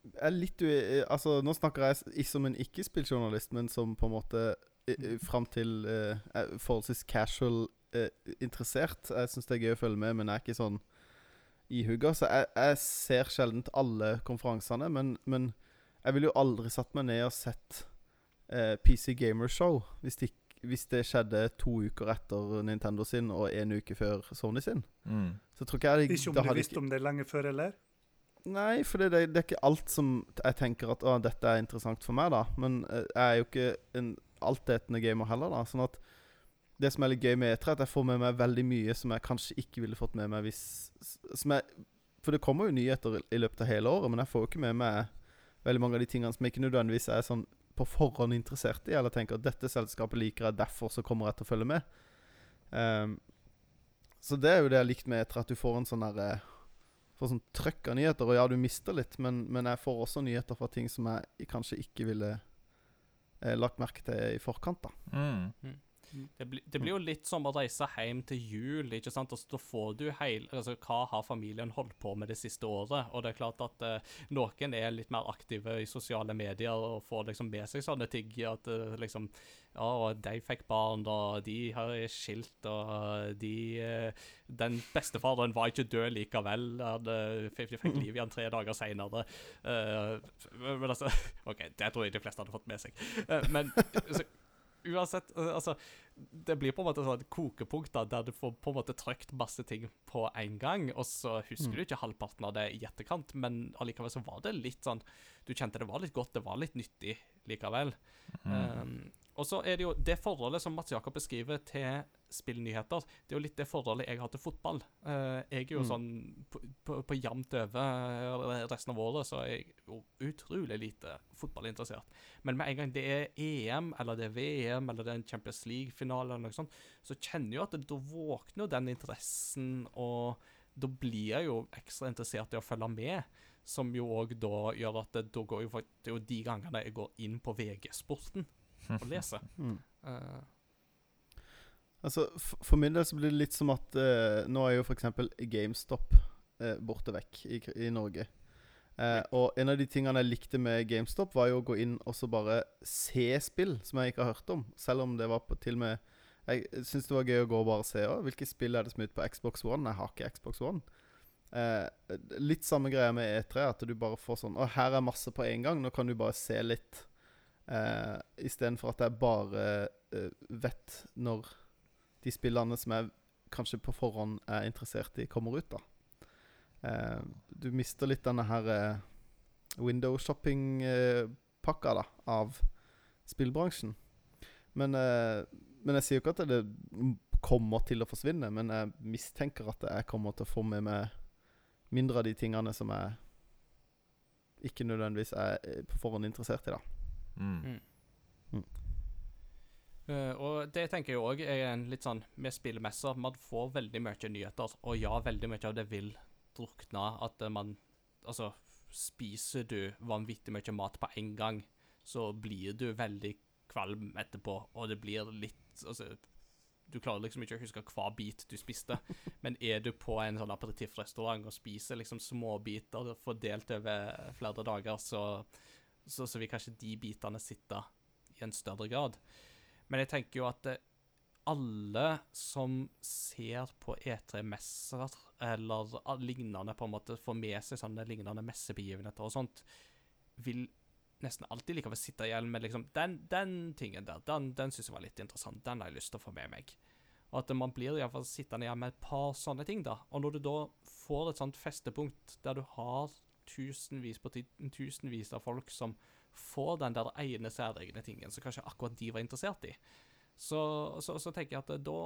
Jeg er litt ui... Altså, nå snakker jeg ikke som en ikke-spilljournalist, men som på en måte uh, fram til eh, forholdsvis casual eh, interessert. Jeg syns det er gøy å følge med, men jeg er ikke sånn ihugga. Så jeg, jeg ser sjelden alle konferansene, men, men jeg ville jo aldri satt meg ned og sett eh, PC Gamer Show hvis det, hvis det skjedde to uker etter Nintendo sin og en uke før Sony sin. Mm. Så tror ikke jeg Ikke om du visste om det lenge før, eller? Nei, for det, det, det er ikke alt som jeg tenker at å, dette er interessant for meg, da. Men eh, jeg er jo ikke en altetende gamer heller, da. Sånn at det som er litt gøy med E3, er at jeg får med meg veldig mye som jeg kanskje ikke ville fått med meg hvis som jeg, For det kommer jo nyheter i løpet av hele året, men jeg får jo ikke med meg veldig mange av de tingene som jeg ikke nødvendigvis er sånn på forhånd interessert i, eller tenker at dette selskapet liker jeg, derfor så kommer jeg til å følge med. Ehm, så det er jo det jeg likte med E3, at du får en sånn derre får sånn trøkk av nyheter. Og ja, du mister litt, men, men jeg får også nyheter fra ting som jeg kanskje ikke ville eh, lagt merke til i forkant. da Mm. Det, bli, det blir jo litt som å reise hjem til jul. ikke sant? Altså, da får du hele, altså, Hva har familien holdt på med det siste året? Og det er klart at eh, noen er litt mer aktive i sosiale medier og får liksom med seg sånne ting. At eh, liksom Ja, og de fikk barn, og de har skilt, og de eh, Den bestefaren var ikke død likevel. Han eh, fikk, fikk liv igjen tre dager seinere. men altså OK, det tror jeg de fleste hadde fått med seg. Eh, men altså, uansett, eh, altså Det blir på en måte sånn kokepunkt da, der du får på en måte trykt masse ting på en gang, og så husker Mm. du ikke halvparten av det i etterkant, men allikevel så var det litt sånn Du kjente det var litt godt, det var litt nyttig likevel. Um, og så er det jo det forholdet som Mats Jakob beskriver til spillnyheter, det er jo litt det forholdet jeg har til fotball. Eh, jeg er jo Mm. sånn på, på, på jevnt over eh, resten av året, så er jeg jo utrolig lite fotballinteressert. Men med en gang det er EM, eller det er VM, eller det er en Champions League-finale, eller noe sånt, så kjenner jeg jo at da våkner den interessen, og da blir jeg jo ekstra interessert i å følge med. Som jo òg da gjør at det, da går jo det er jo de gangene jeg går inn på VG-sporten og lese. Mm. Uh. Altså, For min del så blir det litt som at uh, nå er jo f.eks. GameStop uh, borte vekk i, i Norge. Uh, og en av de tingene jeg likte med GameStop, var jo å gå inn og så bare se spill som jeg ikke har hørt om. Selv om det var på til og med Jeg syns det var gøy å gå og bare se òg. hvilke spill er det som er ute på Xbox One. Jeg har ikke Xbox One. Eh, litt samme greia med E3, at du bare får sånn Å, her er masse på en gang. Nå kan du bare se litt. Uh, Istedenfor at jeg bare eh, vet når de spillene som jeg kanskje på forhånd er interessert i, kommer ut. da. Eh, du mister litt denne her eh, window shopping-pakka da, av spillbransjen. Men, eh, men jeg sier jo ikke at det kommer til å forsvinne, men jeg mistenker at jeg kommer til å få med meg mindre av de tingene som jeg ikke nødvendigvis er eh, på forhånd interessert i, da. Mm. Eh, og det tenker jeg òg er en litt sånn med spillmesser. Man får veldig mye nyheter, og ja, veldig mye av det vil drukne. At eh, man Altså, spiser du vanvittig mye mat på en gang, så blir du veldig kvalm etterpå, og det blir litt Altså, du klarer liksom ikke å huske hver bit du spiste. Men er du på en sånn aperitiffrestaurant og spiser liksom småbiter fordelt over flere dager, så, så, så vil kanskje de bitene sitte i en større grad. Men jeg tenker jo at eh, alle som ser på E3-messer eller lignende, på en måte får med seg sånne lignende messebegivenheter og sånt, vil nesten alltid likevel sitte igjen med liksom Den, den tingen der, den, den syns jeg var litt interessant. Den har jeg lyst til å få med meg. Og at man blir iallfall sittende igjen med et par sånne ting, da. Og når du da får et sånt festepunkt der du har tusenvis på tusenvis av folk som får den der ene særegne tingen som kanskje akkurat de var interessert i, så, så, så tenker jeg at da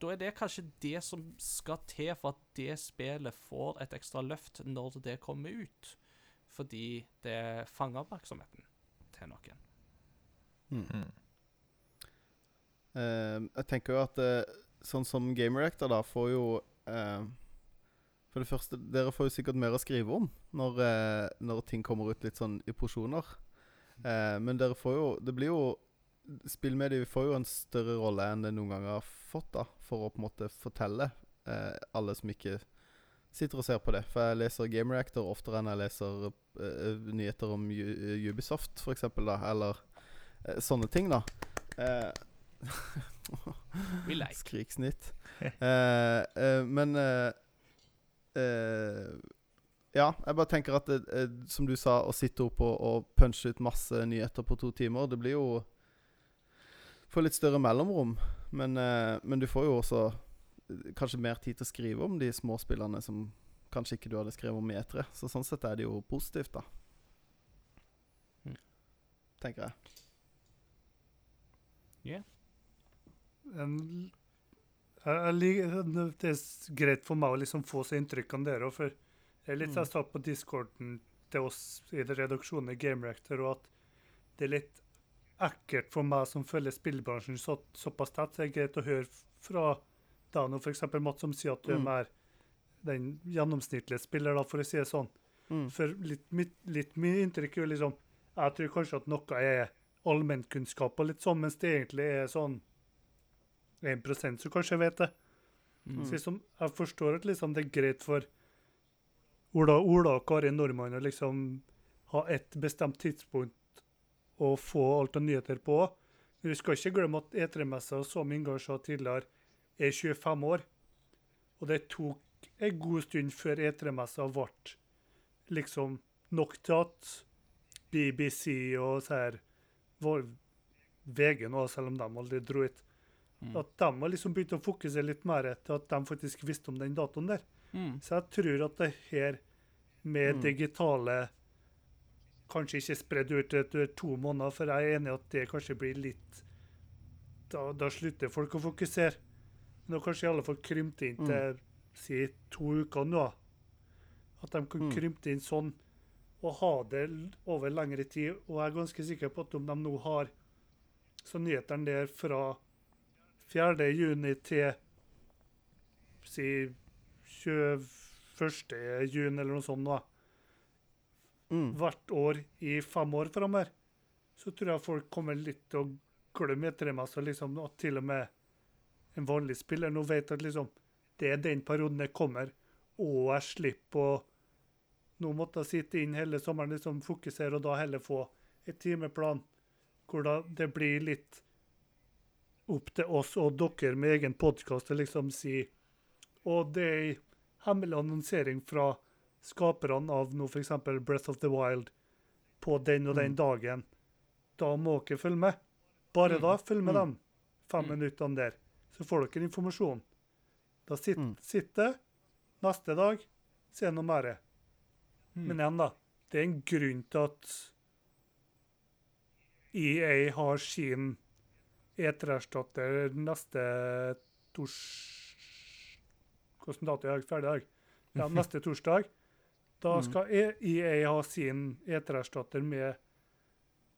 da er det kanskje det som skal til for at det spillet får et ekstra løft når det kommer ut. Fordi det fanger oppmerksomheten til noen. Mm. Eh, jeg tenker jo at uh, sånn som Game Reactor da får jo eh, For det første, dere får jo sikkert mer å skrive om når, eh, når ting kommer ut litt sånn i porsjoner. Eh, men dere får jo Det blir jo Spillmediet får jo en større rolle enn det noen gang har fått, da for å på en måte fortelle eh, alle som ikke sitter og ser på det. For jeg leser Game Reactor oftere enn jeg leser eh, nyheter om U Ubisoft, for eksempel, da. Eller eh, sånne ting, da. Eh. Skriksnitt. Eh, eh, men eh, eh, Ja, jeg bare tenker at det, eh, som du sa, å sitte opp og, og punche ut masse nyheter på to timer, det blir jo Får litt større mellomrom. Men, eh, men du får jo også eh, kanskje mer tid til å skrive om de små spillene som kanskje ikke du hadde skrevet om i etere. Så sånn sett er det jo positivt, da. Mm. Tenker jeg. en, jeg, liker- Det er greit for meg å liksom få seg om dere òg, for det er litt Mm. jeg sa på discorden til oss i redaksjonen i Game Reactor, og at det er litt ekkelt for meg som følger spillbransjen så, såpass tett. så Det er greit å høre fra Dano, f.eks. Mats som sier at du er Mm. mer den gjennomsnittlige spiller, da, for å si det sånn. Mm. For litt, mitt, litt mye inntrykk er jo liksom Jeg tror kanskje at noe er allmennkunnskap og litt sånn, mens det egentlig er sånn 1% som kanskje vet det. Mm. Så liksom, jeg forstår at liksom det er greit for Ola, Ola og Kari Nordmann å liksom ha et bestemt tidspunkt å få alt av nyheter på. Men vi skal ikke glemme at E3-messa, som Ingar sa tidligere, er 25 år. Og det tok en god stund før E3-messa ble liksom nok til at BBC og så her var VG nå, selv om de aldri dro hit. Mm. At de har liksom begynt å fokusere litt mer etter at de faktisk visste om den datoen der. Mm. Så jeg tror at det her med Mm. digitale Kanskje ikke spredd ut etter to måneder, for jeg er enig i at det kanskje blir litt Da, da slutter folk å fokusere. Men da kanskje i alle fall krymte inn til si to uker nå. At de kan Mm. krymte inn sånn og ha det over lengre tid. Og jeg er ganske sikker på at om de nå har så nyhetene der fra 4. juni til si 21. juni eller noe sånt, da, Mm. hvert år i fem år framover, så tror jeg folk kommer litt til å glemme etter og Så liksom, at til og med en vanlig spiller nå vet at liksom, det er den perioden jeg kommer, og jeg slipper å nå måtte jeg sitte inn hele sommeren, liksom fokusere, og da heller få et timeplan hvor da det blir litt opp til oss og dere med egen podkast å liksom si Og det er hemmelig annonsering fra skaperne av nå f.eks. Breath of the Wild på den og den Mm. dagen. Da må dere følge med. Bare Mm. da følg med Mm. dem fem Mm. minuttene der. så får dere informasjon. Da sitter, Mm. sitter neste dag, så er det noe mer. Mm. Men igjen, da. Det er en grunn til at EA har sin E3-erstatter neste tors... Hvilken dato er jeg ferdig i dag? Ja, neste torsdag. Da Mm. skal E- EA ha sin E3-erstatter med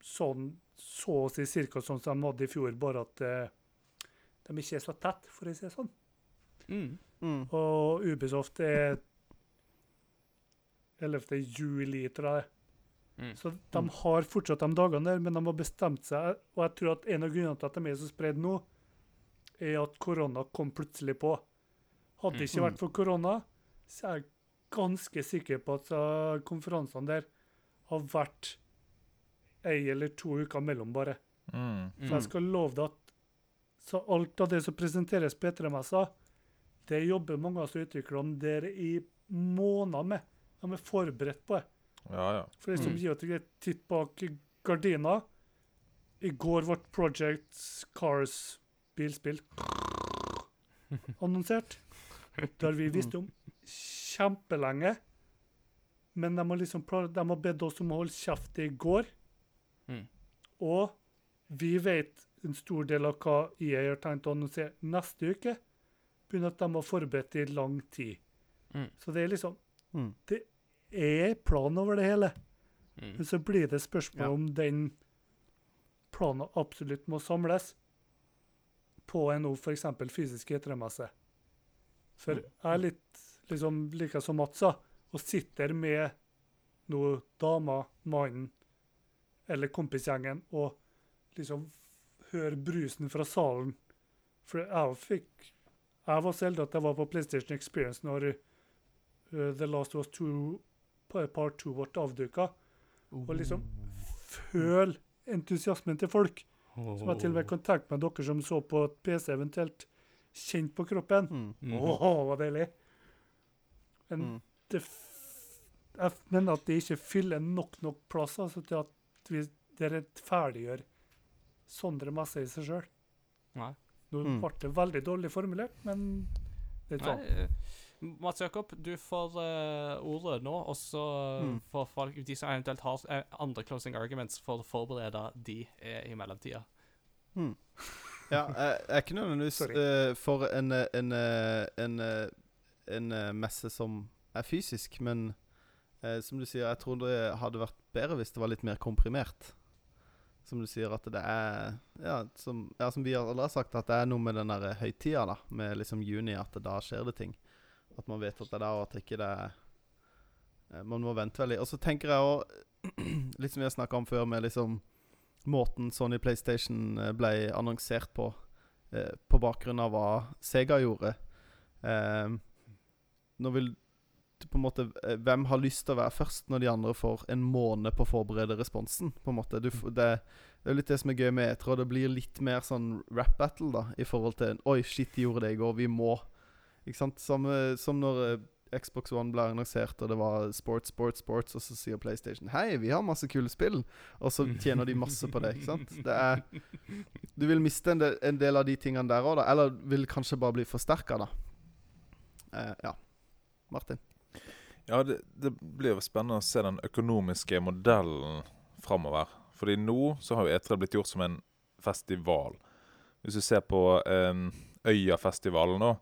sånn så å si cirka sånn som de hadde i fjor, bare at eh, de ikke er så tett, for å si det sånn. Mm. Mm. Og Ubisoft er 11. juli, tror jeg. Mm. Så de har fortsatt de dagene der, men de har bestemt seg. Og jeg tror at en av grunnene til at de er så spredd nå, er at korona kom plutselig på. Hadde det ikke Mm. vært for korona, så er jeg ganske sikker på at uh, konferansene der har vært ei eller to uker mellom, bare. Mm. Så jeg skal love deg at så alt av det som presenteres på E3-messa, det jobber mange av oss utviklerne der i måneder med. De er forberedt på det. Ja, ja. For det som Mm. gir et greit titt bak gardina I går ble Project Cars bilspill annonsert. Det har vi visst om kjempelenge. Men de har liksom de har bedt oss om å holde kjeft i går. Mm. Og vi vet en stor del av hva IA har tenkt å annonsere neste uke. Begynner at de har forberedt i lang tid. Mm. Så det er liksom Mm. Det er plan over det hele. Mm. Men så blir det spørsmål Ja. om den planen absolutt må samles på en nå f.eks. fysisk E3-messe. For jeg er litt liksom like som Mats sa, og sitter med nå dama, mannen eller kompisgjengen og liksom hører brusen fra salen. For jeg fikk Jeg var så heldig at jeg var på PlayStation Experience når uh, The Last of Us 2 et par 2 ble avduka. Og liksom føl entusiasmen til folk. Som jeg til og med kan tenke meg dere som så på et PC eventuelt, kjent på kroppen. Mm. Mhm. Åh, hva deilig. Men Mm. det f jeg mener at det ikke fyller nok nok plass altså, til at vi det rettferdiggjør Sondre Messe i seg sjøl. Nå Mm. ble det veldig dårlig formulert, men det er Nei, sånn. Eh, Mats Jakob, du får uh, ordet nå, og så Mm. får folk, de som eventuelt har eh, andre closing arguments, for å forberede de eh, i mellomtida. Mm. Ja, jeg er ikke nødvendigvis eh, for en, eh, en, eh, en, eh, en eh, messe som er fysisk, men uh, som du sier, jeg tror det hadde vært bedre hvis det var litt mer komprimert. Som du sier, at det er Ja, som, ja, som vi alle har sagt, at det er noe med den der høytida, da. Med liksom juni, at da skjer det ting. At man vet at det er der, og at ikke det er eh, Man må vente veldig. Og så tenker jeg òg, litt som vi har snakka om før, med liksom måten Sony PlayStation eh, ble annonsert på, eh, på bakgrunn av hva Sega gjorde. Nå vil på en måte Hvem har lyst til å være først når de andre får en måned på å forberede responsen? På en måte du, det, det er litt det som er gøy med etter, og det blir litt mer sånn rap battle, da, i forhold til Oi, shit, de gjorde det i går, vi må. Ikke sant? Samme som når eh, Xbox One ble annonsert, og det var sports, sports, sports, og så sier PlayStation Hei, vi har masse kule spill. Og så tjener de masse på det, ikke sant? Det er Du vil miste en del, en del av de tingene der òg, da. Eller vil kanskje bare bli forsterka, da. Eh, ja. Martin. Ja, det, det blir jo spennende å se den økonomiske modellen framover. Fordi nå så har jo E3 blitt gjort som en festival. Hvis du ser på eh, Øyafestivalen nå,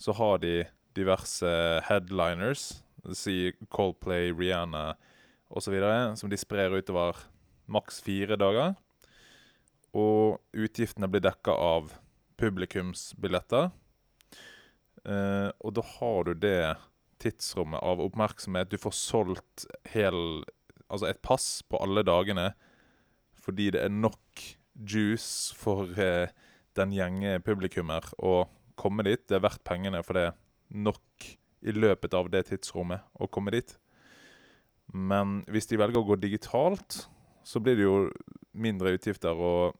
så har de diverse headliners. si Coldplay, Rihanna osv. Som de sprer utover maks fire dager. Og utgiftene blir dekka av publikumsbilletter. Eh, og da har du det tidsrommet av oppmerksomhet. Du får solgt hel Altså et pass på alle dagene fordi det er nok juice for eh, den gjenge publikummer å komme dit. Det er verdt pengene for det er nok i løpet av det tidsrommet å komme dit. Men hvis de velger å gå digitalt, så blir det jo mindre utgifter. Og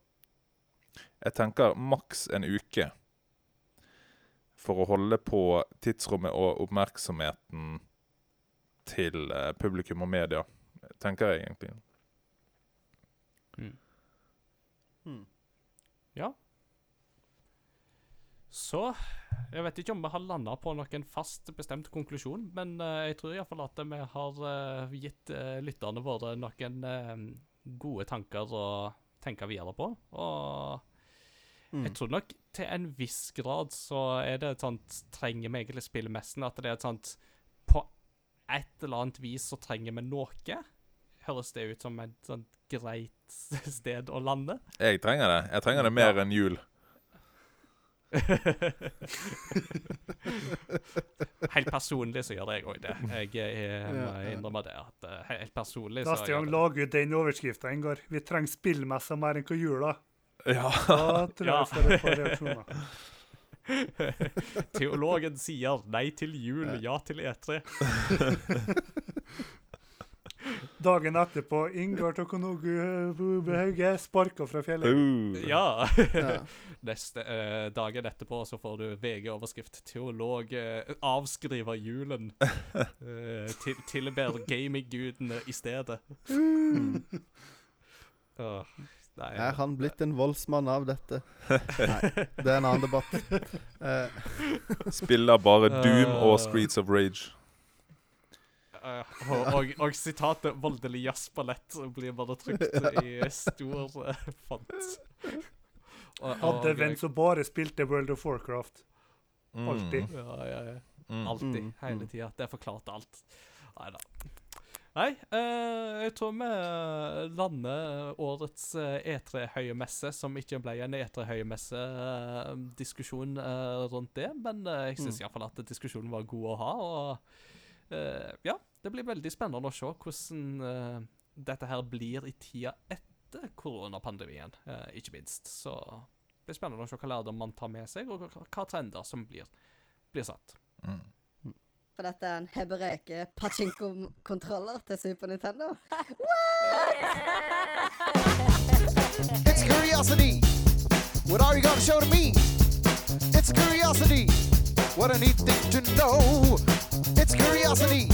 jeg tenker maks en uke for å holde på tidsrommet og oppmerksomheten til eh, publikum og media, tenker jeg egentlig. Mm. Mm. Ja. Så jeg vet ikke om vi har landa på noen fast bestemt konklusjon, men eh, jeg tror iallfall at vi har eh, gitt eh, lytterne våre noen gode tanker å tenke videre på. Og Mm. jeg tror nok til en viss grad så er det et sånt Trenger vi egentlig spille messen? At det er et sånt På et eller annet vis så trenger vi noe? Høres det ut som et sånt greit sted å lande? Jeg trenger det. Jeg trenger det mer enn jul. Helt personlig så gjør jeg òg det. Jeg er, må Ja, ja. innrømme det. At eh, helt personlig så Neste gang lag ut den overskrifta, Ingar. Vi trenger spillmesser mer enn hva jula. Ja. Da tror jeg Ja. får et par reaksjoner. Teologen sier nei til jul, ja til E E3. Dagen etterpå, Ingar Tokonogu Hauge sparka fra fjellet. Uh. Ja. Ja. Neste eh, dagen etterpå så får du VG-overskrift 'Teolog eh, avskriver julen'. Eh, til, tilber gaminggudene i stedet. Mm. Nei, Er han blitt en voldsmann av dette? Nei, det er en annen debatt. Eh, Spiller bare Doom og Streets of Rage. Eh, og, og, og sitatet 'voldelig jazzballett' blir bare trykt i stor eh, font. Hadde Venzo bare spilte World of Warcraft. Mm. Alltid. Ja, ja, ja. Mm. Alltid. Mm, Hele tida. Det forklarte alt. Nei da. Nei, eh, jeg tror vi lander årets eh, E3-høymesse, som ikke ble en E3-høymesse-diskusjon eh, rundt det. Men eh, jeg syns Mm. iallfall at diskusjonen var god å ha. Og eh, ja, det blir veldig spennende å se hvordan eh, dette her blir i tida etter koronapandemien, eh, ikke minst. Så det blir spennende å se hva lærdom man tar med seg, og hva, trender som blir, blir satt. Mm. For dette er en hebreke pachinko-kontroller til Super Nintendo. It's curiosity. What are you gonna show to me? It's curiosity. What a neat thing to know. It's curiosity.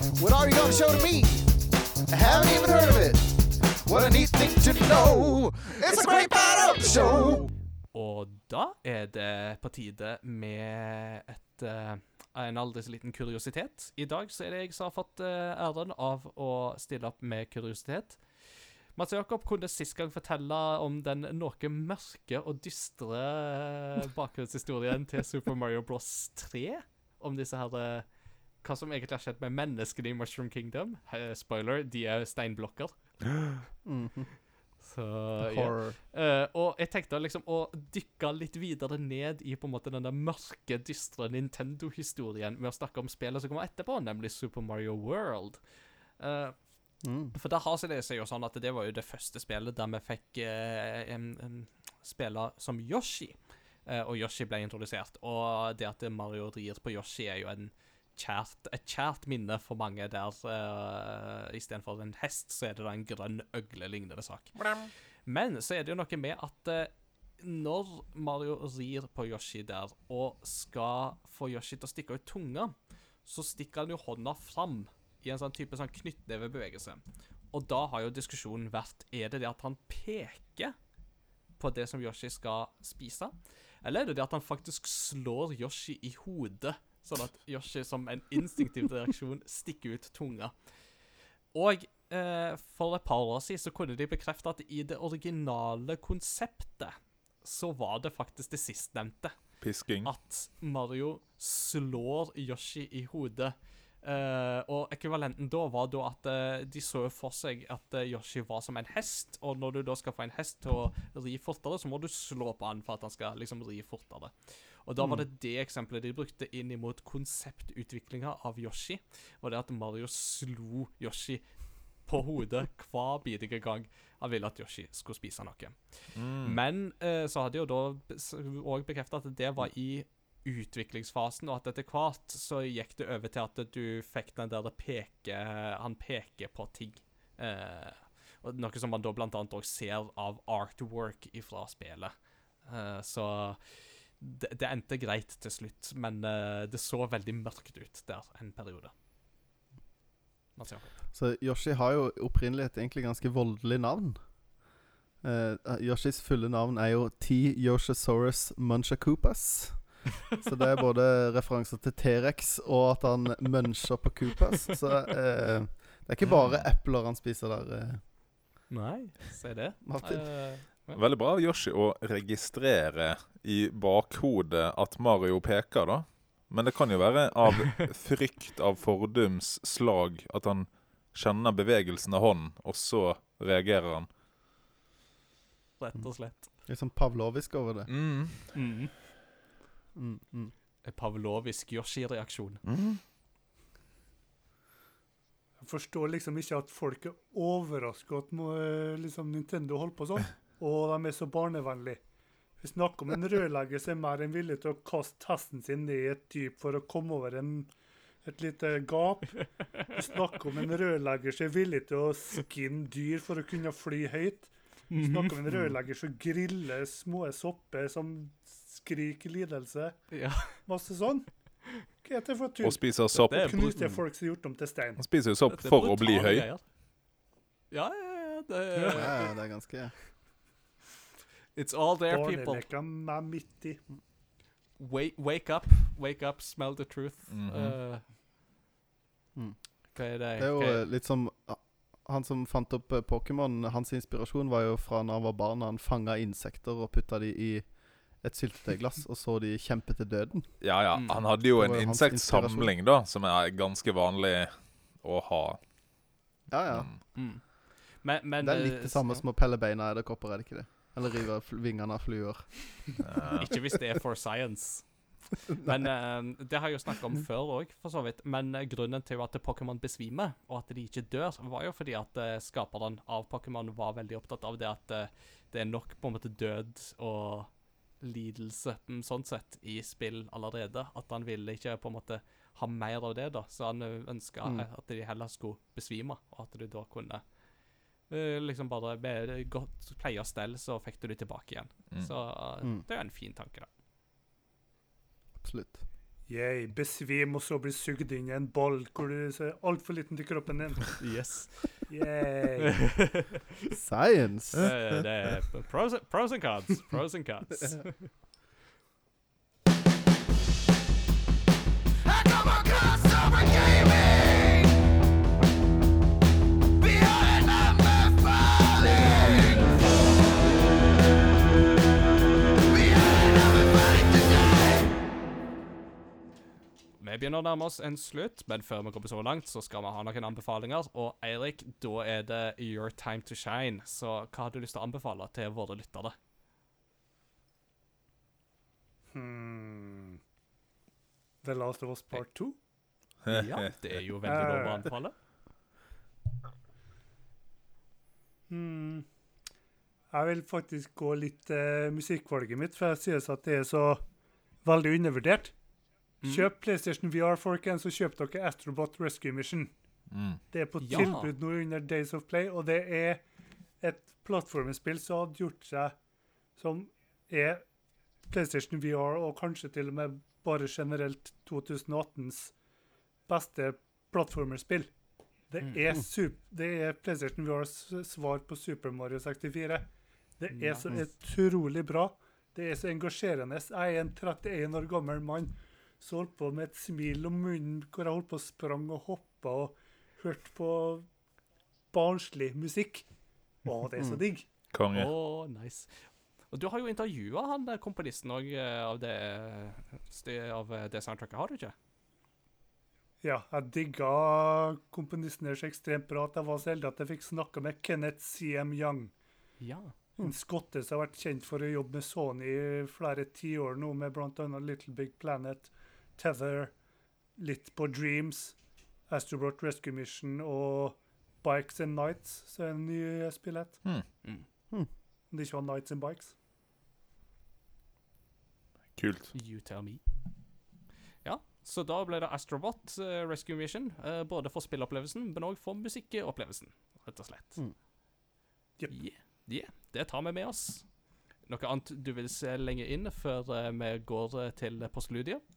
What are you gonna show to me? I haven't even heard of it. What a neat thing to know. It's a great part of the show. Og da er det på tide med et, uh, en aldri så liten kuriositet. I dag så er det jeg som har fått uh, æren av å stille opp med kuriositet. Mats Jakob kunne sist gang fortelle om den noe mørke og dystre eh, bakgrunnshistorien til Super Mario Bros. 3. Om disse her eh, Hva som egentlig har skjedd med menneskene i Mushroom Kingdom. Uh, spoiler, de er steinblokker. mhm. Så. Horror. Eh, og jeg tenkte liksom å dykke litt videre ned i på en måte den der mørke, dystre Nintendo-historien med å snakke om spillet som kommer etterpå, nemlig Super Mario World. Uh, Mm. for der har det seg jo sånn at det var jo det første spillet der vi fikk en, em, spille som Yoshi. Og Yoshi ble introdusert. Og det at Mario rir på Yoshi, er jo en kjært, et kjært minne for mange der. Uh, Istedenfor en hest, så er det da en grønn øgle-lignende sak. Men så er det jo noe med at uh, når Mario rir på Yoshi der, og skal få Yoshi til å stikke ut tunga, så stikker han jo hånda fram i en sånn type sånn knyttnevebevegelse. Og da har jo diskusjonen vært Er det det at han peker på det som Yoshi skal spise, eller er det det at han faktisk slår Yoshi i hodet, sånn at Yoshi som en instinktiv reaksjon stikker ut tunga? Og eh, for et par år siden så kunne de bekrefte at i det originale konseptet så var det faktisk det sistnevnte. Pisking. At Mario slår Yoshi i hodet. Eh, og ekvivalenten da var da at uh, de så for seg at uh, Yoshi var som en hest, og når du da skal få en hest til å ri fortere, så må du slå på han for at han skal liksom ri fortere. Og da var det det eksempelet de brukte inn imot konseptutviklinga av Yoshi, var det at Mario slo Yoshi på hodet hver bidige gang han ville at Yoshi skulle spise noe. Mm. Men så hadde de jo da òg bekrefta at det var i utviklingsfasen, og at etter hvert så gikk det over til at du fikk den der peke Han peker på ting. Eh, noe som man da blant annet òg ser av artwork ifra spillet. Eh, så det, det endte greit til slutt, men eh, det så veldig mørkt ut der en periode. Så Yoshi har jo opprinnelig et egentlig ganske voldelig navn. Eh, Yoshis fulle navn er jo T. Yoshisaurus Munchakoopas. Så det er både referanser til T-rex og at han muncher på Koopas. Så eh, det er ikke bare epler han spiser der. Eh, Nei, si det. Martin. Eh, Veldig bra av Yoshi å registrere i bakhodet at Mario peker, da. Men det kan jo være av frykt av fordums slag at han kjenner bevegelsen av hånden, og så reagerer han. rett og slett. litt sånn pavlovisk over det. Mm. Mm. Mm, mm. En pavlovisk Yoshi-reaksjon. Mm. Jeg forstår liksom ikke at folk er overraska at eh, liksom Nintendo holder på sånn. Og de er så barnevennlige. Vi snakker om en rørlegger som er mer enn villig til å kaste hesten sin ned i et dyp for å komme over en, et lite gap. Vi snakker om en rørlegger som er villig til å skinne dyr for å kunne fly høyt. Vi snakker om en rørlegger som griller små sopper som skriker lidelse. Ja. Masse sånn. Hva er det for Og tull? spiser sopp. Er Knuste folk som er gjort om til stein. Han spiser jo sopp er for å bli høy. greier. Ja, ja, ja. Det, Ja, ja, det er ganske It's all there, people. Barneleka meg midt i. Wake, wake up. Wake up, smell the truth. Mm -hmm. uh, Mm. Hva er det? Det er jo litt som ah, Han som fant opp eh, Pokémon, hans inspirasjon var jo fra da han var barn. Han fanga insekter og putta de i et syltetøyglass, og så de kjempe til døden. Ja, ja. Mm. Han hadde jo en insektsamling, da, som er ganske vanlig å ha. Ja, ja. Mm. Mm. Men, men Det er litt eh, det samme som å pelle beina av edderkopper, er det ikke det? Eller rive vingene av fluer. Eh, Ikke hvis det er for science. Men uh, Det har jeg jo snakket om før òg, for så vidt. Men uh, grunnen til at Pokémon besvimer, og at de ikke dør, var jo fordi at uh, skaperen av Pokémon var veldig opptatt av det at det er nok på en måte død og lidelse sånn sett i spill allerede. At han ville ikke på en måte ha mer av det, da. Så han ønska Mm. at de heller skulle besvime, og at du da kunne eh, liksom bare med godt pleie og stell, så fikk du det tilbake igjen. Mm. Så eh, Mm. det er en fin tanke, da. Absolutt. Yay, besvim og så bli sugd inn i en ball hvor du er altfor liten til kroppen din. Yes. Yay. Science! det, det er pros, pros and cons. Pros and cons. Vi begynner å nærme oss en slutt, men før vi kommer så langt, så skal vi ha noen anbefalinger. Og Eirik, da er det your time to shine. Så hva har du lyst til å anbefale til våre lyttere? Hmm. The Last of Us Part 2? Ja, det er jo veldig lov å anbefale. Hmm. Jeg vil faktisk gå litt uh, musikkvalget mitt, for jeg synes at det er så veldig undervurdert. Mm. Kjøp PlayStation VR, folkens, og kjøp dere Astrobot Rescue Mission. Mm. Det er på Ja. tilbud nå under Days of Play, og det er et plattformspill som hadde gjort seg Som er PlayStation VR, og kanskje til og med bare generelt 2018s beste plattformerspill. Det Mm. er, det er PlayStation VRs svar på Super Mario 64. Det er så utrolig bra. Det er så engasjerende. Jeg er en 31 år gammel mann som holdt på med et smil om munnen, hvor jeg holdt på å sprang og hoppa og hørte på barnslig musikk. Å, det er så digg. Konge. Oh, nice. Og du har jo intervjua han der komponisten òg av, det, av eh, det soundtracket, har du ikke? Ja, jeg digga komponisten deres så ekstremt bra at jeg var så heldig at jeg fikk snakka med Kenneth CM Young. Ja. En skotte som har vært kjent for å jobbe med Sony i flere tiår nå, med bl.a. Little Big Planet, Tether, litt på Dreams, Astrobot Rescue Mission og Bikes and Nights, som er en ny spillett. Mm. Mm. Om det ikke var Nights and Bikes. Kult. You tell me. Ja, så da ble det Astrobot eh, Rescue Mission. eh, både for spillopplevelsen, men òg for musikkopplevelsen, rett og slett. Mm. Yep. Yeah, yeah, det tar vi med oss. Noe annet du vil se lenger inn før eh, vi går til postludiet?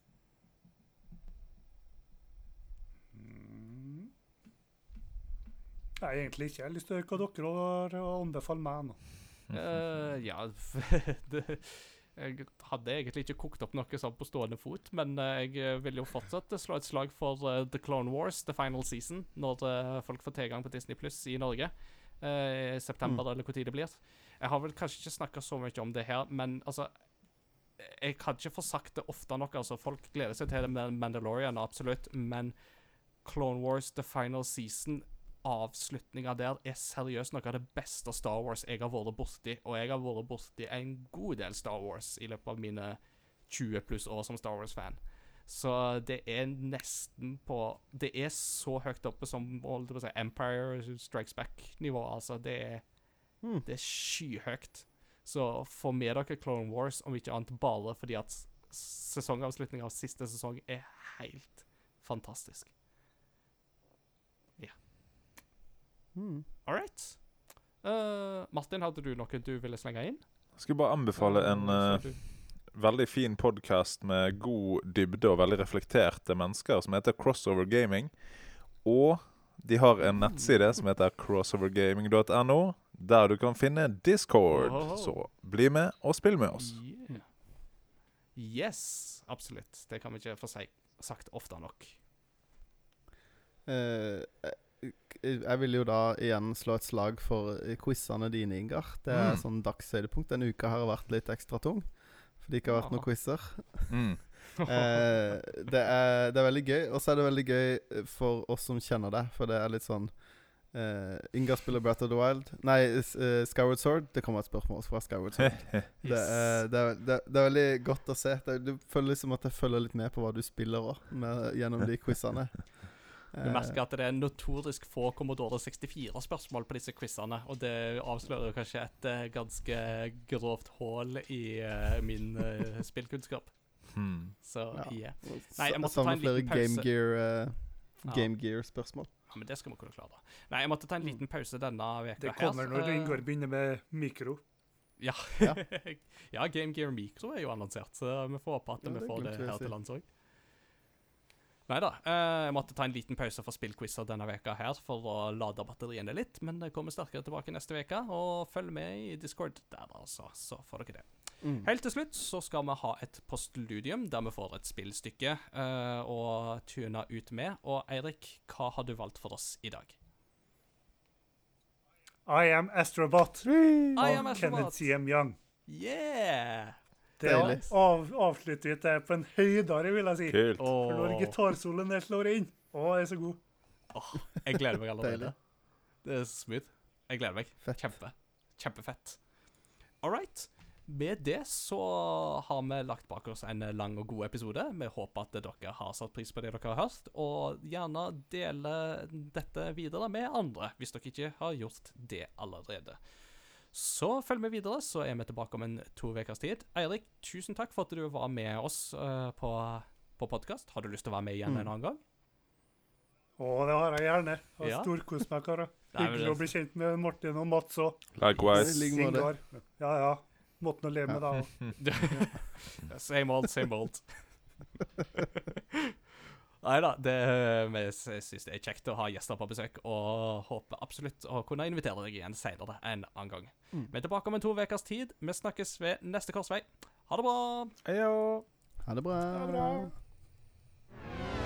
Nei, egentlig ikke. Jeg har lyst til å høre hva dere har å anbefale meg nå. Uh, ja det, Jeg hadde egentlig ikke kokt opp noe sånn på stående fot, men eh, jeg vil jo fortsatt slå et slag for uh, The Clone Wars, The Final Season, når uh, folk får tilgang på Disney Pluss i Norge. eh, I september, eller hvor tid det blir. Jeg har vel kanskje ikke snakka så mye om det her, men altså Jeg kan ikke få sagt det ofte nok. altså Folk gleder seg til det med Mandalorian, absolutt, men Clone Wars The Final Season avslutninga der er seriøst noe av det beste Star Wars jeg har vært borti. Og jeg har vært borti en god del Star Wars i løpet av mine 20 pluss år som Star Wars-fan. Så det er nesten på Det er så høyt oppe som si, Empire Strikes Back-nivå. Altså, det er, mm. det er skyhøyt. Så få med dere Clone Wars, om ikke annet bare fordi at sesongavslutninga av siste sesong er helt fantastisk. Mm. All right. Uh, Martin, hadde du noe du ville slenge inn? Jeg Skal bare anbefale en eh, veldig fin podkast med god dybde og veldig reflekterte mennesker som heter Crossover Gaming. Og de har en nettside som heter crossovergaming.no, der du kan finne Discord. Så bli med og spill med oss. Yeah. Yes, absolutt. Det kan vi ikke få si, sagt ofte nok. Eh, jeg vil jo da igjen slå et slag for eh, quizene dine, Ingar. Det er Mm. sånn dagshøydepunkt. Denne uka har vært litt ekstra tung. For det ikke har vært noen quizer. Mm. Eh, det, er, det er veldig gøy. Og så er det veldig gøy eh, for oss som kjenner deg, for det er litt sånn eh, Ingar spiller Breath of the Wild. Nei, eh, Skyward Sword. Det kommer et spørsmål fra Skyward Sword. Det er, det, er, det, er- det er veldig godt å se. Det, du føler liksom at jeg følger litt med på hva du spiller òg, gjennom de quizene. Du merker at det er notorisk få Commodore 64-spørsmål på disse quizene, og det avslører kanskje et eh, ganske grovt hull i eh, min eh, spillkunnskap. Hmm. Så Ja. yeah. Eh, Nei, jeg måtte ta en liten pause. Game Gear eh, Ja. Game Gear-spørsmål. Ja, men det skal vi kunne klare. Nei, jeg måtte ta en liten pause denne veka Det her. kommer når eh, Ingar begynner med mikro. Ja. Ja. ja, Game Gear Micro er jo annonsert, så vi får håpe at Ja, vi får det det her til lands òg. Nei da. jeg måtte ta en liten pause fra spillquizer denne veka her for å lade batteriene litt, men det kommer sterkere tilbake neste uke. Og følg med i Discord der, altså, så får dere det. Mm. Helt til slutt så skal vi ha et postludium der vi får et spillstykke eh, å tune ut med. Og Eirik, hva har du valgt for oss i dag? I am Astrobot I av am Astrobot. Kenneth CM Young. Yeah! Det Deilig. av, avslutter vi det på en høydare, vil jeg si. Kult. For når Åh. gitarsoloen der slår inn Å, jeg er så god. Jeg gleder meg allerede. Det er smooth. Jeg gleder meg. Fett. Kjempe. Kjempefett. All right. Med det så har vi lagt bak oss en lang og god episode. Vi håper at dere har satt pris på det dere har hørt, og gjerne dele dette videre med andre, hvis dere ikke har gjort det allerede. Så følg med videre, så er vi tilbake om en to ukers tid. Eirik, tusen takk for at du var med oss uh, på, på podkast. Har du lyst til å være med igjen Mm. en annen gang? Å, det har jeg gjerne. Har Ja. Storkost meg, karer. Hyggelig å bli kjent med Martin og Mats òg. Likewise. I like måte. Ingar. Ja, ja. Måtte nå leve med deg òg. same old, same old. Nei da, vi syns det er kjekt å ha gjester på besøk, og håper absolutt å kunne invitere deg igjen senere en annen gang. Mm. Vi er tilbake om en to ukers tid. Vi snakkes ved neste korsvei. Ha det bra! Heyo. Ha det bra. Ha det bra.